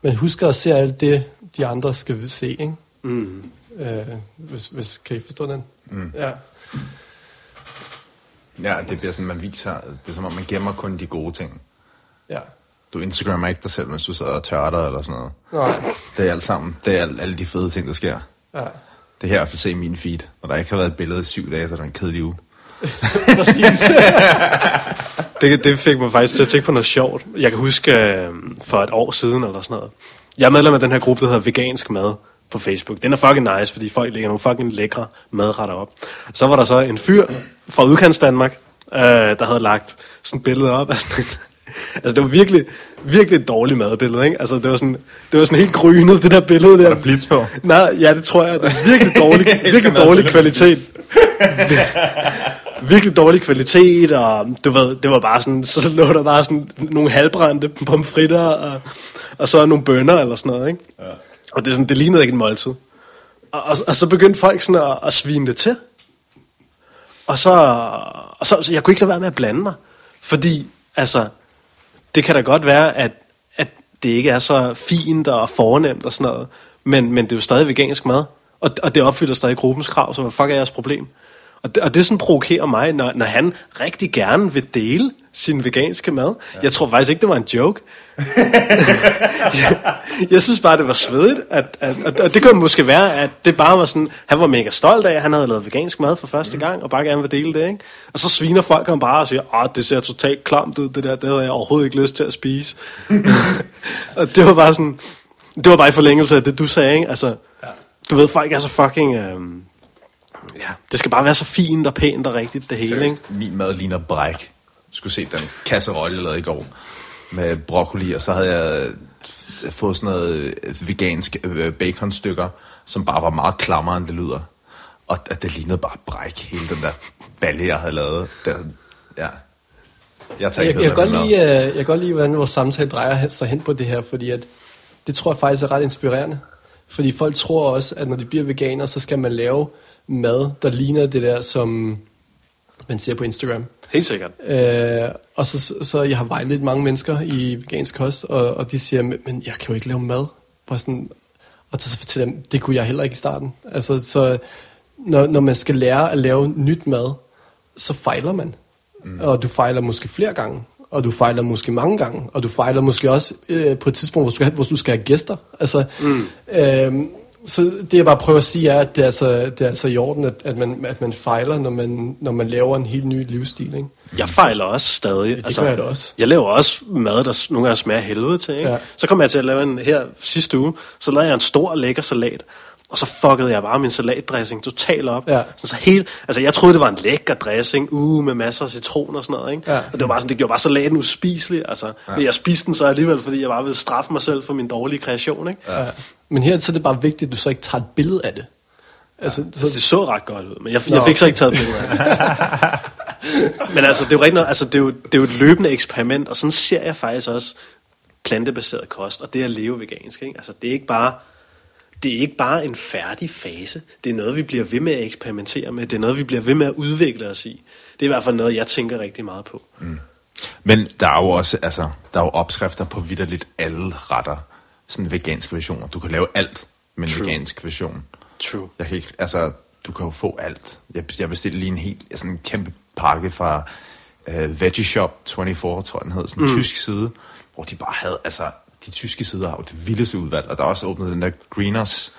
[SPEAKER 3] man husker at se alt det, de andre skal se, ikke?
[SPEAKER 1] Mm.
[SPEAKER 3] Øh, hvis, hvis, kan I forstå den?
[SPEAKER 2] Mm.
[SPEAKER 3] Ja.
[SPEAKER 2] ja, det bliver sådan, man viser, det er som om, man gemmer kun de gode ting.
[SPEAKER 3] Ja.
[SPEAKER 2] Du Instagrammer ikke dig selv, mens du sidder og tørter eller sådan noget.
[SPEAKER 3] Nej.
[SPEAKER 2] Det er alt sammen. Det er alle, alle de fede ting, der sker.
[SPEAKER 3] Ja.
[SPEAKER 2] Det her i hvert fald se i min feed. Når der ikke har været et billede i syv dage, så er det en kedelig uge.
[SPEAKER 3] Præcis.
[SPEAKER 1] Det, det fik mig faktisk til at tænke på noget sjovt. Jeg kan huske øh, for et år siden eller sådan noget. Jeg er medlem af den her gruppe, der hedder Vegansk Mad på Facebook. Den er fucking nice, fordi folk lægger nogle fucking lækre madretter op. Så var der så en fyr fra udkants Danmark, øh, der havde lagt sådan et billede op af sådan en, Altså det var virkelig, virkelig et dårligt madbillede, ikke? Altså det var sådan, det var sådan helt grynet, det der billede der.
[SPEAKER 2] Var der blitz på?
[SPEAKER 1] Nej, ja, det tror jeg. Det er virkelig dårlig, virkelig dårlig kvalitet. virkelig dårlig kvalitet, og du ved, det var bare sådan, så lå der bare sådan nogle halvbrændte pomfritter, og, og så nogle bønner eller sådan noget, ikke? Ja. Og det, er sådan, det lignede ikke en måltid. Og, og, og så begyndte folk sådan at, at svine det til. Og så, og så, så jeg kunne ikke lade være med at blande mig. Fordi, altså, det kan da godt være, at, at det ikke er så fint og fornemt og sådan noget, men, men det er jo stadig vegansk mad. Og, og det opfylder stadig gruppens krav, så hvad fuck er jeres problem? Og det, og det sådan provokerer mig, når, når han rigtig gerne vil dele sin veganske mad. Ja. Jeg tror faktisk ikke, det var en joke. jeg, jeg synes bare, det var svedigt. At, at, at, og det kunne måske være, at det bare var sådan, han var mega stolt af, at han havde lavet vegansk mad for første mm. gang, og bare gerne vil dele det, ikke? Og så sviner folk ham bare og siger, åh, det ser totalt klamt ud, det der, det havde jeg overhovedet ikke lyst til at spise. og det var bare sådan, det var bare i forlængelse af det, du sagde, ikke? Altså, ja. du ved, folk er så fucking... Øhm, ja, det skal bare være så fint og pænt og rigtigt, det hele, ikke?
[SPEAKER 2] Min mad ligner bræk. Du skulle se den kasserolle, jeg lavede i går med broccoli, og så havde jeg fået sådan noget vegansk øh, baconstykker, som bare var meget klammere, end det lyder. Og at det lignede bare bræk, hele den der balle, jeg havde lavet. Der, ja.
[SPEAKER 3] Jeg, jeg, jeg, kan godt lide, øh, jeg kan godt lide, hvordan vores samtale drejer sig hen på det her, fordi at, det tror jeg faktisk er ret inspirerende. Fordi folk tror også, at når de bliver veganer, så skal man lave mad, der ligner det der, som man ser på Instagram.
[SPEAKER 1] Helt sikkert.
[SPEAKER 3] Øh, og så, så jeg har vejledt mange mennesker i vegansk kost, og, og de siger, men jeg kan jo ikke lave mad. Bare sådan, og så fortæller dem, det kunne jeg heller ikke i starten. Altså, så når, når man skal lære at lave nyt mad, så fejler man. Mm. Og du fejler måske flere gange, og du fejler måske mange gange, og du fejler måske også øh, på et tidspunkt, hvor du skal, hvor du skal have gæster. Altså, mm. øh, så det jeg bare prøver at sige er, at det er altså, det er altså i orden, at, at, man, at man fejler, når man, når man laver en helt ny livsstil. Ikke?
[SPEAKER 1] Jeg fejler også stadig.
[SPEAKER 3] Ja, det altså, gør jeg da også.
[SPEAKER 1] Jeg laver også mad, der nogle gange smager helvede til. Ikke? Ja. Så kommer jeg til at lave en her sidste uge, så lavede jeg en stor lækker salat. Og så fuckede jeg bare min salatdressing totalt op. Ja. Så, så helt, altså jeg troede, det var en lækker dressing, uh, med masser af citron og sådan noget. Ikke? Ja. Og det var bare sådan, det gjorde bare salaten uspiselig. Altså. Ja. Men jeg spiste den så alligevel, fordi jeg bare ville straffe mig selv for min dårlige kreation. Ikke? Ja.
[SPEAKER 3] Men her så er det bare vigtigt, at du så ikke tager et billede af det.
[SPEAKER 1] Altså, ja. så... Det så ret godt ud, men jeg, jeg fik så ikke taget billeder af det. men altså, det er jo rigtig altså, det er jo, det er jo et løbende eksperiment, og sådan ser jeg faktisk også plantebaseret kost, og det at leve vegansk. Ikke? Altså, det er ikke bare det er ikke bare en færdig fase. Det er noget, vi bliver ved med at eksperimentere med. Det er noget, vi bliver ved med at udvikle os i. Det er i hvert fald noget, jeg tænker rigtig meget på. Mm.
[SPEAKER 2] Men der er jo også altså, der er jo opskrifter på vidderligt alle retter. Sådan veganske versioner. Du kan lave alt med en True. vegansk version.
[SPEAKER 1] True.
[SPEAKER 2] Jeg kan ikke, altså, du kan jo få alt. Jeg, jeg bestilte lige en helt, sådan en kæmpe pakke fra uh, Veggie Shop 24, tror jeg den hed, sådan en mm. tysk side, hvor de bare havde, altså, de tyske sider har jo det vildeste udvalg, og der er også åbnet den der Greeners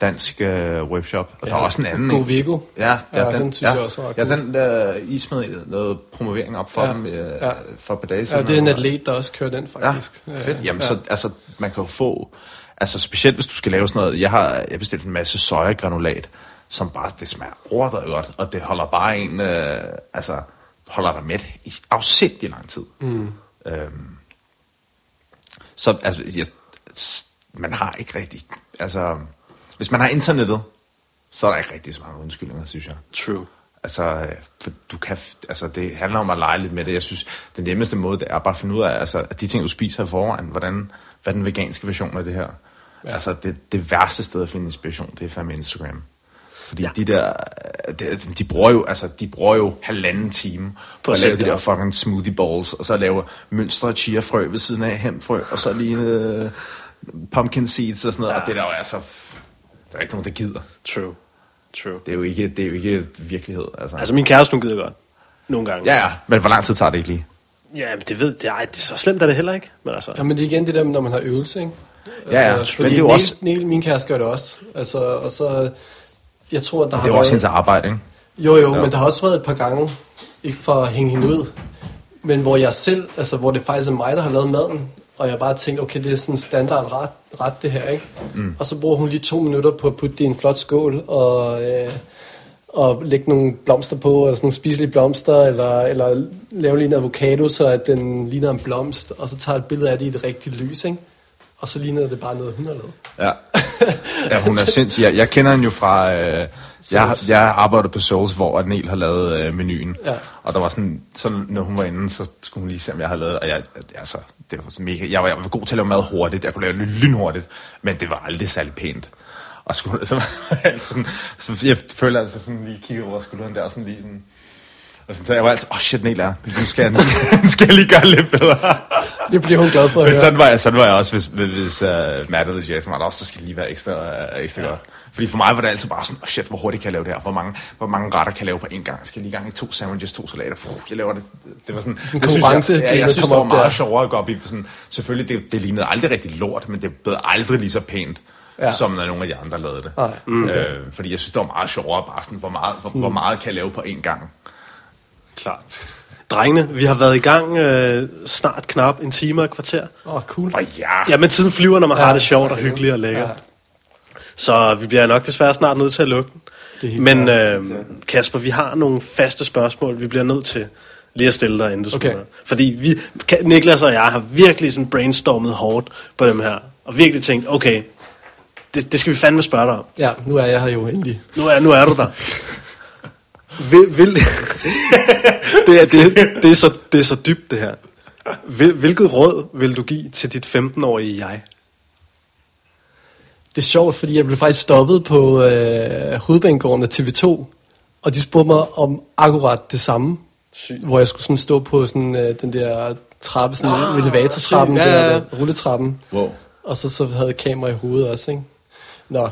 [SPEAKER 2] dansk øh, webshop, og ja, der er også en anden.
[SPEAKER 3] Go Vigo.
[SPEAKER 2] Ja, ja,
[SPEAKER 3] ja, den, den synes ja, jeg også
[SPEAKER 2] er Ja, den der, I smed noget promovering op for ja, dem øh, ja. for et par dage
[SPEAKER 3] siden. Ja, det er en atlet, der også kører den faktisk.
[SPEAKER 2] Ja, fedt. Jamen, ja. så altså, man kan jo få, altså specielt hvis du skal lave sådan noget, jeg har jeg bestilt en masse sojagranulat, som bare, det smager overdrevet godt, og det holder bare en, øh, altså, holder dig med i afsindig lang tid. Mm. Øhm, så altså, jeg, man har ikke rigtig, altså, hvis man har internettet, så er der ikke rigtig så mange undskyldninger, synes jeg.
[SPEAKER 1] True.
[SPEAKER 2] Altså, for du kan, altså, det handler om at lege lidt med det. Jeg synes, den nemmeste måde, det er bare at finde ud af, altså, at de ting, du spiser i forvejen, hvordan, hvad er den veganske version af det her? Ja. Altså, det, det værste sted at finde inspiration, det er fandme Instagram. Fordi ja. de der, de, de, bruger jo, altså, de bruger jo halvanden time på at lave de der fucking smoothie balls, og så lave mønstre chia-frø ved siden af hemfrø, og så lige uh, pumpkin seeds og sådan noget, ja. og det der jo er så... Der er ikke nogen, der gider.
[SPEAKER 1] True. True.
[SPEAKER 2] Det er jo ikke, det er jo ikke virkelighed. Altså.
[SPEAKER 1] altså min kæreste, hun gider godt. Nogle gange.
[SPEAKER 2] Ja, ja. Men hvor lang tid tager det ikke lige?
[SPEAKER 1] Ja, men det ved det, ej, det er så slemt er det heller ikke. Men altså.
[SPEAKER 3] Ja, men det er igen det der, når man har øvelse, ikke?
[SPEAKER 2] Altså, ja, ja. Altså,
[SPEAKER 3] men det er jo også... Neil, min kæreste gør det også. Altså, og så jeg tror, der
[SPEAKER 2] har Det er også hendes arbejde, ikke?
[SPEAKER 3] Jo, jo, jo, men der har også været et par gange, ikke for at hænge hende ud, men hvor jeg selv, altså hvor det faktisk er mig, der har lavet maden, og jeg bare tænkte, okay, det er sådan standard ret, ret det her, ikke? Mm. Og så bruger hun lige to minutter på at putte det i en flot skål, og, øh, og lægge nogle blomster på, eller sådan nogle spiselige blomster, eller, eller lave lige en avocado, så at den ligner en blomst, og så tager et billede af det i et rigtigt lys, ikke? Og så ligner det bare noget, hun har lavet.
[SPEAKER 2] Ja. Ja, hun er sindssyg. Jeg, jeg kender hende jo fra... Øh, jeg, jeg arbejder på Souls, hvor Neil har lavet øh, menuen. Ja. Og der var sådan, sådan, når hun var inde, så skulle hun lige se, om jeg havde lavet... Og jeg, altså, det var sådan mega, jeg, var, jeg var god til at lave mad hurtigt. Jeg kunne lave det lynhurtigt. Men det var aldrig særlig pænt. Og skulle, så, sådan, så jeg føler altså sådan lige kigge over skulderen der, og sådan lige sådan, og så jeg var altid, åh oh shit, Niel er, nu skal jeg, nu skal, skal jeg lige gøre lidt bedre.
[SPEAKER 3] det bliver hun glad for at
[SPEAKER 2] Men sådan var jeg, sådan var jeg også, hvis, hvis uh, Matt eller Jason var der også, så skal det lige være ekstra, uh, ekstra ja. godt. Fordi for mig var det altid bare sådan, oh shit, hvor hurtigt kan jeg lave det her? Hvor mange, hvor mange retter kan jeg lave på en gang? Skal jeg lige gang i to sandwiches, to salater? Puh, jeg laver det. Det var sådan,
[SPEAKER 3] en
[SPEAKER 2] det
[SPEAKER 3] konkurrence,
[SPEAKER 2] synes jeg, ja, jeg synes, det var meget
[SPEAKER 3] der.
[SPEAKER 2] sjovere at gå op i. for Sådan, selvfølgelig, det, det lignede aldrig rigtig lort, men det blev aldrig lige så pænt,
[SPEAKER 3] Ja.
[SPEAKER 2] som når nogle af de andre lavede det. Mm. Øh, fordi jeg synes, det var meget sjovere bare sådan, hvor meget, hvor, hvor meget kan jeg lave på en gang?
[SPEAKER 1] Klart. Drengene, vi har været i gang øh, snart knap en time og et kvarter.
[SPEAKER 3] Åh, oh, cool.
[SPEAKER 2] Og ja,
[SPEAKER 1] Ja, men tiden flyver, når man ja, har det sjovt og hyggeligt og lækkert.
[SPEAKER 3] Ja.
[SPEAKER 1] Så vi bliver nok desværre snart nødt til at lukke den. Men øh, Kasper, vi har nogle faste spørgsmål, vi bliver nødt til lige at stille dig, inden du
[SPEAKER 3] Okay.
[SPEAKER 1] smutter. Fordi vi, Niklas og jeg har virkelig sådan brainstormet hårdt på dem her. Og virkelig tænkt, okay, det, det skal vi fandme spørge dig om.
[SPEAKER 3] Ja, nu er jeg her jo endelig.
[SPEAKER 1] Nu er, nu er du der. Vil, vil, det, er, det, det, er så, det er så dybt, det her. Hvil, hvilket råd vil du give til dit 15-årige jeg?
[SPEAKER 3] Det er sjovt, fordi jeg blev faktisk stoppet på øh, hovedbanegården af TV2, og de spurgte mig om akkurat det samme.
[SPEAKER 1] Sygt.
[SPEAKER 3] Hvor jeg skulle sådan stå på sådan, øh, den der trappe, sådan oh, elevatortrappen, ja,
[SPEAKER 1] Ja, ja.
[SPEAKER 3] der rulletrappen.
[SPEAKER 2] wow.
[SPEAKER 3] Og så, så havde jeg kamera i hovedet også, ikke? Nå,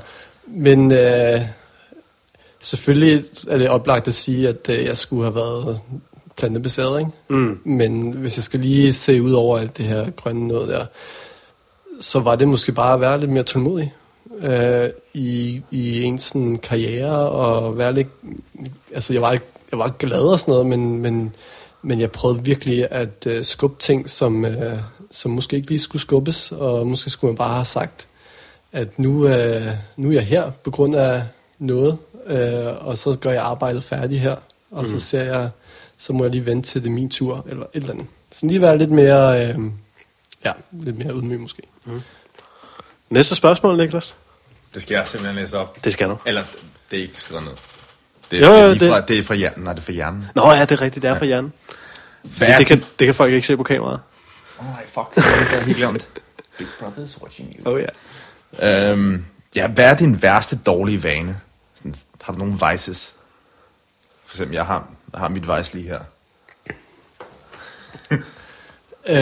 [SPEAKER 3] men øh, selvfølgelig er det oplagt at sige, at øh, jeg skulle have været plantebaseret, ikke?
[SPEAKER 1] Mm.
[SPEAKER 3] Men hvis jeg skal lige se ud over alt det her grønne noget der, så var det måske bare at være lidt mere tålmodig øh, i, i ens sådan, karriere, og være lidt, altså jeg var, jeg var glad og sådan noget, men, men, men jeg prøvede virkelig at øh, skubbe ting, som, øh, som måske ikke lige skulle skubbes, og måske skulle man bare have sagt, at nu, øh, nu er jeg her på grund af noget, øh, og så gør jeg arbejdet færdigt her, og så ser jeg, så må jeg lige vente til det er min tur, eller et eller andet. Så lige være lidt mere, øh, ja, lidt mere ydmyg måske.
[SPEAKER 1] Næste spørgsmål, Niklas?
[SPEAKER 2] Det skal jeg simpelthen læse op.
[SPEAKER 1] Det skal du.
[SPEAKER 2] Eller, det er ikke skrevet ned. Det
[SPEAKER 1] Jo,
[SPEAKER 2] er,
[SPEAKER 1] jo,
[SPEAKER 2] det, er lige
[SPEAKER 1] det-
[SPEAKER 2] fra, det er fra hjernen. Nej, det er fra hjernen.
[SPEAKER 1] Nå ja, det er rigtigt, det er fra Jan.
[SPEAKER 2] Hvad
[SPEAKER 1] Det, det, kan, det kan folk ikke se på kameraet.
[SPEAKER 2] Oh, nej, fuck. Det har helt glemt. Big Brother's watching you.
[SPEAKER 1] Oh ja.
[SPEAKER 2] Øhm, ja, hvad er din værste dårlige vane? Har du nogle vices? For eksempel, jeg har, jeg har mit vice lige her.
[SPEAKER 3] Øh,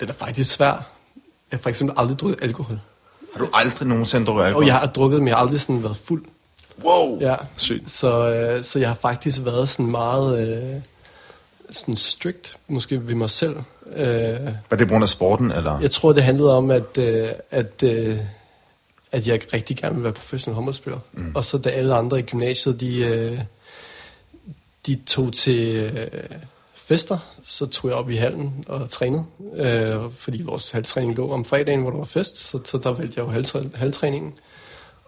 [SPEAKER 3] den er faktisk svær. Jeg har for eksempel aldrig drukket alkohol.
[SPEAKER 2] Har du aldrig nogensinde drukket alkohol?
[SPEAKER 3] Og jeg har drukket, men jeg har aldrig sådan været fuld.
[SPEAKER 2] Wow!
[SPEAKER 3] Ja.
[SPEAKER 1] Sygt.
[SPEAKER 3] Så, øh, så jeg har faktisk været sådan meget øh, sådan strict, måske ved mig selv. Øh,
[SPEAKER 2] Var det på grund af sporten, eller?
[SPEAKER 3] jeg tror, det handlede om, at, øh, at, øh, at jeg rigtig gerne ville være professionel håndboldspiller. Mm. Og så da alle andre i gymnasiet, de, øh, de tog til øh, fester, så tog jeg op i hallen og trænede. Øh, fordi vores halvtræning lå om fredagen, hvor der var fest, så, så der valgte jeg jo halvtræ- halvtræningen.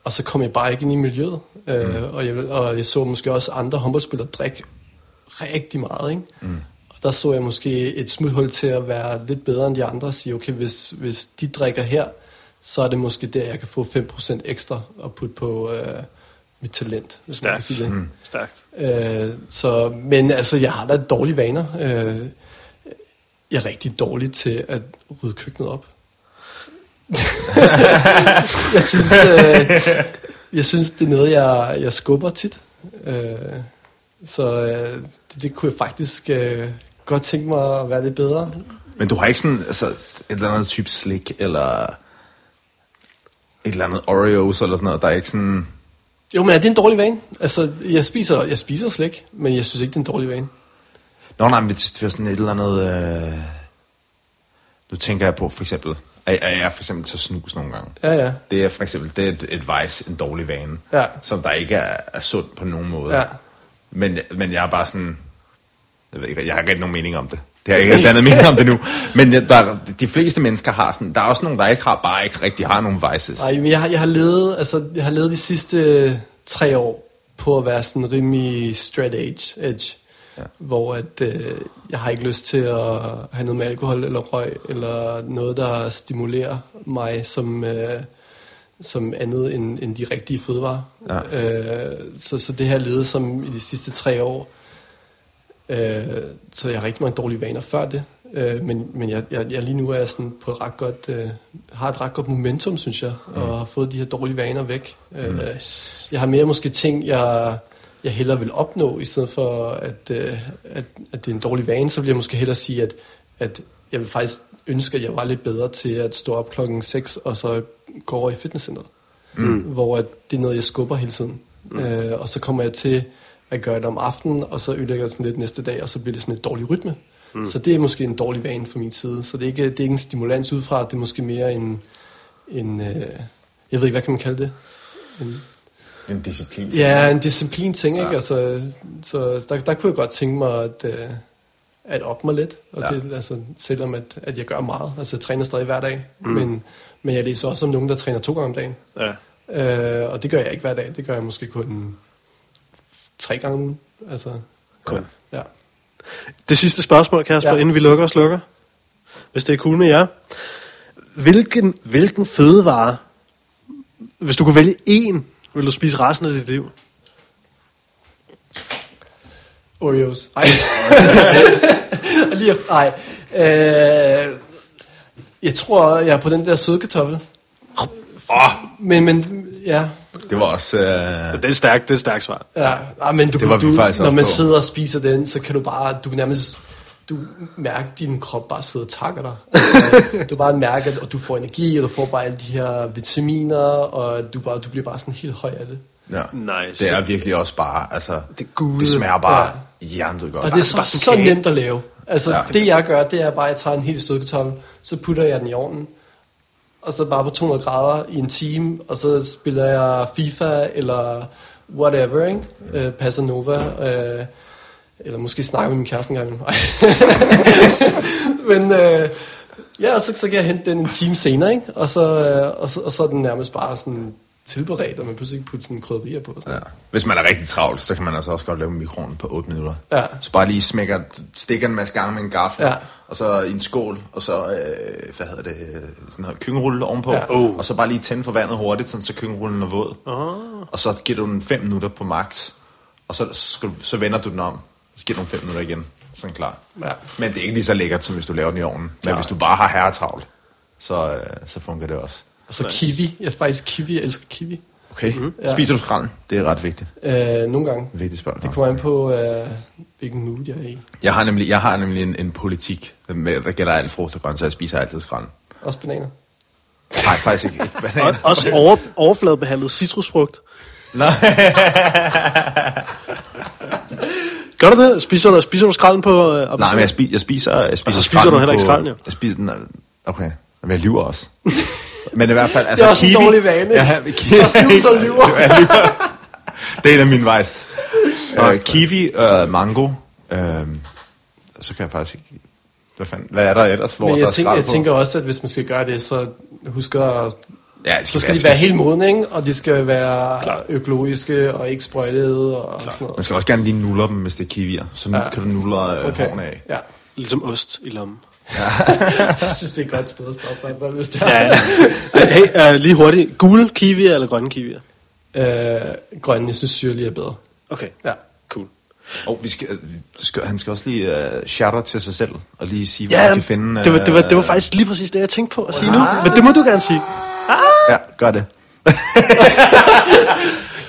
[SPEAKER 3] Og så kom jeg bare ikke ind i miljøet. Øh, og, jeg, og jeg så måske også andre håndboldspillere drikke rigtig meget. Ikke? Mm. Og der så jeg måske et smuthul til at være lidt bedre end de andre og sige, okay, hvis, hvis de drikker her, så er det måske der, jeg kan få 5% ekstra og putte på øh, mit talent. Hvis man kan
[SPEAKER 1] Stærkt.
[SPEAKER 3] sige det.
[SPEAKER 1] Mm. Stærkt.
[SPEAKER 3] Øh, så, men altså, jeg har da dårlige vaner. Øh, jeg er rigtig dårlig til at rydde køkkenet op. jeg synes, øh, jeg synes, det er noget, jeg, jeg skubber tit. Øh, så øh, det, det kunne jeg faktisk øh, godt tænke mig at være lidt bedre.
[SPEAKER 2] Men du har ikke sådan altså, et eller andet type slik, eller et eller andet Oreos, eller sådan noget, der er ikke sådan...
[SPEAKER 3] Jo, men er det en dårlig vane? Altså, jeg spiser, jeg spiser slik, men jeg synes ikke, det er en dårlig vane.
[SPEAKER 2] Nå, nej, men det er sådan et eller andet... Øh... Nu tænker jeg på for eksempel... at at jeg for eksempel til snus nogle gange.
[SPEAKER 3] Ja, ja.
[SPEAKER 2] Det er for eksempel det er et, et vice, en dårlig vane,
[SPEAKER 3] Ja.
[SPEAKER 2] som der ikke er, er sund på nogen måde.
[SPEAKER 3] Ja.
[SPEAKER 2] Men, men jeg er bare sådan... Jeg ved ikke, jeg har ikke nogen mening om det. Det har jeg ikke dannet mening om det nu. Men der, de fleste mennesker har sådan... Der er også nogen, der ikke har, bare ikke rigtig har nogen vices.
[SPEAKER 3] Nej, men jeg har, jeg har levet, altså, jeg har levet de sidste tre år på at være sådan rimelig straight edge, edge ja. hvor at, øh, jeg har ikke lyst til at have noget med alkohol eller røg, eller noget, der stimulerer mig som, øh, som andet end, end de rigtige fødevarer.
[SPEAKER 2] Ja.
[SPEAKER 3] Øh, så, så det har jeg levet som i de sidste tre år. Øh, så jeg har rigtig mange dårlige vaner før det. Øh, men men jeg, jeg, jeg lige nu er jeg sådan på et ret godt, øh, har et ret godt momentum, synes jeg, mm. og har fået de her dårlige vaner væk. Øh, jeg har mere måske ting, jeg, jeg hellere vil opnå, i stedet for at, øh, at, at det er en dårlig vane, så vil jeg måske hellere sige, at, at jeg vil faktisk ønske, at jeg var lidt bedre til at stå op klokken 6 og så gå over i fitnesscenteret. Mm. Hvor at det er noget, jeg skubber hele tiden. Mm. Øh, og så kommer jeg til at gøre det om aftenen, og så ødelægger jeg sådan lidt næste dag, og så bliver det sådan et dårlig rytme. Mm. Så det er måske en dårlig vane fra min side. Så det er ikke, det er ikke en stimulans udefra, det er måske mere en, en øh, jeg ved ikke, hvad kan man kalde det? En,
[SPEAKER 2] En disciplin.
[SPEAKER 3] Ja, en disciplin ting, ikke?
[SPEAKER 2] Ja.
[SPEAKER 3] Altså, så der, der kunne jeg godt tænke mig at, øh, at op mig lidt. Og
[SPEAKER 2] ja.
[SPEAKER 3] det, altså, selvom at, at jeg gør meget. Altså, jeg træner stadig hver dag. Mm. Men, men jeg læser også om nogen, der træner to gange om dagen.
[SPEAKER 1] Ja.
[SPEAKER 3] Øh, og det gør jeg ikke hver dag. Det gør jeg måske kun tre gange om ugen. Altså,
[SPEAKER 1] Kun.
[SPEAKER 3] ja.
[SPEAKER 1] Det sidste spørgsmål, Kasper, ja. Inden vi lukker og slukker. Hvis det er cool med jer. Hvilken, hvilken fødevare, hvis du kunne vælge én, vil du spise resten af dit liv?
[SPEAKER 3] Oreos. Ej. Lige efter, ej. Øh, jeg tror, jeg er på den der søde kartoffel.
[SPEAKER 2] Åh,
[SPEAKER 3] Men, men, ja.
[SPEAKER 2] Det var også... Øh,
[SPEAKER 1] Det er stærkt, det er stærkt svar.
[SPEAKER 3] Ja, ja men du,
[SPEAKER 2] Det var
[SPEAKER 3] du,
[SPEAKER 2] faktisk
[SPEAKER 3] når man
[SPEAKER 2] på.
[SPEAKER 3] sidder og spiser den, så kan du bare, du kan nærmest, du mærker, at din krop bare sidder og takker dig. Altså, du bare mærker, at du får energi, og du får bare alle de her vitaminer, og du, bare, du bliver bare sådan helt høj af det.
[SPEAKER 2] ja.
[SPEAKER 1] Nice.
[SPEAKER 2] Det er virkelig også bare... Altså,
[SPEAKER 1] Det gode.
[SPEAKER 2] det smager bare ja. godt.
[SPEAKER 3] Og det er så,
[SPEAKER 1] bare
[SPEAKER 3] så nemt at lave. Altså,
[SPEAKER 2] Ja.
[SPEAKER 3] ja. det jeg gør, det er bare, at jeg tager en helt sødkartoffel, så putter jeg den i ovnen, og så bare på 200 grader i en time, og så spiller jeg FIFA, eller whatever, ikke? Øh, passer Nova, øh, eller måske snakker med min kæreste en gang. Men øh, ja, og så, så kan jeg hente den en time senere, ikke? Og så, øh, og så, og så er den nærmest bare sådan tilberedt, og man pludselig ikke putte sådan krydderier på. Sådan.
[SPEAKER 2] Ja. Hvis man er rigtig travlt, så kan man altså også godt lave mikroen på 8 minutter.
[SPEAKER 3] Ja.
[SPEAKER 2] Så bare lige smækker, stikker en masse gange med en gaffel,
[SPEAKER 3] Ja.
[SPEAKER 2] og så i en skål, og så, øh, hvad hedder det, sådan noget kyngerulle ovenpå,
[SPEAKER 3] Ja.
[SPEAKER 1] Oh.
[SPEAKER 2] og så bare lige tænde for vandet hurtigt, sådan, så kyngerullen er våd.
[SPEAKER 1] Oh.
[SPEAKER 2] Og så giver du den 5 minutter på max, og så, skal så vender du den om, så giver du den 5 minutter igen, sådan klar.
[SPEAKER 3] Ja.
[SPEAKER 2] Men det er ikke lige så lækkert, som hvis du laver den i ovnen. Men
[SPEAKER 1] Klar.
[SPEAKER 2] hvis du bare har herretravlt, så, øh, så fungerer det også.
[SPEAKER 3] Og så
[SPEAKER 1] Nice.
[SPEAKER 3] kiwi. Jeg er faktisk kiwi. Jeg elsker kiwi.
[SPEAKER 2] Okay, mm-hmm.
[SPEAKER 3] Ja.
[SPEAKER 2] spiser du skralden? Det er ret vigtigt.
[SPEAKER 3] Øh, nogle gange.
[SPEAKER 2] Vigtigt spørgsmål.
[SPEAKER 3] Det kommer an på, øh, hvilken mood jeg er i.
[SPEAKER 2] Jeg har nemlig, jeg har nemlig en, en politik, med, der gælder alt frugt og grønt, så jeg spiser altid skralden.
[SPEAKER 3] Også bananer.
[SPEAKER 2] Nej, faktisk ikke. ikke
[SPEAKER 1] Og,
[SPEAKER 2] banan.
[SPEAKER 1] også over, overfladebehandlet citrusfrugt.
[SPEAKER 2] Nej.
[SPEAKER 1] Gør du det? Spiser du, spiser du skralden på øh?
[SPEAKER 2] Nej, men jeg, spi, jeg spiser, jeg spiser
[SPEAKER 1] Og så spiser du heller ikke skralden, jo.
[SPEAKER 2] Jeg spiser den, okay. Men jeg lyver også. Men i hvert fald, altså
[SPEAKER 3] Det er også en
[SPEAKER 2] kiwi,
[SPEAKER 3] dårlig vane.
[SPEAKER 2] Ja,
[SPEAKER 3] Så snus og lyver.
[SPEAKER 2] Det er en af mine vejs. Uh, kiwi, uh, mango, uh, så kan jeg faktisk ikke... Hvad, fanden, hvad er der ellers, hvor
[SPEAKER 3] Men
[SPEAKER 2] der
[SPEAKER 3] jeg
[SPEAKER 2] er
[SPEAKER 3] tænker,
[SPEAKER 2] skrald
[SPEAKER 3] jeg
[SPEAKER 2] på?
[SPEAKER 3] tænker også, at hvis man skal gøre det, så husk at...
[SPEAKER 2] ja, det
[SPEAKER 3] Så skal de være helt modne, ikke? Og de skal være økologiske og ikke sprøjtede og sådan
[SPEAKER 2] Man
[SPEAKER 3] noget.
[SPEAKER 2] skal også gerne lige nulle dem, hvis det er kiwier. Så nu
[SPEAKER 3] Ja.
[SPEAKER 2] kan du nulle øh,
[SPEAKER 3] Okay.
[SPEAKER 2] hårene af.
[SPEAKER 3] Ja.
[SPEAKER 1] Ligesom ost i lommen.
[SPEAKER 3] Jeg synes, det er et godt sted at stoppe, i hvert fald, hvis det er.
[SPEAKER 1] Ja, ja. hey, uh, lige hurtigt. Gule kiwier eller grønne kiwier?
[SPEAKER 3] Øh, grønne, jeg synes syrlig er bedre.
[SPEAKER 1] Okay,
[SPEAKER 3] Ja.
[SPEAKER 1] cool.
[SPEAKER 2] Og vi skal, øh, skal, han skal også lige uh, shout out til sig selv, og lige sige, hvor
[SPEAKER 1] Ja,
[SPEAKER 2] man kan finde...
[SPEAKER 1] det var, det, var, det var
[SPEAKER 2] øh,
[SPEAKER 1] faktisk lige præcis det, jeg tænkte på at sige nu. Men det må du gerne sige.
[SPEAKER 2] Ja, gør det.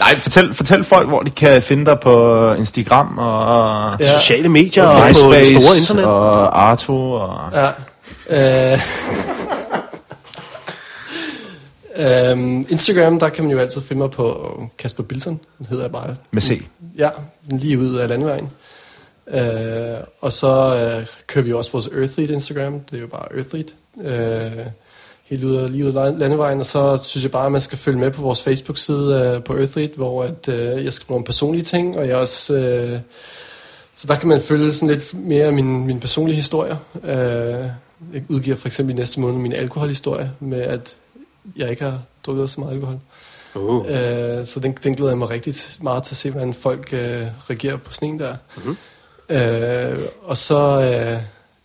[SPEAKER 2] Nej, fortæl, fortæl folk, hvor de kan finde dig på Instagram og
[SPEAKER 1] Ja.
[SPEAKER 3] Ja.
[SPEAKER 1] Sociale medier
[SPEAKER 2] og
[SPEAKER 1] og på det
[SPEAKER 2] MySpace
[SPEAKER 1] store internet.
[SPEAKER 2] og Arto og...
[SPEAKER 3] Ja. Øh, øhm, Instagram, der kan man jo altid finde mig på Kasper Bilton, den hedder jeg bare.
[SPEAKER 2] Med C.
[SPEAKER 3] Ja, lige ud af landevejen. Øh, og så øh, kører vi også vores Earthlead Instagram, det er jo bare Earthlead. Øh, helt ud af, lige ud af landevejen, og så synes jeg bare, at man skal følge med på vores Facebook-side øh, på Earthlead, hvor at, øh, jeg skriver om personlige ting, og jeg også... Øh, så der kan man følge sådan lidt mere af min, min personlige historie. Øh, jeg udgiver for eksempel i næste måned min alkoholhistorie, med at jeg ikke har drukket så meget alkohol.
[SPEAKER 1] Uh.
[SPEAKER 3] Øh, så den, den glæder jeg mig rigtig meget til at se, hvordan folk øh, reagerer på sådan en der. Mm-hmm. Øh, og så, øh,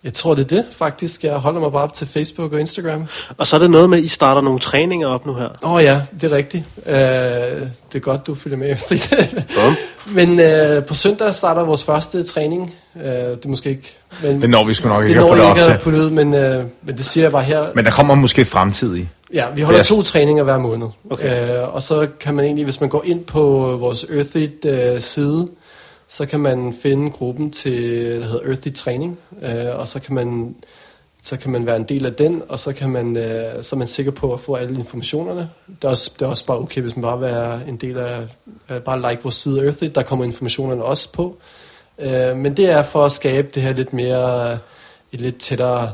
[SPEAKER 3] jeg tror det er det faktisk. Jeg holder mig bare op til Facebook og Instagram.
[SPEAKER 1] Og så er det noget med, at I starter nogle træninger op nu her.
[SPEAKER 3] Åh oh, ja, det er rigtigt. Øh, det er godt, du følger med.
[SPEAKER 1] Bum.
[SPEAKER 3] Men øh, på søndag starter vores første træning. Øh, det er måske ikke... Men,
[SPEAKER 2] Det når vi sgu nok
[SPEAKER 3] det
[SPEAKER 2] ikke at få det op til.
[SPEAKER 3] at putte ud, men, øh, men det siger jeg bare her.
[SPEAKER 2] Men der kommer måske fremtidig.
[SPEAKER 3] Ja, vi holder to træninger hver måned.
[SPEAKER 1] Okay.
[SPEAKER 3] Øh, og så kan man egentlig, hvis man går ind på vores Earthit øh, side, så kan man finde gruppen til, der hedder Earthy Training, øh, og så kan man så kan man være en del af den, og så, kan man, øh, så er man sikker på at få alle informationerne. Det er også, det er også bare okay, hvis man bare er være en del af, øh, bare like vores side Earthy, der kommer informationerne også på. Øh, men det er for at skabe det her lidt mere, et lidt tættere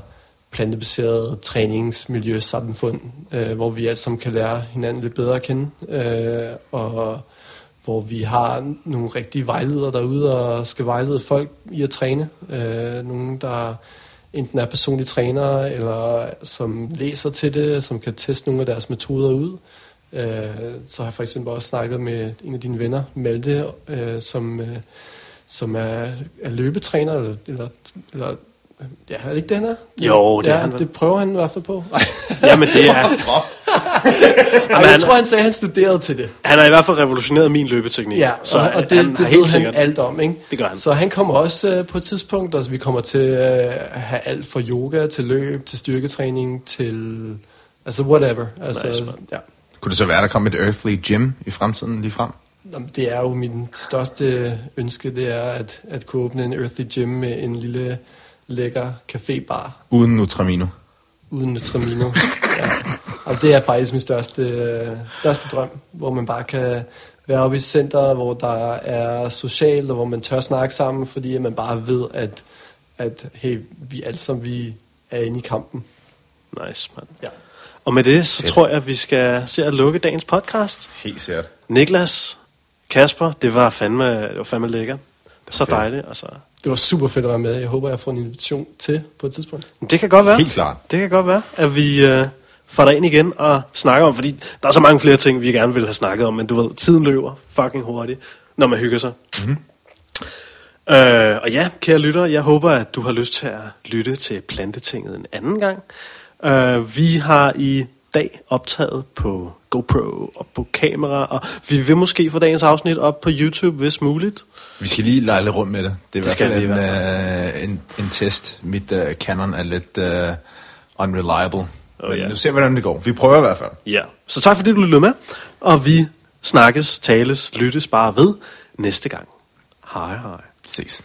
[SPEAKER 3] plantebaseret træningsmiljø samfund, øh, hvor vi alle sammen kan lære hinanden lidt bedre at kende, øh, og hvor vi har nogle rigtige vejledere derude og skal vejlede folk i at træne. Øh, nogen, der enten er personlige trænere, eller som læser til det, som kan teste nogle af deres metoder ud. Øh, så har jeg for eksempel også snakket med en af dine venner, Malte, øh, som, øh, som er, er løbetræner, eller, eller, eller Ja, er det ikke det, han er?
[SPEAKER 1] Jo, det
[SPEAKER 3] ja,
[SPEAKER 1] er han
[SPEAKER 3] det prøver han i hvert fald på. Ej,
[SPEAKER 1] Jamen, det er,
[SPEAKER 3] Ej, jeg tror, han sagde, at han studerede til det.
[SPEAKER 1] han har i hvert fald revolutioneret min løbeteknik.
[SPEAKER 3] Ja,
[SPEAKER 1] så
[SPEAKER 3] og, og det,
[SPEAKER 1] han
[SPEAKER 3] det
[SPEAKER 1] har
[SPEAKER 3] ved
[SPEAKER 1] helt
[SPEAKER 3] han
[SPEAKER 1] sikkert...
[SPEAKER 3] alt om, ikke?
[SPEAKER 1] Det gør han.
[SPEAKER 3] Så han kommer også øh, på et tidspunkt, altså vi kommer til øh, at have alt fra yoga til løb, til styrketræning, til... Altså whatever. Altså,
[SPEAKER 1] Nice,
[SPEAKER 3] ja.
[SPEAKER 2] Kunne det så være, at der kom et Earthly Gym i fremtiden lige frem?
[SPEAKER 3] Jamen, det er jo min største ønske, det er at, at kunne åbne en Earthy Gym med en lille lækker cafébar
[SPEAKER 2] Uden Nutramino.
[SPEAKER 3] uden Nutramino. ja. Og det er faktisk min største, øh, største drøm, hvor man bare kan være oppe i centret, hvor der er socialt, og hvor man tør snakke sammen, fordi man bare ved, at, at hey, vi alle sammen vi er inde i kampen.
[SPEAKER 1] Nice, mand.
[SPEAKER 3] Ja.
[SPEAKER 1] Og med det, så tror jeg, at vi skal se at lukke dagens podcast.
[SPEAKER 2] Helt sikkert.
[SPEAKER 1] Niklas, Kasper, det var fandme, det var fandme lækker. Så
[SPEAKER 2] fedt.
[SPEAKER 1] dejligt, altså.
[SPEAKER 3] Det var super fedt at være med. Jeg håber, jeg får en invitation til på et tidspunkt.
[SPEAKER 1] Det kan godt være.
[SPEAKER 2] Helt klart.
[SPEAKER 1] Det kan godt være, at vi øh, får dig ind igen og snakker om, fordi der er så mange flere ting, vi gerne vil have snakket om, men du ved, tiden løber fucking hurtigt, når man hygger sig. Mm-hmm. Øh, og ja, kære lytter, jeg håber, at du har lyst til at lytte til Plantetinget en anden gang. Øh, vi har i dag optaget på GoPro og på kamera, og vi vil måske få dagens afsnit op på YouTube, hvis muligt.
[SPEAKER 2] Vi skal lige lege lidt rundt med det. Det er i
[SPEAKER 1] skal
[SPEAKER 2] hvert
[SPEAKER 1] vi i
[SPEAKER 2] fald
[SPEAKER 1] hvert
[SPEAKER 2] en, øh, en, en test. Mit uh, Canon er lidt uh, unreliable.
[SPEAKER 1] Oh,
[SPEAKER 2] Men
[SPEAKER 1] ja.
[SPEAKER 2] nu ser vi, hvordan det går. Vi prøver i hvert fald.
[SPEAKER 1] Ja. Så tak fordi du lyttede med, og vi snakkes, tales, lyttes bare ved næste gang. Hej hej.
[SPEAKER 2] Ses.